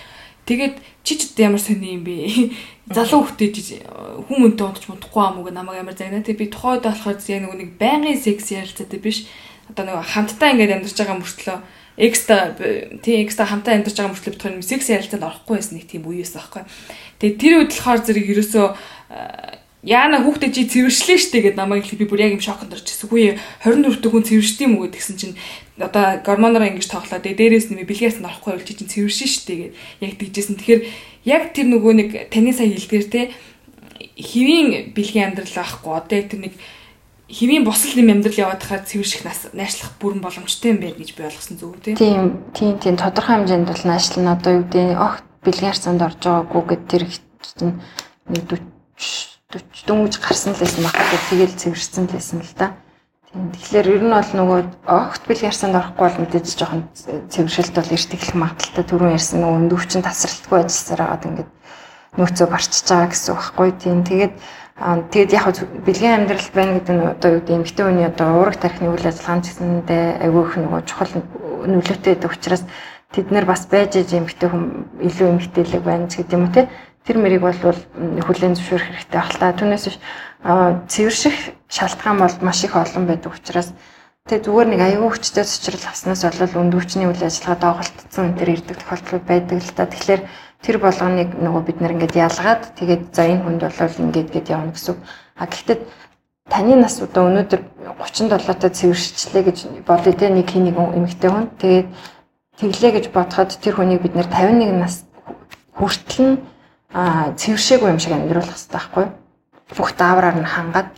Тэгээд чи ч одоо ямар сони юм бэ? Залуу хөхтэй хүмүүнтэй унтч мутахгүй амууг намайг ямар загнаа. Тэг би тухайд болохоор яг нэг байнгын секс ярилцаатай биш одоо нэг хамтдаа ингээд амьдарч байгаа мөртлөө экстра тийм экстра хамтаа амьдарч байгаа мөртлөө бид хоёр секс ярилцаанд орохгүй байсан нэг тийм үеэс байхгүй. Тэгээ тэр үед болохоор зэрэг ерөөсөө яана хүүхдээ чи цэвэршлээ штэ гэд намайг би бүр яг юм шоконд орчихсон. Үгүй 24 дэх хүн цэвэршд юм уу гэсэн чинь одоо гормоноор ингэж тоглоод дээрээс нэмээ бэлгээс нь орохгүй бол чи чинь цэвэршин штэ гэд яг тэгжсэн. Тэгэхээр яг тэр нөгөө нэг таны сая хэлдгээр те хэвийн бэлгийн амьдрал байхгүй одоо тэр нэг хэвийн бусал юм амьдрал яваад хахаар цэвэрших наашлах бүрэн боломжтой юм байна гэж би ойлгосон зүг үү тийм? Тийм тийм тодорхой хэмжээнд бол наашлал нь одоо юу гэдэг огт бэлгийн харцаанд орж байгаагүй гэд тэр чинь нэг 40 40 дөнгөж гарсан л байсан багтаа тэгэл цэвэрсэн л байсан л да. Тийм тэгэхээр ер нь бол нөгөө огт бэлгийн харцаанд орохгүй бол мэдээж жоохон цэвэршилт бол эрт эхлэх магадaltaй түрүүн ярьсан нөгөө өндөвчин тасралтгүй ажилласаар хагаад ингээд нөөцөө барчиж байгаа гэсэн үг байхгүй. Тийм тэгээд тэгэд яг бэлгийн амьдрал байна гэдэг нь одоо юу гэдэг эмэгтэй хүний одоо уурах тархины үйл ажиллагаанд гэсэндээ айгүй их нөгөө чухал нөлөөтэй байдаг учраас тэд нар бас байж иж эмэгтэй хүн илүү эмэгтэйлэг байна ч гэдэг юм уу те. Тэр мэрийг бол хүлэн зөвшөөрөх хэрэгтэй та түүнээс биш цэвэрших шалтгаан бол маш их олон байдаг учраас тэгээ зүгээр нэг аюул хүчтэй цочрол авснаас бол өндөвчний үйл ажиллагаа доголдсон энэ төр ирдэг тохиолдол байдаг л та. Тэгэхээр тэр болгоныг нөгөө бид нэр ингээд ялгаад тэгээд за энэ хүнд болол ингээд гээд явна гэсэн. А гэхдээ таны нас одоо өнөөдөр 37 таа цэвэршчлээ гэж бодъё те нэг хий нэг эмэгтэй хүн. Тэгээд тэглээ гэж бодоход тэр хүнийг бид нэр 51 нас хүртэл нь цэвэршээгүй юм шиг амьдруулах хэрэгтэй байхгүй юу? Бүх даавраар нь хангаад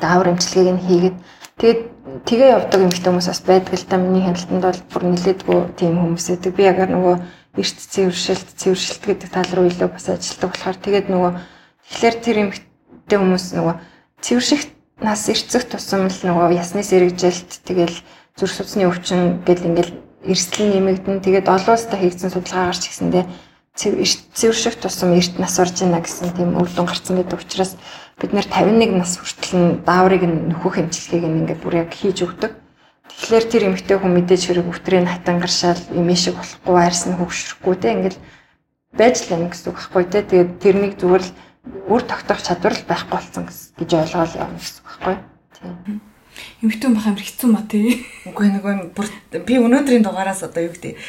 даавар эмчилгээг нь хийгээд тэгээд тэгээ явдаг юм ихтэй хүмүүс бас байдаг л та миний хяналтанд бол бүр нилээдгүй тийм хүмүүс байдаг. Би яг нөгөө эрт цэвэршилт цэвэршилт гэдэг тал руу илүү бас ажилладаг болохоор тэгээд нөгөө тэгэхээр тэр эмхтэй хүмүүс нөгөө цэвэрших нас эрцэх тусам л нөгөө ясны сэрэгжилт тэгэл зүрх судасны өвчин гэл ингээл эрсдэл нэмэгдэн тэгээд олон улстай хийгдсэн судалгаагаар ч гэсэндээ цэвэрших тусам эрт нас орж ийна гэсэн тийм үр дүн гарсан гэдэг учраас бид нэр 51 нас хүртэл нь дааврыг нөхөх эмчилгээг ингээд бүр яг хийж өгдөг. Тэгэхээр тэр эмэгтэй хүн мэдээж хэрэг өвтрийн хатангаршаал эмээ шиг болохгүй арьс нь хөвгшрөхгүй те ингээд байж л байна гэсэн үг байхгүй те. Тэгээд тэрнийг зүгээр л үр тогтоох чадвар л байхгүй болсон гэж ойлгоол явна гэсэн үг байхгүй. Тийм. Эмэгтэй байх амар хэцүү маа тий. Үгүй нэг би өнөөдрийн дугаараас одоо юу гэдэг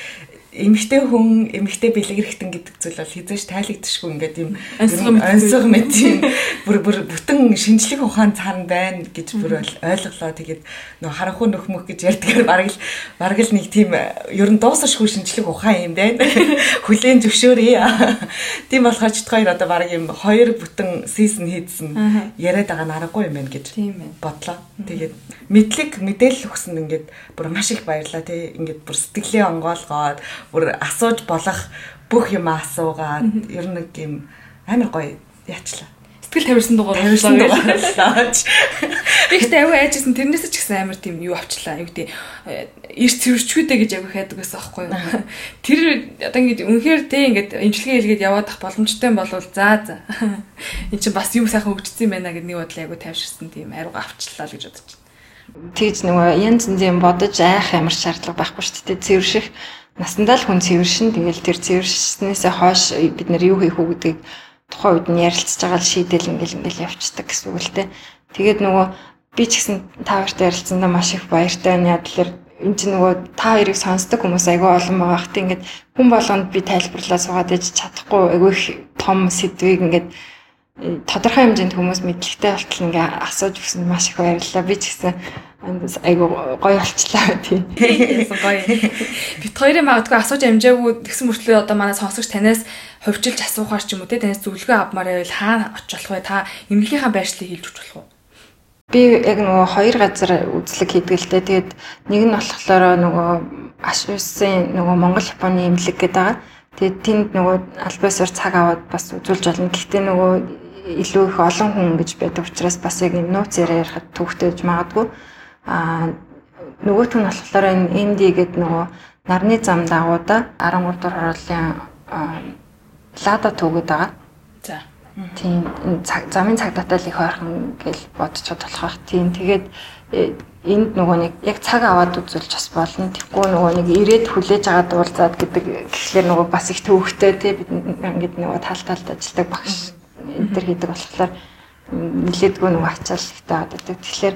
эмэгтэй хүн эмэгтэй бэлгэрхтэн гэдэг зүйл бол хизээш тайлэгдэшгүй ингээд юм онцгой мэт. юм. Бүр бүр бүтэн шинжлэх ухаан цаана байна гэж бүр ойлголоо. Тэгээд нөх харанхуй нөхмөх гэж ярьдгаар бараг л бараг л нэг тийм ер нь дуусашгүй шинжлэх ухаан юм байна. Хүлэн зөвшөөрье. Тийм болохоор ч хоёр одоо бараг юм хоёр бүтэн сизон хийдсэн яриад байгаа нь аргагүй юм байна гэж бодлоо. Тэгээд мэдлэг мэдээлэл өгсөн ингээд бүр маш их баярлаа тий ингээд бүр сэтгэлээ онгоолгоод бүр асууж болох бүх юм асуугаад ер нь нэг юм амар гоё яачлаа. Сэтгэл тавирсан дугаар тавирсан дугаарлаа. Би ихтэй аягүй айжсэн тэрнээс ч гэсэн амар тийм юу авчлаа. Юу гэдэг эрс цэвэрчгүүдээ гэж аягүй хайдаг байсан аахгүй юу. Тэр одоо ингэ үнэхээр тэг ингээд имчилгээ хийлгээд яваад ах боломжтой болвол за за. Энд чинь бас юу сайхан хөгжсөн юм байна гэдэг нэг бодлоо аягүй тавьширсан тийм ариуга авчлаа л гэж бодож байна. Тэгж нөгөө янз янзын бодож айх ямар шаардлага байхгүй шүү дээ. Цэвэрших насандаа л хүн цэвэршин тэгэл тэр цэвэршснээсээ хойш бид нар юу хийх үү гэдгийг тухайн үед нь ярилцж байгаа л шийдэл ингээл ингээл явцдаг гэсэн үг л те. Тэгээд нөгөө би ч гэсэн та нартай ярилцсандаа маш их баяртай байна. Яг тэлэр энэ чинь нөгөө та хоёрыг сонсдог хүмүүс айгүй олон байгаа хт ингээд хүн болгонд би тайлбарлаа суугаад ээж чадахгүй айгүй их том сэдвийг ингээд тодорхой хэмжээнд хүмүүс мэдлэгтэй болтол ингээ асууж өгсөн маш их баярлалаа. Би ч гэсэн айгу гоё болчлаа тий. Гоё. Бид хоёрын магадгүй асууж амжаагүй тэгсэн мөртлөө одоо манай сонсогч танаас хувьчилж асуухаар ч юм уу тий танаас зөвлөгөө авмаар байвал хаана очих болох вэ? Та эмнэлгийнхаа байршлыг хэлж өгч болох уу? Би яг нөгөө хоёр газар үзлэг хийдэг л дээ. Тэгээд нэг нь болохоор нөгөө ашуусын нөгөө Монгол Японы эмнэлэг гэдэг байгаа. Тэгээд тэнд нөгөө альбасаар цаг аваад бас үзүүлж болно. Гэхдээ нөгөө илүү их олон хүн гэж байдаг учраас бас яг энэ нууц яриа ярихад төвхтэйж магадгүй Аа нөгөөх нь болохоор энэ MD гэдэг нөгөө нарны зам дагуудаа 13 дугаар хорлын лада төгөөд байгаа. За. Тийм замын цагдаатай л их ойрхон гэж бодцоод болох бах. Тийм тэгээд э, энд нөгөө нэг яг цаг аваад үзүүлж бас болно. Тэгэхгүй нөгөө нэг ирээд хүлээж аваад уулзаад гэдэг гэхлээр нөгөө бас их төвөгтэй тий бид ингээд нөгөө тал талд ажилладаг багш энэ төр хийдэг болохоор нилээдгүй нөгөө ачаал ихтэй одоо тэгэхээр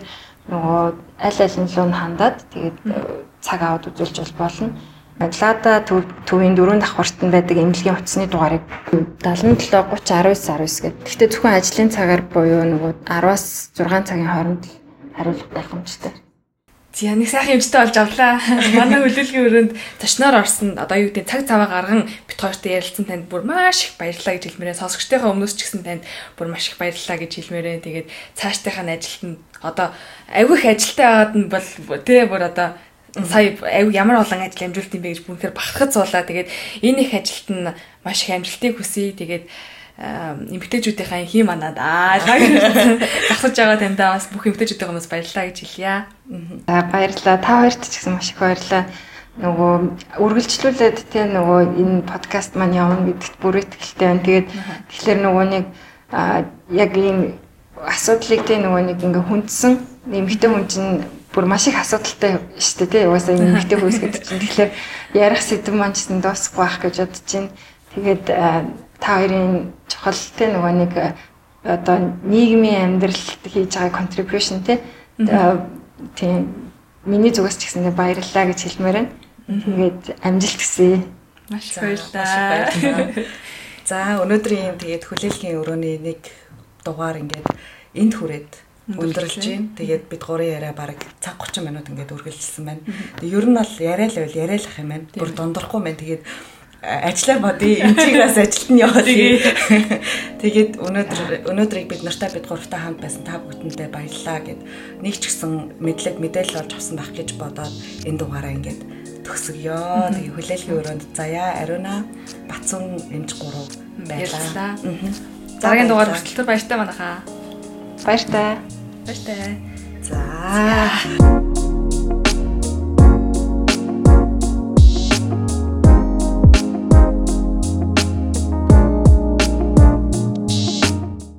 нөгөө аль аль нь луу хандаад тэгээд э, цаг аваад үзүүлж бол болно. Лада төвийн дөрөв давхарт нь байдаг эмнэлгийн утасны дугаарыг 77 30 19 19 гэдэг. Гэхдээ зөвхөн ажлын цагаар буюу нөгөө 10-аас 6 цагийн хооронд хариулах боломжтой. За нэг сайхан юмжтай болж авлаа. Манай хөлөөлгийн өрөөнд зочноор орсон одоо юу гэдэг цаг цаваа гарган бит хоёртой ярилцсан танд бүр маш их баярлалаа гэж хэлмээрээ сонсогчтойхоо өмнөөс ч гэсэн танд бүр маш их баярлалаа гэж хэлмээрээ тэгээд цаашдынхаа ажилтанд одоо айгүй их ажилтай байгаад нь бол тий бүр одоо сая ямар олон ажил амжилт юм бэ гэж бүгдээр бахархаж суулаа. Тэгээд энэ их ажилт нь маш их амжилтыг хүсье. Тэгээд эмгтээчүүдийнхаа хий манад аа засаж байгаа таньдаа бас бүх эмгтээчүүдийн хүмүүс баярлалаа гэж хэлье. За баярлалаа. Та хоёрт ч гэсэн маш их баярлалаа. Нөгөө үргэлжлүүлээд тийм нөгөө энэ подкаст маань явна гэдэгт бүр итгэлтэй байна. Тэгээд тэгэхээр нөгөө нэг яг ийм асуудлыг тийм нөгөө нэг ингээ хүндсэн эмгтээ хүн чинь бүр маш их асуудалтай шүү дээ тийм угаасаа эмгтээ хөөс гэдэг чинь тэгэхээр ярих сэдв маань ч дуусахгүй байх гэж бодож байна. Тэгээд та хоёрын чухал те нөгөө нэг э, одоо нийгмийн амьдралд хийж байгаа contribution те тийм миний зүгээс ч гэсэн баярлалаа гэж хэлмээр байна. Тэгээд амжилт хүсье. Маш баярлалаа. За өнөөдрийн тэгээд хүлээлгийн өрөөний нэг дугаар ингээд энд хүрээд өндөрлж байна. Тэгээд бид гурийн яриа бараг цаг 30 минут ингээд үргэлжилсэн байна. Тэгээд ер нь бол яриа л байл яриа л ах юм байна. Бүр дундрахгүй байна. Тэгээд ажиллаа бодъё. Энчигээс ажилт нь явуулъя. Тэгээд өнөөдөр өнөөдрийг бид нартай бид гуравтай хамт байсан та бүхэндээ баярлалаа гэд нэг ч гэсэн мэдлэг мэдээлэл олж авсан байх гэж бодоод энэ дугаараа ингээд төгсгөё. Тэгээ хүлээлгийн өрөөнд заяа ариуна бацун эмч гурав байлаа. Дараагийн дугаар хүртэл баяртай манайхаа. Баяртай. Баяртай. За.